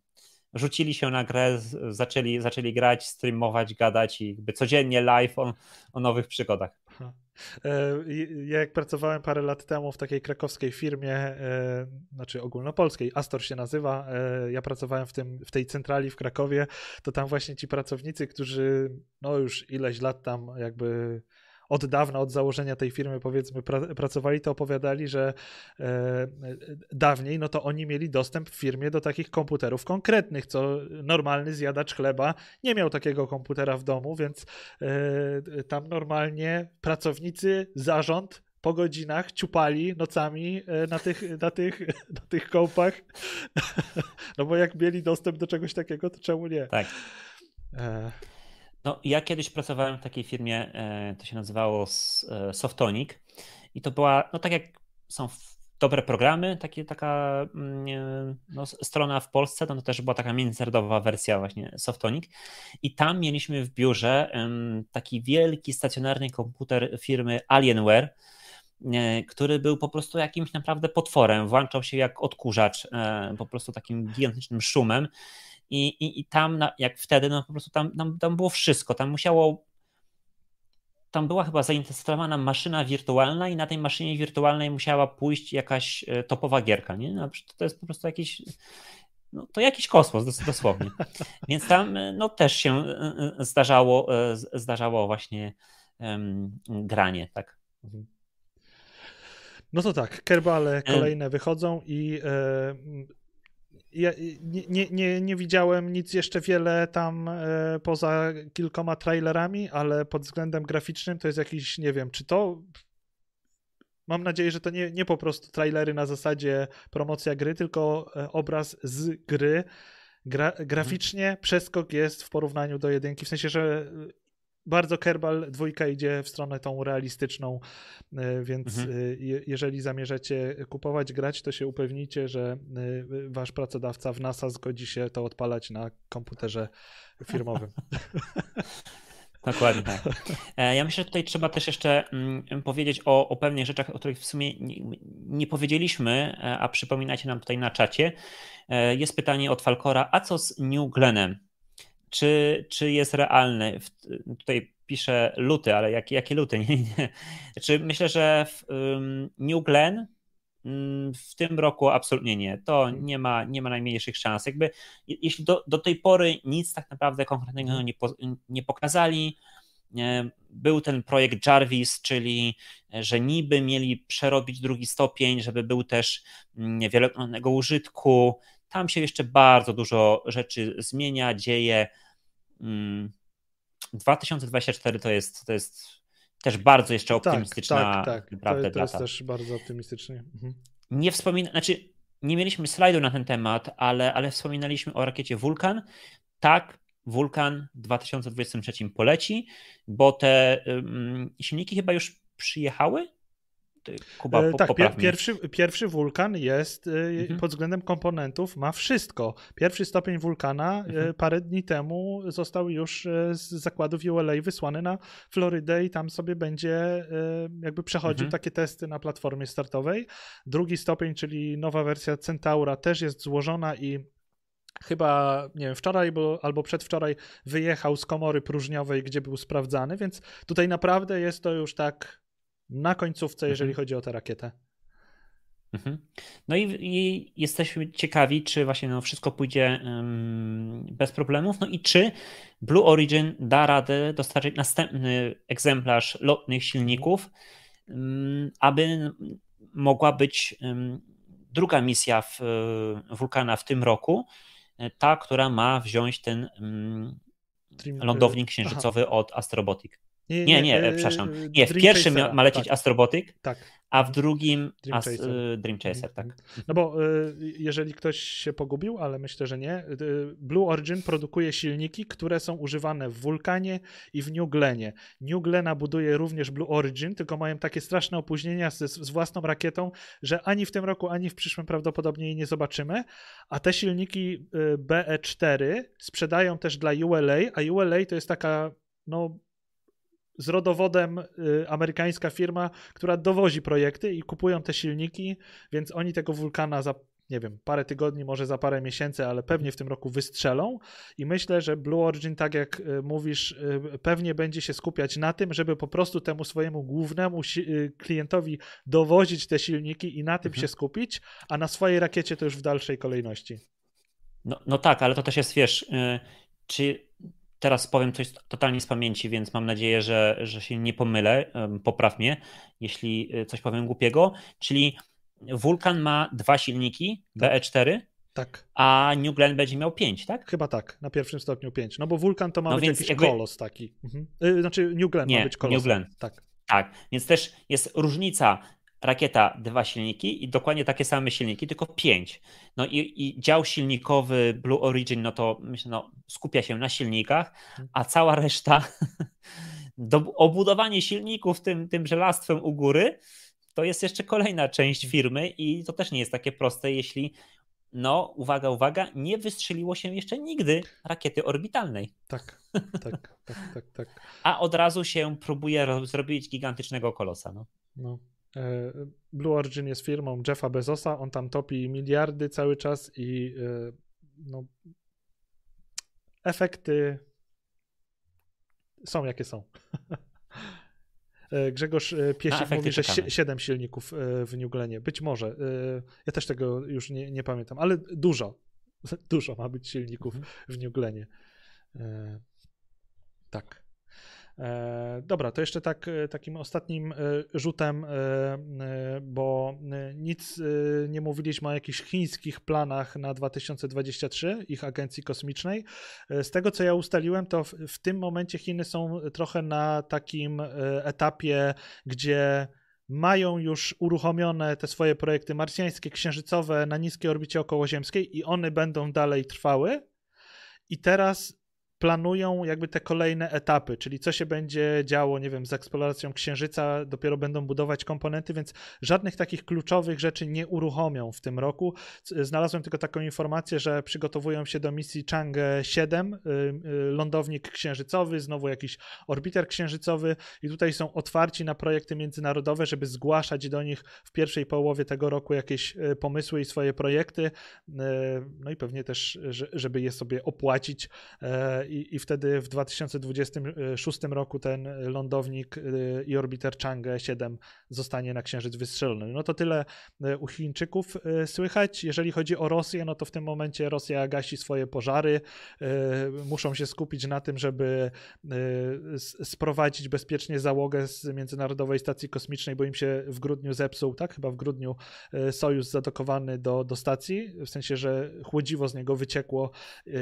rzucili się na grę, zaczęli, zaczęli grać, streamować, gadać i jakby codziennie live o, o nowych przygodach. E, ja jak pracowałem parę lat temu w takiej krakowskiej firmie, znaczy ogólnopolskiej, Astor się nazywa, ja pracowałem w, tym, w tej centrali w Krakowie, to tam właśnie ci pracownicy, którzy no już ileś lat tam jakby od dawna, od założenia tej firmy, powiedzmy, pra, pracowali, to opowiadali, że e, dawniej, no to oni mieli dostęp w firmie do takich komputerów konkretnych, co normalny zjadacz chleba nie miał takiego komputera w domu, więc e, tam normalnie pracownicy, zarząd po godzinach ciupali nocami e, na tych, na tych, na tych kompach. No bo jak mieli dostęp do czegoś takiego, to czemu nie? Tak. E... No, ja kiedyś pracowałem w takiej firmie, e, to się nazywało e, Softonic i to była, no tak jak są dobre programy, takie, taka mm, no, strona w Polsce, to, to też była taka międzynarodowa wersja właśnie Softonic i tam mieliśmy w biurze taki wielki stacjonarny komputer firmy Alienware, e, który był po prostu jakimś naprawdę potworem, włączał się jak odkurzacz, po prostu takim gigantycznym szumem i, i, i tam, na, jak wtedy, no po prostu tam, tam, tam było wszystko. Tam musiało tam była chyba zainstalowana maszyna wirtualna i na tej maszynie wirtualnej musiała pójść jakaś e, topowa gierka, nie? No, to jest po prostu jakiś, no, to jakiś kosmos dosłownie. Więc tam e, no, też się e, zdarzało, zdarzało właśnie um, granie, tak. Mhm. No to tak, kerbale kolejne wychodzą i ja nie, nie, nie, nie widziałem nic jeszcze wiele tam e, poza kilkoma trailerami, ale pod względem graficznym to jest jakiś, nie wiem, czy to. Mam nadzieję, że to nie, nie po prostu trailery na zasadzie promocja gry, tylko e, obraz z gry. Gra, graficznie przeskok jest w porównaniu do jedynki, w sensie, że bardzo Kerbal dwójka idzie w stronę tą realistyczną, e, więc mhm. E, jeżeli zamierzacie kupować, grać, to się upewnijcie, że e, wasz pracodawca w NASA zgodzi się to odpalać na komputerze firmowym. Dokładnie tak. Ja myślę, że tutaj trzeba też jeszcze mm, powiedzieć o, o pewnych rzeczach, o których w sumie nie, nie powiedzieliśmy, a przypominacie nam tutaj na czacie. Jest pytanie od Falkora, a co z New Glenem? Czy, czy jest realny. Tutaj pisze luty, ale jakie, luty? Nie, nie. Znaczy myślę, że w New Glen um, w tym roku absolutnie nie. To nie ma, nie ma najmniejszych szans. Jakby, jeśli do, do tej pory nic tak naprawdę konkretnego mhm. nie, po, nie pokazali, był ten projekt Jarvis, czyli że niby mieli przerobić drugi stopień, żeby był też mm, wielokrotnego użytku. Tam się jeszcze bardzo dużo rzeczy zmienia, dzieje. 2024 mm, to jest, to jest też bardzo jeszcze tak, optymistyczna tak, tak, tak. To, to jest też bardzo optymistycznie. Mhm. Nie wspomina, znaczy nie mieliśmy slajdu na ten temat, ale, ale wspominaliśmy o rakiecie Vulkan. Tak, Vulkan w 2023 poleci, bo te um, silniki chyba już przyjechały Kuba, e, po, tak, pier, pierwszy, pierwszy wulkan jest e, mhm. pod względem komponentów, ma wszystko. Pierwszy stopień wulkana e, mhm. parę dni temu został już z zakładów ULA wysłany na Florydę i tam sobie będzie jakby przechodził mhm. takie testy na platformie startowej. Drugi stopień, czyli nowa wersja Centaura też jest złożona i chyba, nie wiem, wczoraj bo, albo przedwczoraj wyjechał z komory próżniowej, gdzie był sprawdzany, więc tutaj naprawdę jest to już tak na końcówce, jeżeli mhm. chodzi o tę rakietę. Mhm. No i, i, jesteśmy ciekawi, czy właśnie no wszystko pójdzie um, bez problemów, no i czy Blue Origin da radę dostarczyć następny egzemplarz lotnych silników, um, aby mogła być um, druga misja w, w Wulkana w tym roku, ta, która ma wziąć ten lądownik księżycowy Aha. od Astrobotic. Nie, nie, nie, nie przepraszam. Nie, w pierwszym Chasera, ma lecieć tak. Astrobotic, tak. a w drugim Dream As, Chaser. Dream Chaser, tak. No bo y, jeżeli ktoś się pogubił, ale myślę, że nie, y, Blue Origin produkuje silniki, które są używane w Vulkanie i w New Glenie. New Glena buduje również Blue Origin, tylko mają takie straszne opóźnienia z, z własną rakietą, że ani w tym roku, ani w przyszłym prawdopodobnie jej nie zobaczymy, a te silniki y, BE4 sprzedają też dla ULA, a ULA to jest taka no z rodowodem y, amerykańska firma, która dowozi projekty i kupują te silniki, więc oni tego wulkana za nie wiem, parę tygodni, może za parę miesięcy, ale pewnie w tym roku wystrzelą. I myślę, że Blue Origin, tak jak y, mówisz, y, pewnie będzie się skupiać na tym, żeby po prostu temu swojemu głównemu klientowi dowozić te silniki i na tym mhm. się skupić, a na swojej rakiecie to już w dalszej kolejności. No, no tak, ale to też jest, wiesz, czy teraz powiem coś totalnie z pamięci, więc mam nadzieję, że, że się nie pomylę. Popraw mnie, jeśli y, coś powiem głupiego. Czyli Vulkan ma dwa silniki tak. BE4. Tak. A New Glenn będzie miał pięć, tak? Chyba tak, na pierwszym stopniu pięć. No bo Vulkan to ma no być jakiś jakby... kolos taki. Mhm. Y, znaczy New Glenn nie, ma być kolos. New Glenn. Tak. Tak, więc też jest różnica rakieta dwa silniki i dokładnie takie same silniki, tylko pięć. No i, i dział silnikowy Blue Origin, no to myślę, no, skupia się na silnikach, a cała reszta, do, obudowanie silników tym, tym żelastwem u góry, to jest jeszcze kolejna część firmy i to też nie jest takie proste, jeśli no, uwaga, uwaga, nie wystrzeliło się jeszcze nigdy rakiety orbitalnej. Tak, tak, tak, tak, tak. A od razu się próbuje zrobić gigantycznego kolosa. No. no. E, Blue Origin jest firmą Jeffa Bezosa, on tam topi miliardy cały czas i e, no, efekty są jakie są. E, Grzegorz Piesik mówi, że czekamy. 7 silników w New Glenie. Być może. Ja też tego już nie, nie pamiętam, ale dużo. Dużo ma być silników mhm. w New Glenie. Tak. E, dobra, to jeszcze tak, e, takim ostatnim e, rzutem, bo nic nie mówiliśmy o jakichś chińskich planach na 2023, ich agencji kosmicznej. Z tego, co ja ustaliłem, to w, w tym momencie Chiny są trochę na takim etapie, gdzie mają już uruchomione te swoje projekty marsjańskie, księżycowe na niskiej orbicie okołoziemskiej i one będą dalej trwały. I teraz planują jakby te kolejne etapy, czyli co się będzie działo, nie wiem, z eksploracją Księżyca, dopiero będą budować komponenty, więc żadnych takich kluczowych rzeczy nie uruchomią w tym roku. Znalazłem tylko taką informację, że przygotowują się do misji Chang'e 7, y, y, lądownik księżycowy, znowu jakiś orbiter księżycowy i tutaj są otwarci na projekty międzynarodowe, żeby zgłaszać do nich w pierwszej połowie tego roku jakieś y, pomysły i swoje projekty, no i pewnie też, żeby je sobie opłacić i, i wtedy w 2026 roku ten lądownik y, i orbiter Chang'e 7 zostanie na Księżyc wystrzelony. No to tyle y, u Chińczyków y, słychać. Jeżeli chodzi o Rosję, no to w tym momencie Rosja gasi swoje pożary. Muszą się skupić na tym, żeby sprowadzić bezpiecznie załogę z Międzynarodowej Stacji Kosmicznej, bo im się w grudniu zepsuł, tak? Chyba w grudniu Sojus zadokowany do, do stacji, w sensie, że chłodziwo z niego wyciekło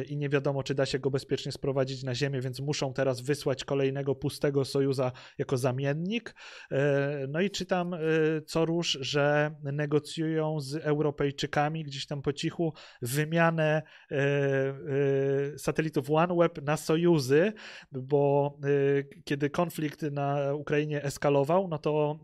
i nie wiadomo, czy da się go bezpiecznie sprowadzić na Ziemię, więc muszą teraz wysłać kolejnego pustego Sojuza jako zamiennik. E, no i czytam e, co róż, że negocjują z Europejczykami gdzieś tam po cichu wymianę e, satelitów OneWeb na Sojuzy, bo kiedy konflikt na Ukrainie eskalował, no to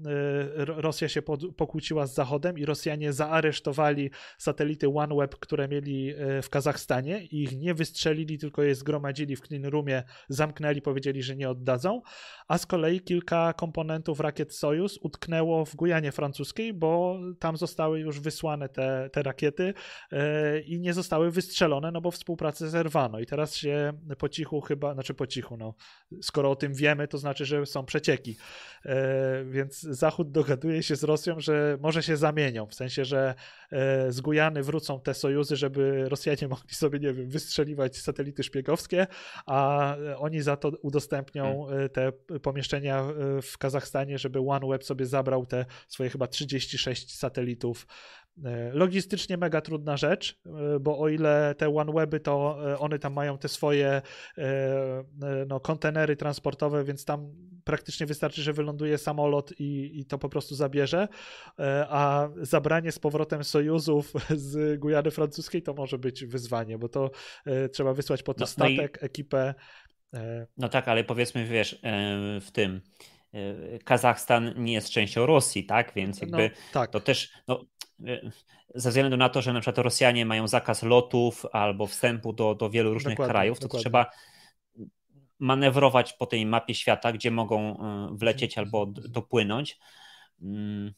Rosja się pokłóciła z Zachodem i Rosjanie zaaresztowali satelity OneWeb, które mieli w Kazachstanie i ich nie wystrzelili, tylko je zgromadzili w Clean Roomie, zamknęli, powiedzieli, że nie oddadzą, a z kolei kilka komponentów rakiet Sojus utknęło w Gujanie francuskiej, bo tam zostały już wysłane te, te rakiety yy, i nie zostały wystrzelone, no bo współpracę zerwano. I teraz się po cichu chyba, znaczy po cichu, no skoro o tym wiemy, to znaczy, że są przecieki, yy, więc Zachód dogaduje się z Rosją, że może się zamienią, w sensie, że z Gujany wrócą te Sojuzy, żeby Rosjanie mogli sobie, nie wiem, wystrzeliwać satelity szpiegowskie, a oni za to udostępnią hmm. e, te pomieszczenia e, w Kazachstanie, żeby OneWeb sobie zabrał te swoje chyba 36 satelitów E, logistycznie mega trudna rzecz, e, bo o ile te OneWeby, to e, one tam mają te swoje no, kontenery transportowe, więc tam praktycznie wystarczy, że wyląduje samolot i, i to po prostu zabierze, a zabranie z powrotem Sojuzów z Gujany Francuskiej to może być wyzwanie, bo to trzeba wysłać po to no, statek, no i... ekipę. No tak, ale powiedzmy, wiesz, w tym Kazachstan nie jest częścią Rosji, tak? Więc jakby no, tak. to też, no, E, ze względu na to, że na przykład Rosjanie mają zakaz lotów albo wstępu do, do wielu różnych dokładnie, krajów, to dokładnie. trzeba manewrować po tej mapie świata, gdzie mogą e, wlecieć albo dopłynąć. Mm.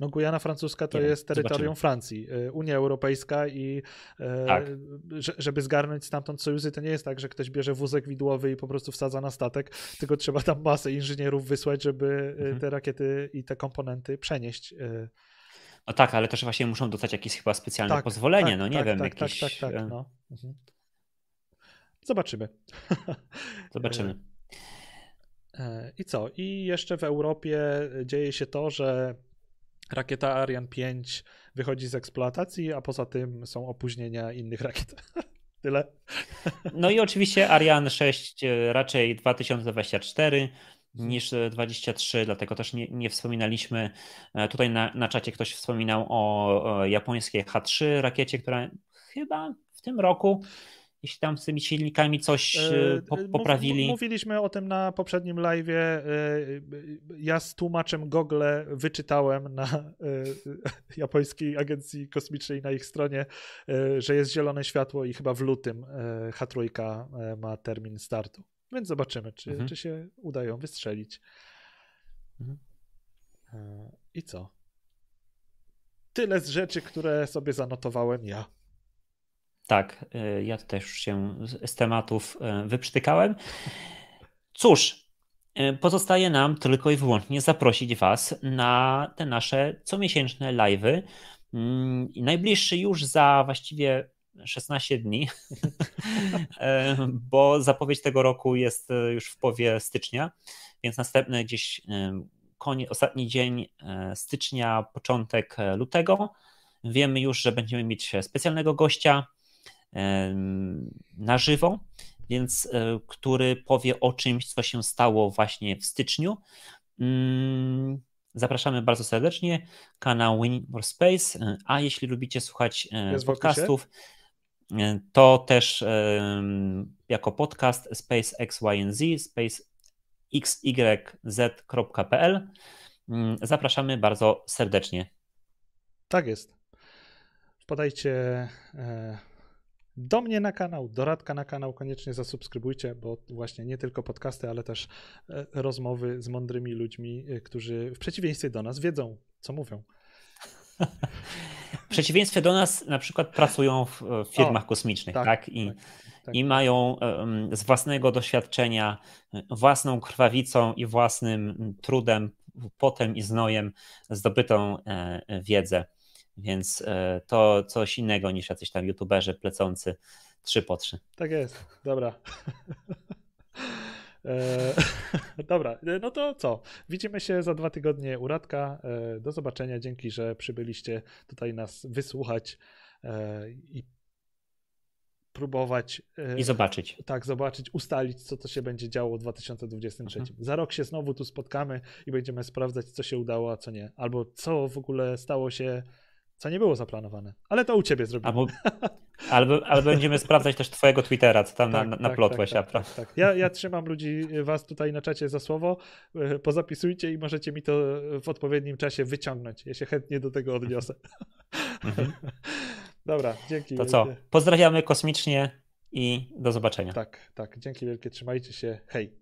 No, Gujana Francuska to Nie jest terytorium zobaczymy. Francji, e, Unia Europejska i tak. żeby zgarnąć stamtąd sojuzy, to nie jest tak, że ktoś bierze wózek widłowy i po prostu wsadza na statek, tylko trzeba tam masę inżynierów wysłać, żeby mhm. te rakiety i te komponenty przenieść no tak, ale też właśnie muszą dostać jakieś chyba specjalne tak, pozwolenie, tak, no nie tak, wiem, tak, jakieś... Tak, tak, tak, no. Mhm. Zobaczymy. Zobaczymy. E, I co? I jeszcze w Europie dzieje się to, że rakieta Ariane 5 wychodzi z eksploatacji, a poza tym są opóźnienia innych rakiet. Tyle. No i oczywiście Ariane 6 e, raczej 2024 niż 23, dlatego też nie, nie wspominaliśmy. E, tutaj na, na czacie ktoś wspominał o, o japońskiej H3 rakiecie, która chyba w tym roku jeśli tam z tymi silnikami coś e, e, po, poprawili. Mówiliśmy o tym na poprzednim live. Ja z tłumaczem Google wyczytałem na japońskiej agencji kosmicznej na ich stronie, że jest zielone światło i chyba w lutym H3 ma termin startu. Więc zobaczymy, czy, mhm. czy się udają wystrzelić. Mhm. E, I co? Tyle z rzeczy, które sobie zanotowałem ja. Tak, e, ja też się z tematów e, wyprztykałem. Cóż, pozostaje nam tylko i wyłącznie zaprosić Was na te nasze comiesięczne live'y. Mm, najbliższy już za właściwie 16 dni, e, bo zapowiedź tego roku jest e, już w połowie stycznia, więc następny gdzieś e, koniec, ostatni dzień stycznia, początek lutego. Wiemy już, że będziemy mieć specjalnego gościa na żywo, więc który powie o czymś, co się stało właśnie w styczniu. Mm, zapraszamy bardzo serdecznie. Kanał Winning More Space. A jeśli lubicie słuchać podcastów, to też jako podcast SpaceXYZ, spacexyz.pl. Mm, zapraszamy bardzo serdecznie. Tak jest. Wpadajcie e, do mnie na kanał, do Radka na kanał, koniecznie zasubskrybujcie, bo właśnie nie tylko podcasty, ale też e, rozmowy z mądrymi ludźmi, e, którzy w przeciwieństwie do nas wiedzą, co mówią. W przeciwieństwie do nas na przykład pracują w firmach o, kosmicznych, tak? tak? I, tak, tak. I mają z własnego doświadczenia, własną krwawicą i własnym trudem, potem i znojem zdobytą e, wiedzę. Więc e, to coś innego niż jacyś tam youtuberzy plecący 3 po 3. Tak jest, dobra. E, dobra, e, no to co? Widzimy się za dwa tygodnie u Radka. E, do zobaczenia. Dzięki, że przybyliście tutaj nas wysłuchać i próbować. I zobaczyć. Tak, zobaczyć, ustalić, co to się będzie działo w 2023. Mhm. Za rok się znowu tu spotkamy i będziemy sprawdzać, co się udało, a co nie. Albo co w ogóle stało się co nie było zaplanowane. Ale to u ciebie zrobimy. Albo, albo, albo będziemy sprawdzać też twojego Twittera, co tam tak, na, tak, plotłeś. Tak, tak, tak, tak, Ja, ja trzymam ludzi, was tutaj na czacie za słowo. E, pozapisujcie i możecie mi to w odpowiednim czasie wyciągnąć. Ja się chętnie do tego odniosę. Mhm. Dobra, dzięki. To wielkie. co? Pozdrawiamy kosmicznie i do zobaczenia. Tak, tak. Dzięki wielkie. Trzymajcie się. Hej.